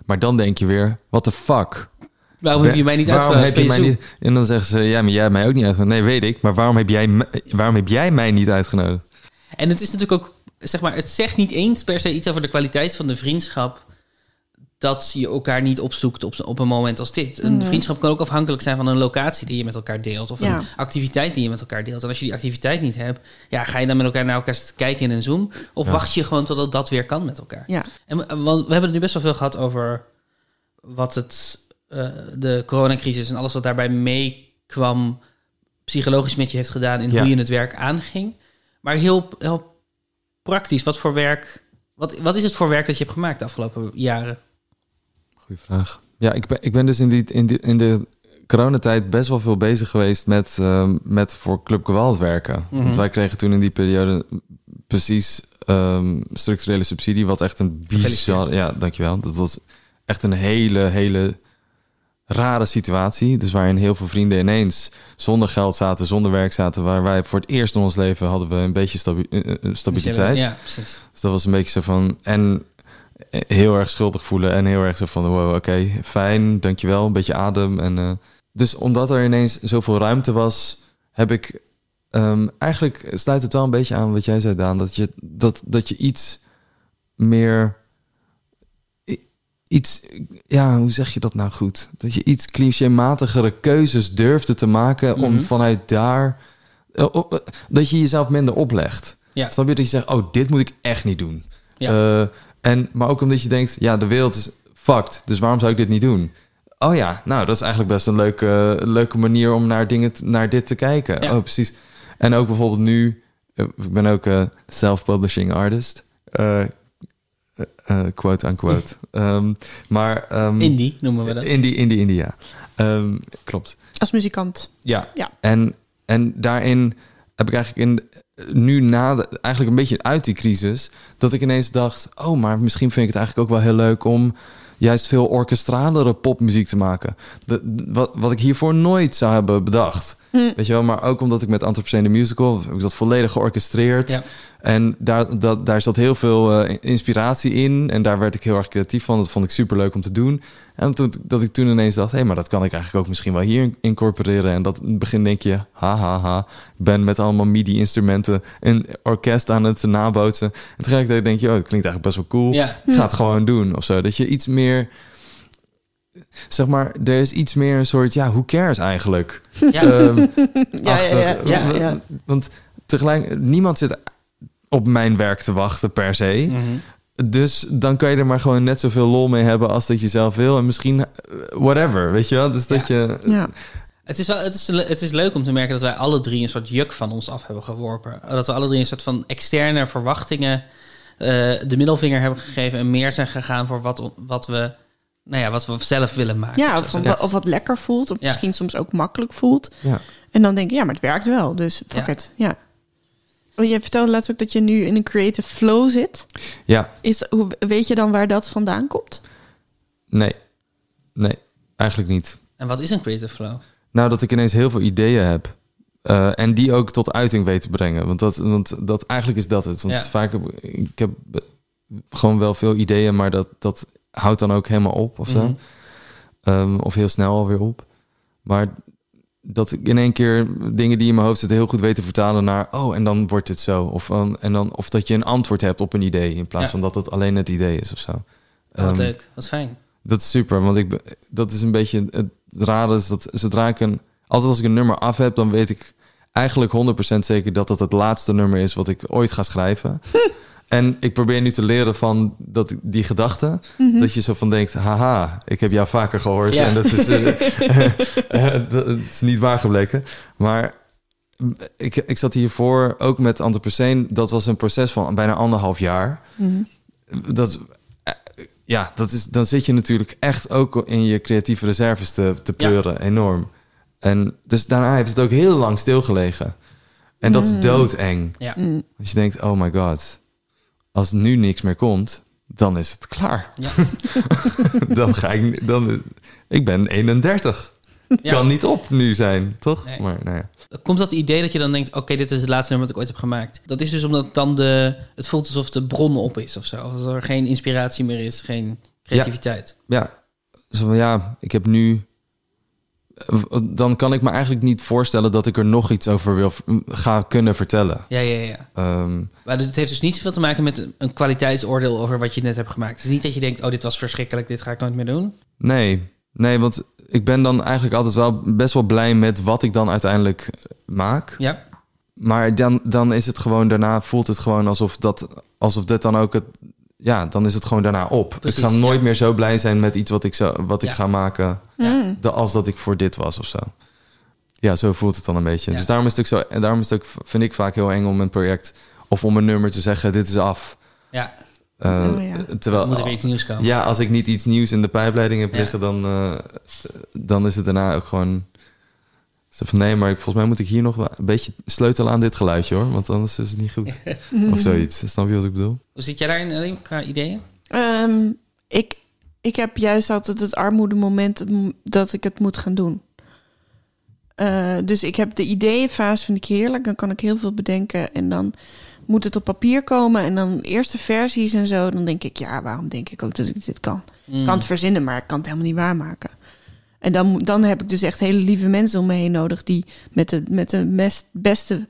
Maar dan denk je weer, what the fuck? Waarom heb je mij niet waarom uitgenodigd heb je bij mij je niet, En dan zeggen ze, ja, maar jij hebt mij ook niet uitgenodigd. Nee, weet ik. Maar waarom heb jij, waarom heb jij mij niet uitgenodigd? En het is natuurlijk ook, zeg maar, het zegt niet eens per se iets over de kwaliteit van de vriendschap. Dat je elkaar niet opzoekt op, op een moment als dit. Een Mhm. vriendschap kan ook afhankelijk zijn van een locatie die je met elkaar deelt. Of Ja. een activiteit die je met elkaar deelt. En als je die activiteit niet hebt, ja, ga je dan met elkaar naar elkaar zitten kijken in een Zoom? Of Ja. wacht je gewoon totdat dat weer kan met elkaar? Ja. En we- want we hebben het nu best wel veel gehad over wat het, eh, de coronacrisis en alles wat daarbij meekwam, psychologisch met je heeft gedaan in Ja. hoe je het werk aanging. Maar heel, heel praktisch, wat voor werk, wat, wat is het voor werk dat je hebt gemaakt de afgelopen jaren? Vraag. Ja, ik ben, ik ben dus in, die, in, die, in de coronatijd best wel veel bezig geweest met, ehm, met voor Club Gewalt werken. Mhm. Want wij kregen toen in die periode precies ehm, structurele subsidie, wat echt een bizar... Ja, dankjewel. Dat was echt een hele, hele rare situatie. Dus waarin heel veel vrienden ineens zonder geld zaten, zonder werk zaten, waar wij voor het eerst in ons leven hadden we een beetje stabi- eh, eh, stabiliteit. Ja, precies. Dus dat was een beetje zo van. En heel erg schuldig voelen. En heel erg zo van: wow, oké, fijn, dankjewel. Een beetje adem. En, eh, dus omdat er ineens zoveel ruimte was, heb ik. ehm, eigenlijk sluit het wel een beetje aan wat jij zei, Daan. Dat je, dat, dat je iets meer. Iets, ja, hoe zeg je dat nou goed? Dat je iets clichématigere keuzes durfde te maken om Mhm. vanuit daar. eh, eh, dat je jezelf minder oplegt. Ja. Snap je dat je zegt, oh, dit moet ik echt niet doen. Ja. En, maar ook omdat je denkt, ja, de wereld is fucked, dus waarom zou ik dit niet doen? Oh ja, nou, dat is eigenlijk best een leuke, leuke manier om naar, dingen, naar dit te kijken. Ja. Oh, precies. En ook bijvoorbeeld nu, eh, ik ben ook een self-publishing artist. Eh, eh, eh, quote unquote. Ehm, maar, ehm, Indie noemen we dat. Indie, indie, indie, ja. Ehm, klopt. als muzikant. Ja. Ja. En, en daarin heb ik eigenlijk in, nu na, eigenlijk een beetje uit die crisis, dat ik ineens dacht, oh, maar misschien vind ik het eigenlijk ook wel heel leuk om juist veel orkestralere popmuziek te maken. Wat, wat ik hiervoor nooit zou hebben bedacht. Hm. Weet je wel, maar ook omdat ik met Anthropocene Musical heb ik dat volledig georchestreerd. Ja. En daar, dat, daar zat heel veel eh, inspiratie in. En daar werd ik heel erg creatief van. Dat vond ik super leuk om te doen. En toen, dat ik toen ineens dacht, hé, hey, maar dat kan ik eigenlijk ook misschien wel hier incorporeren. En dat in het begin denk je, ha, ha, ha. Ben met allemaal MIDI-instrumenten een orkest aan het nabootsen. En tegelijkertijd denk je, oh, dat klinkt eigenlijk best wel cool. Ja. Ga het gewoon doen of zo. Dat je iets meer zeg maar, er is iets meer een soort, ja, hoe cares eigenlijk? Ja. Ehm, Ja, ja, ja, achtig. ja, ja. Want tegelijk, niemand zit op mijn werk te wachten per se. Mhm. Dus dan kan je er maar gewoon net zoveel lol mee hebben als dat je zelf wil. En misschien eh, whatever, weet je wel? Dus dat je... Ja. Het is, wel, het, is, het is leuk om te merken dat wij alle drie een soort juk van ons af hebben geworpen. Dat we alle drie een soort van externe verwachtingen eh, de middelvinger hebben gegeven en meer zijn gegaan voor wat, wat, we, nou ja, wat we zelf willen maken. Ja, of, wat lekker voelt, of Ja. misschien soms ook makkelijk voelt. Ja. En dan denk je, ja, maar het werkt wel, dus fuck Ja. it. Ja. Oh, je vertelde laatst ook dat je nu in een creative flow zit. Ja, Is, hoe, weet je dan waar dat vandaan komt? nee. Nee, eigenlijk niet. En wat is een creative flow? Nou, dat ik ineens heel veel ideeën heb. eh, en die ook tot uiting weet te brengen. Want, dat, want dat, eigenlijk is dat het. Want Ja. vaak heb ik heb gewoon wel veel ideeën, maar dat, dat houdt dan ook helemaal op of zo. Mhm. Ehm, of heel snel alweer op. Maar dat ik in één keer dingen die in mijn hoofd zitten heel goed weet te vertalen naar... oh, en dan wordt het zo. Of, dan- en dan, of dat je een antwoord hebt op een idee... in plaats Ja. van dat het alleen het idee is of zo. Oh, wat Ehm, leuk, wat fijn. dat is super, want ik, dat is een beetje het rare. Is dat zodra ik een, altijd als ik een nummer af heb, dan weet ik eigenlijk 100% zeker dat dat het laatste nummer is wat ik ooit ga schrijven. en ik probeer nu te leren van dat, die gedachte, Mhm. dat je zo van denkt, haha, ik heb jou vaker gehoord Ja. en dat is, dat het is niet waar gebleken. Maar ik, ik zat hiervoor ook met Anthropocene. Dat was een proces van bijna anderhalf jaar Mhm. dat, eh, ja, dat is, dan zit je natuurlijk echt ook in je creatieve reserves te, te pleuren, enorm. En dus daarna heeft het ook heel lang stilgelegen. En dat Mm. is doodeng. Ja. Als je denkt, oh my god, als nu niks meer komt, dan is het klaar. Ja. dan ga ik, dan, ik ben 31. Ja. Kan niet op nu zijn, toch? Nee. Maar nou ja. Komt dat idee dat je dan denkt, oké, dit is het laatste nummer dat ik ooit heb gemaakt. Dat is dus omdat dan de, het voelt alsof de bron op is of zo. Als er geen inspiratie meer is, geen creativiteit. Ja, zo van, ja, ik heb nu. Dan kan ik me eigenlijk niet voorstellen dat ik er nog iets over wil ga kunnen vertellen. Ja, ja, ja. Ehm, Maar dus het heeft dus niet zoveel te maken met een- een kwaliteitsoordeel over wat je net hebt gemaakt. Het is niet dat je denkt, oh, dit was verschrikkelijk, dit ga ik nooit meer doen. nee, nee, want ik ben dan eigenlijk altijd wel best wel blij met wat ik dan uiteindelijk maak. Ja. Maar dan, dan is het gewoon daarna voelt het gewoon alsof dat alsof dit dan ook het ja dan is het gewoon daarna op. Precies, ik ga nooit ja. meer zo blij zijn met iets wat ik zo wat ik Ja. ga maken Ja. als dat ik voor dit was of zo. Ja, zo voelt het dan een beetje. Ja. Dus daarom is het ook zo en daarom is het ook vind ik vaak heel eng om een project of om een nummer te zeggen dit is af. Ja. Eh, Oh, ja. Terwijl Moet er weer iets nieuws komen. Ja, als ik niet iets nieuws in de pijpleiding heb Ja. liggen, dan, eh, dan is het daarna ook gewoon. Zo van nee, maar volgens mij moet ik hier nog wel een beetje sleutelen aan dit geluidje hoor, want anders is het niet goed. of zoiets. Snap je wat ik bedoel? Hoe zit jij daarin, Ellie, qua ideeën? Ehm, ik, ik heb juist altijd het armoedemoment dat ik het moet gaan doen. Eh, dus ik heb de ideeënfase vind ik heerlijk. Dan kan ik heel veel bedenken en dan moet het op papier komen en dan eerste versies en zo. Dan denk ik, ja, waarom denk ik ook dat ik dit kan? Mm. Ik kan het verzinnen, maar ik kan het helemaal niet waarmaken. En dan, dan heb ik dus echt hele lieve mensen om me heen nodig die met de, met de best, beste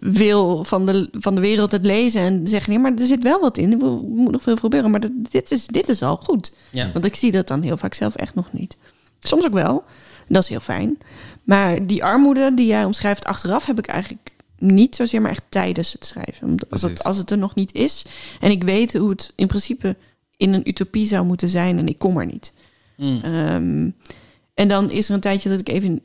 wil van de, van de wereld het lezen en zeggen: nee, maar er zit wel wat in. Er moet nog veel gebeuren, maar dat, dit, is, dit is al goed. Ja. Want ik zie dat dan heel vaak zelf echt nog niet. Soms ook wel. Dat is heel fijn. Maar die armoede die jij omschrijft achteraf heb ik eigenlijk niet zozeer, maar echt tijdens het schrijven. Omdat- Als het, als het er nog niet is en ik weet hoe het in principe in een utopie zou moeten zijn en ik kom er niet. Mm. Ehm, en dan is er een tijdje dat ik even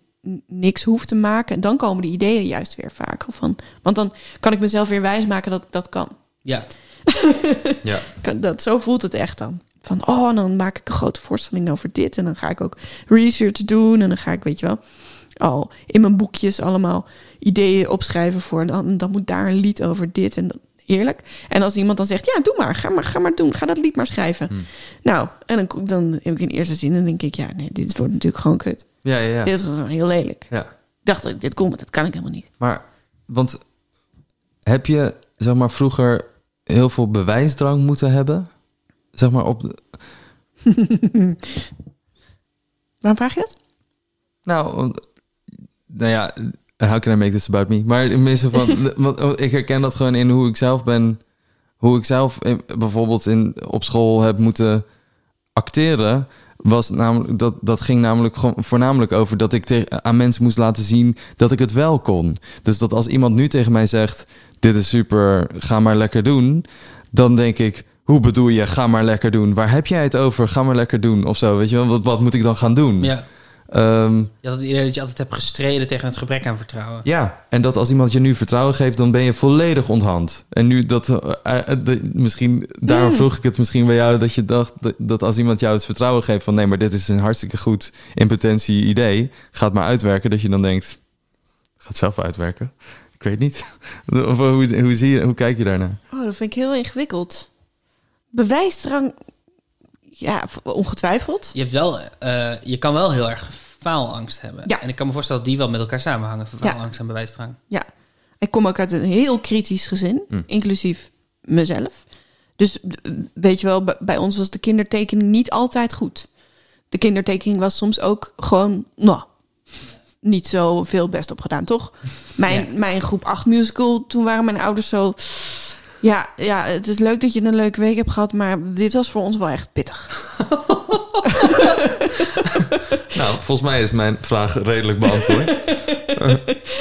niks hoef te maken. En dan komen de ideeën juist weer vaker van. Want dan kan ik mezelf weer wijsmaken dat ik dat kan. Ja. Ja. Kan- Dat, zo voelt het echt dan. Van, oh, en dan maak ik een grote voorstelling over dit. En dan ga ik ook research doen. En dan ga ik, weet je wel, al in mijn boekjes allemaal ideeën opschrijven voor. Dan, dan moet daar een lied over dit en dat. Heerlijk. En als iemand dan zegt, ja, doe maar. Ga maar, ga maar doen. Ga dat lied maar schrijven. Nou, en dan, dan heb ik in eerste zin en dan denk ik, ja, nee, dit wordt natuurlijk gewoon kut. Ja, ja, ja. Dit is gewoon heel lelijk. Ja. Ik dacht dit maar dat kan ik helemaal niet. Maar, want heb je, zeg maar, vroeger heel veel bewijsdrang moeten hebben? Zeg maar op. de- Waarom vraag je dat? Nou, nou ja, how can I make this about me? Maar in mensen van, want ik herken dat gewoon in hoe ik zelf ben, hoe ik zelf in- bijvoorbeeld in, op school heb moeten acteren. Was namelijk, dat, dat ging namelijk gewoon voornamelijk over dat ik aan mensen moest laten zien dat ik het wel kon. Dus dat als iemand nu tegen mij zegt: dit is super, ga maar lekker doen. Dan denk ik, hoe bedoel je, ga maar lekker doen? Waar heb jij het over? Ga maar lekker doen of zo, weet je wel? Wat, wat moet ik dan gaan doen? Ja. Ehm, Je had het idee dat je altijd hebt gestreden tegen het gebrek aan vertrouwen. ja, en dat als iemand je nu vertrouwen geeft, dan ben je volledig onthand. En nu dat, eh, eh, de- misschien, daarom Mm. vroeg ik het misschien bij jou, dat je dacht dat, dat als iemand jou het vertrouwen geeft van nee, maar dit is een hartstikke goed impotentie idee, gaat maar uitwerken, dat je dan denkt, gaat zelf uitwerken. Ik weet niet. Of hoe, hoe, zie je, hoe kijk je daarnaar? Oh, dat vind ik heel ingewikkeld. Bewijsdrang, ja, ongetwijfeld. Je, hebt wel, eh, je kan wel heel erg faalangst hebben. Ja. En ik kan me voorstellen dat die wel met elkaar samenhangen. Faalangst en bewijsdrang. Ja, ik kom ook uit een heel kritisch gezin, Hm. inclusief mezelf. Dus weet je wel, bij- bij ons was de kindertekening niet altijd goed. De kindertekening was soms ook gewoon, nou, niet zo veel best op gedaan, toch? Mijn, mijn groep 8 musical, toen waren mijn ouders zo... Ja, ja, het is leuk dat je een leuke week hebt gehad, maar dit was voor ons wel echt pittig. Nou, volgens mij is mijn vraag redelijk beantwoord.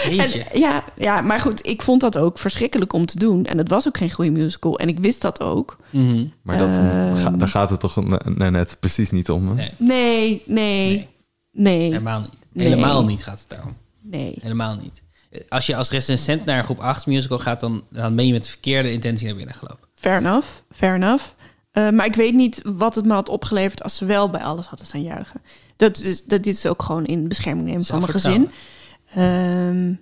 En, ja, ja, maar goed, ik vond dat ook verschrikkelijk om te doen. En het was ook geen goede musical. En ik wist dat ook. Mhm. Maar dat, Ehm. ga- daar gaat het toch ne- ne- net precies niet om. Hè? Nee, nee, nee. Helemaal niet. Nee. Helemaal niet gaat het daarom. Nee. Helemaal niet. Als je als recensent naar een groep 8 musical gaat, dan, dan ben je met verkeerde intentie naar binnen gelopen. Fair enough, fair enough. Eh, maar ik weet niet wat het me had opgeleverd als ze wel bij alles hadden staan juichen. Dat is, dat dit is ook gewoon in bescherming nemen van mijn gezin. Ehm,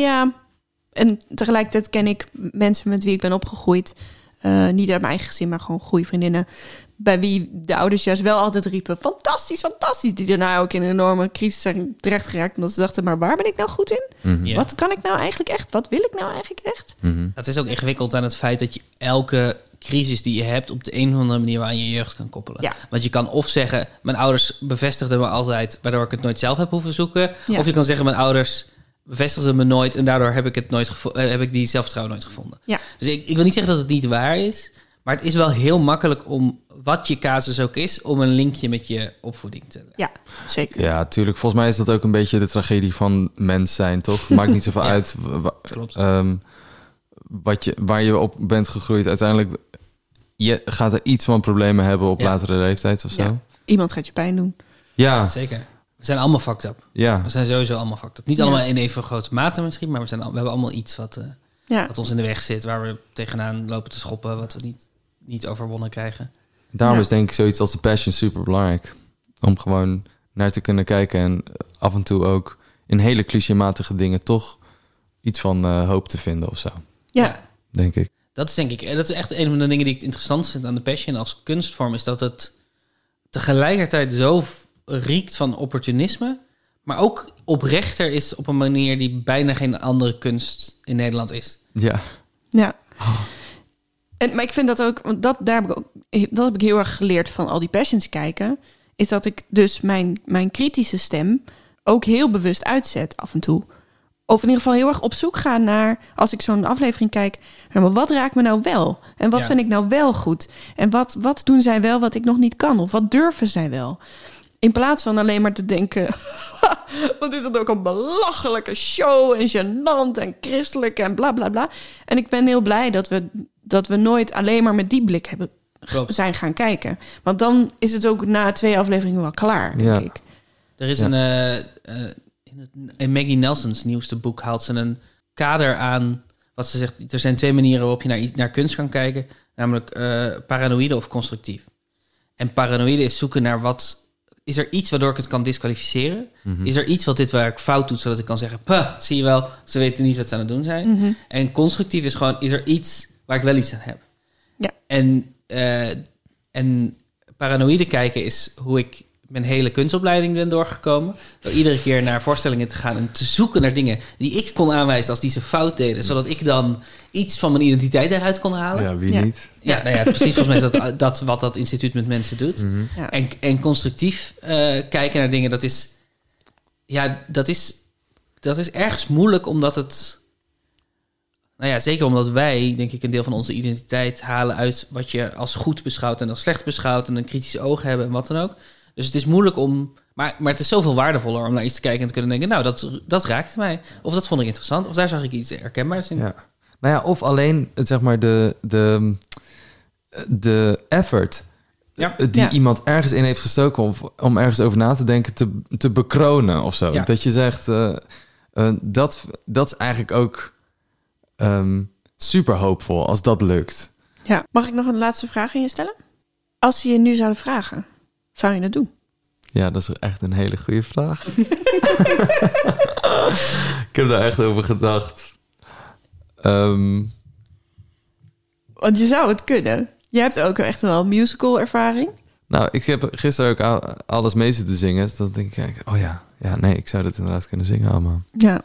ja, en tegelijkertijd ken ik mensen met wie ik ben opgegroeid. eh, niet uit mijn eigen gezin, maar gewoon goede vriendinnen. Bij wie de ouders juist wel altijd riepen: fantastisch, fantastisch. Die daarna ook in een enorme crisis zijn terechtgeraakt. Omdat ze dachten: maar waar ben ik nou goed in? Mhm. Ja. Wat kan ik nou eigenlijk echt? Wat wil ik nou eigenlijk echt? Het is ook ingewikkeld aan het feit dat je elke crisis die je hebt op de een of andere manier aan je jeugd kan koppelen. Ja. Want je kan of zeggen, mijn ouders bevestigden me altijd, waardoor ik het nooit zelf heb hoeven zoeken. Ja. Of je kan zeggen, mijn ouders bevestigden me nooit en daardoor heb ik, het nooit eh, heb ik die zelfvertrouwen nooit gevonden. Ja. Dus ik, ik wil niet zeggen dat het niet waar is, maar het is wel heel makkelijk om, wat je casus ook is, om een linkje met je opvoeding te leggen. Ja, zeker. Ja, tuurlijk. Volgens mij is dat ook een beetje de tragedie van mens zijn, toch? Het maakt niet zoveel Ja, uit klopt. ehm, wat je, waar je op bent gegroeid. Uiteindelijk je gaat er iets van problemen hebben op Ja. latere leeftijd of zo. Ja. Iemand gaat je pijn doen. Ja. Zeker. We zijn allemaal fucked up. Ja. We zijn sowieso allemaal fucked up. Niet Ja. allemaal in even grote mate misschien, maar we, zijn al, we hebben allemaal iets wat, eh, Ja. wat ons in de weg zit, waar we tegenaan lopen te schoppen, wat we niet, niet overwonnen krijgen. Daarom Ja. is denk ik zoiets als de passion super belangrijk. Om gewoon naar te kunnen kijken en af en toe ook in hele clichématige dingen toch iets van eh, hoop te vinden of zo. Ja. Denk ik. Dat is denk ik, eh, dat is echt een van de dingen die ik het interessant vind aan de Passion als kunstvorm, is dat het tegelijkertijd zo riekt van opportunisme, maar ook oprechter is op een manier die bijna geen andere kunst in Nederland is. Ja. Ja. En, maar ik vind dat ook, want dat, daar heb ik ook, dat heb ik heel erg geleerd van al die passions kijken, is dat ik dus mijn, mijn kritische stem ook heel bewust uitzet af en toe. Of in ieder geval heel erg op zoek ga naar, als ik zo'n aflevering kijk, maar wat raakt me nou wel? En wat Ja. vind ik nou wel goed? En wat, wat doen zij wel wat ik nog niet kan? Of wat durven zij wel? In plaats van alleen maar te denken, wat is het ook een belachelijke show en gênant en christelijk en bla bla bla. En ik ben heel blij dat we, dat we nooit alleen maar met die blik hebben, Klopt. zijn gaan kijken. Want dan is het ook na twee afleveringen wel klaar, denk Ja. ik. Er is Ja. een. eh, eh, in, het, in Maggie Nelson's nieuwste boek haalt ze een kader aan. Wat ze zegt. Er zijn twee manieren waarop je naar, naar kunst kan kijken. Namelijk eh, paranoïde of constructief. En paranoïde is zoeken naar wat. Is er iets waardoor ik het kan disqualificeren? Mhm. Is er iets wat dit werk fout doet, zodat ik kan zeggen: Puh, zie je wel, ze weten niet wat ze aan het doen zijn. Mhm. En constructief is gewoon: is er iets waar ik wel iets aan heb? Ja. En, eh, en paranoïde kijken is hoe ik mijn hele kunstopleiding ben doorgekomen. Door iedere keer naar voorstellingen te gaan en te zoeken naar dingen die ik kon aanwijzen als die ze fout deden. Zodat ik dan iets van mijn identiteit eruit kon halen. Ja, wie Ja. niet? Ja, nou ja, precies volgens mij is dat, dat wat dat instituut met mensen doet. Mhm. Ja. En, en constructief eh, kijken naar dingen, dat is... Ja, dat is, dat is ergens moeilijk omdat het... Nou ja, zeker omdat wij, denk ik, een deel van onze identiteit halen uit wat je als goed beschouwt en als slecht beschouwt en een kritisch oog hebben en wat dan ook. Dus het is moeilijk om. Maar, maar het is zoveel waardevoller om naar iets te kijken en te kunnen denken: Nou, dat, dat raakte mij. Of dat vond ik interessant. Of daar zag ik iets herkenbaars in. Ja. Nou ja, of alleen, het, zeg maar, de, de, de effort Ja. die Ja. iemand ergens in heeft gestoken om, om ergens over na te denken, te, te bekronen of zo. Ja. Dat je zegt, eh, eh, dat, dat is eigenlijk ook ehm, super hoopvol als dat lukt. Ja. Mag ik nog een laatste vraag aan je stellen? Als ze je nu zouden vragen, zou je dat doen? Ja, dat is echt een hele goede vraag. Ik heb daar echt over gedacht. Ehm, Want je zou het kunnen. Je hebt ook echt wel musical ervaring. nou, ik heb gisteren ook al- alles mee zitten zingen. Dus dan denk ik, oh ja, ja, nee, ik zou dat inderdaad kunnen zingen allemaal. Ja.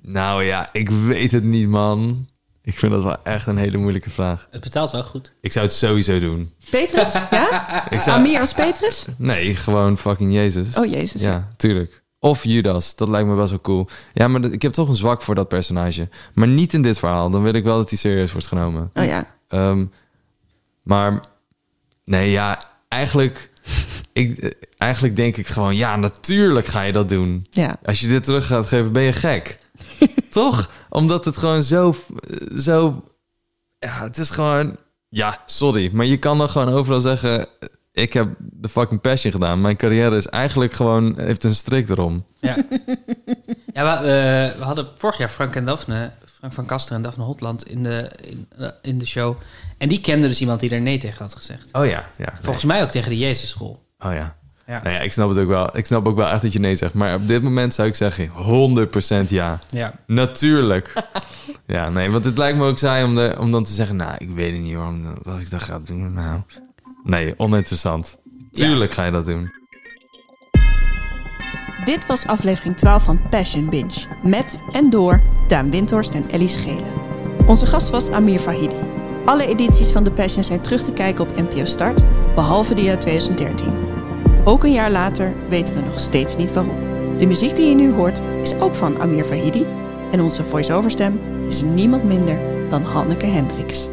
Nou ja, ik weet het niet, man. Ik vind dat wel echt een hele moeilijke vraag. Het betaalt wel goed. Ik zou het sowieso doen. Petrus, ja? Ik zou- Amir als Petrus? Nee, gewoon fucking Jezus. Oh, Jezus, ja. Ja, tuurlijk. Of Judas, dat lijkt me best wel cool. Ja, maar ik heb toch een zwak voor dat personage. Maar niet in dit verhaal. Dan wil ik wel dat hij serieus wordt genomen. Oh ja. Ehm, maar nee, ja, eigenlijk, ik, eh, eigenlijk denk ik gewoon, ja, natuurlijk ga je dat doen. Ja. Als je dit terug gaat geven, ben je gek. Toch? Omdat het gewoon zo, zo, ja, het is gewoon, ja, sorry, maar je kan dan gewoon overal zeggen, ik heb de fucking passion gedaan. Mijn carrière is eigenlijk gewoon, heeft een strik erom. Ja, ja we, eh, we hadden vorig jaar Frank en Daphne, Frank van Kaster en Daphne Hotland in de, in, eh, in de show. En die kende dus iemand die er nee tegen had gezegd. Oh ja, ja. Volgens mij ook tegen de Jezus school. Oh ja. Ja. Nou ja, ik snap het ook wel. Ik snap ook wel echt dat je nee zegt. Maar op dit moment zou ik zeggen 100% ja. Ja. Natuurlijk. ja, nee, want het lijkt me ook saai om, de, om dan te zeggen... Nou, ik weet het niet waarom dat- als ik dat ga doen. Nou, nee, oninteressant. Tuurlijk ga je dat doen. Dit was aflevering 12 van Passion Binge. Met en door Daan Windhorst en Ellie Schelen. Onze gast was Amir Fahidi. Alle edities van The Passion zijn terug te kijken op NPO Start, behalve die uit 2013. Ook een jaar later weten we nog steeds niet waarom. De muziek die je nu hoort is ook van Amir Fahidi. En onze voice-overstem is niemand minder dan Hanneke Hendricks.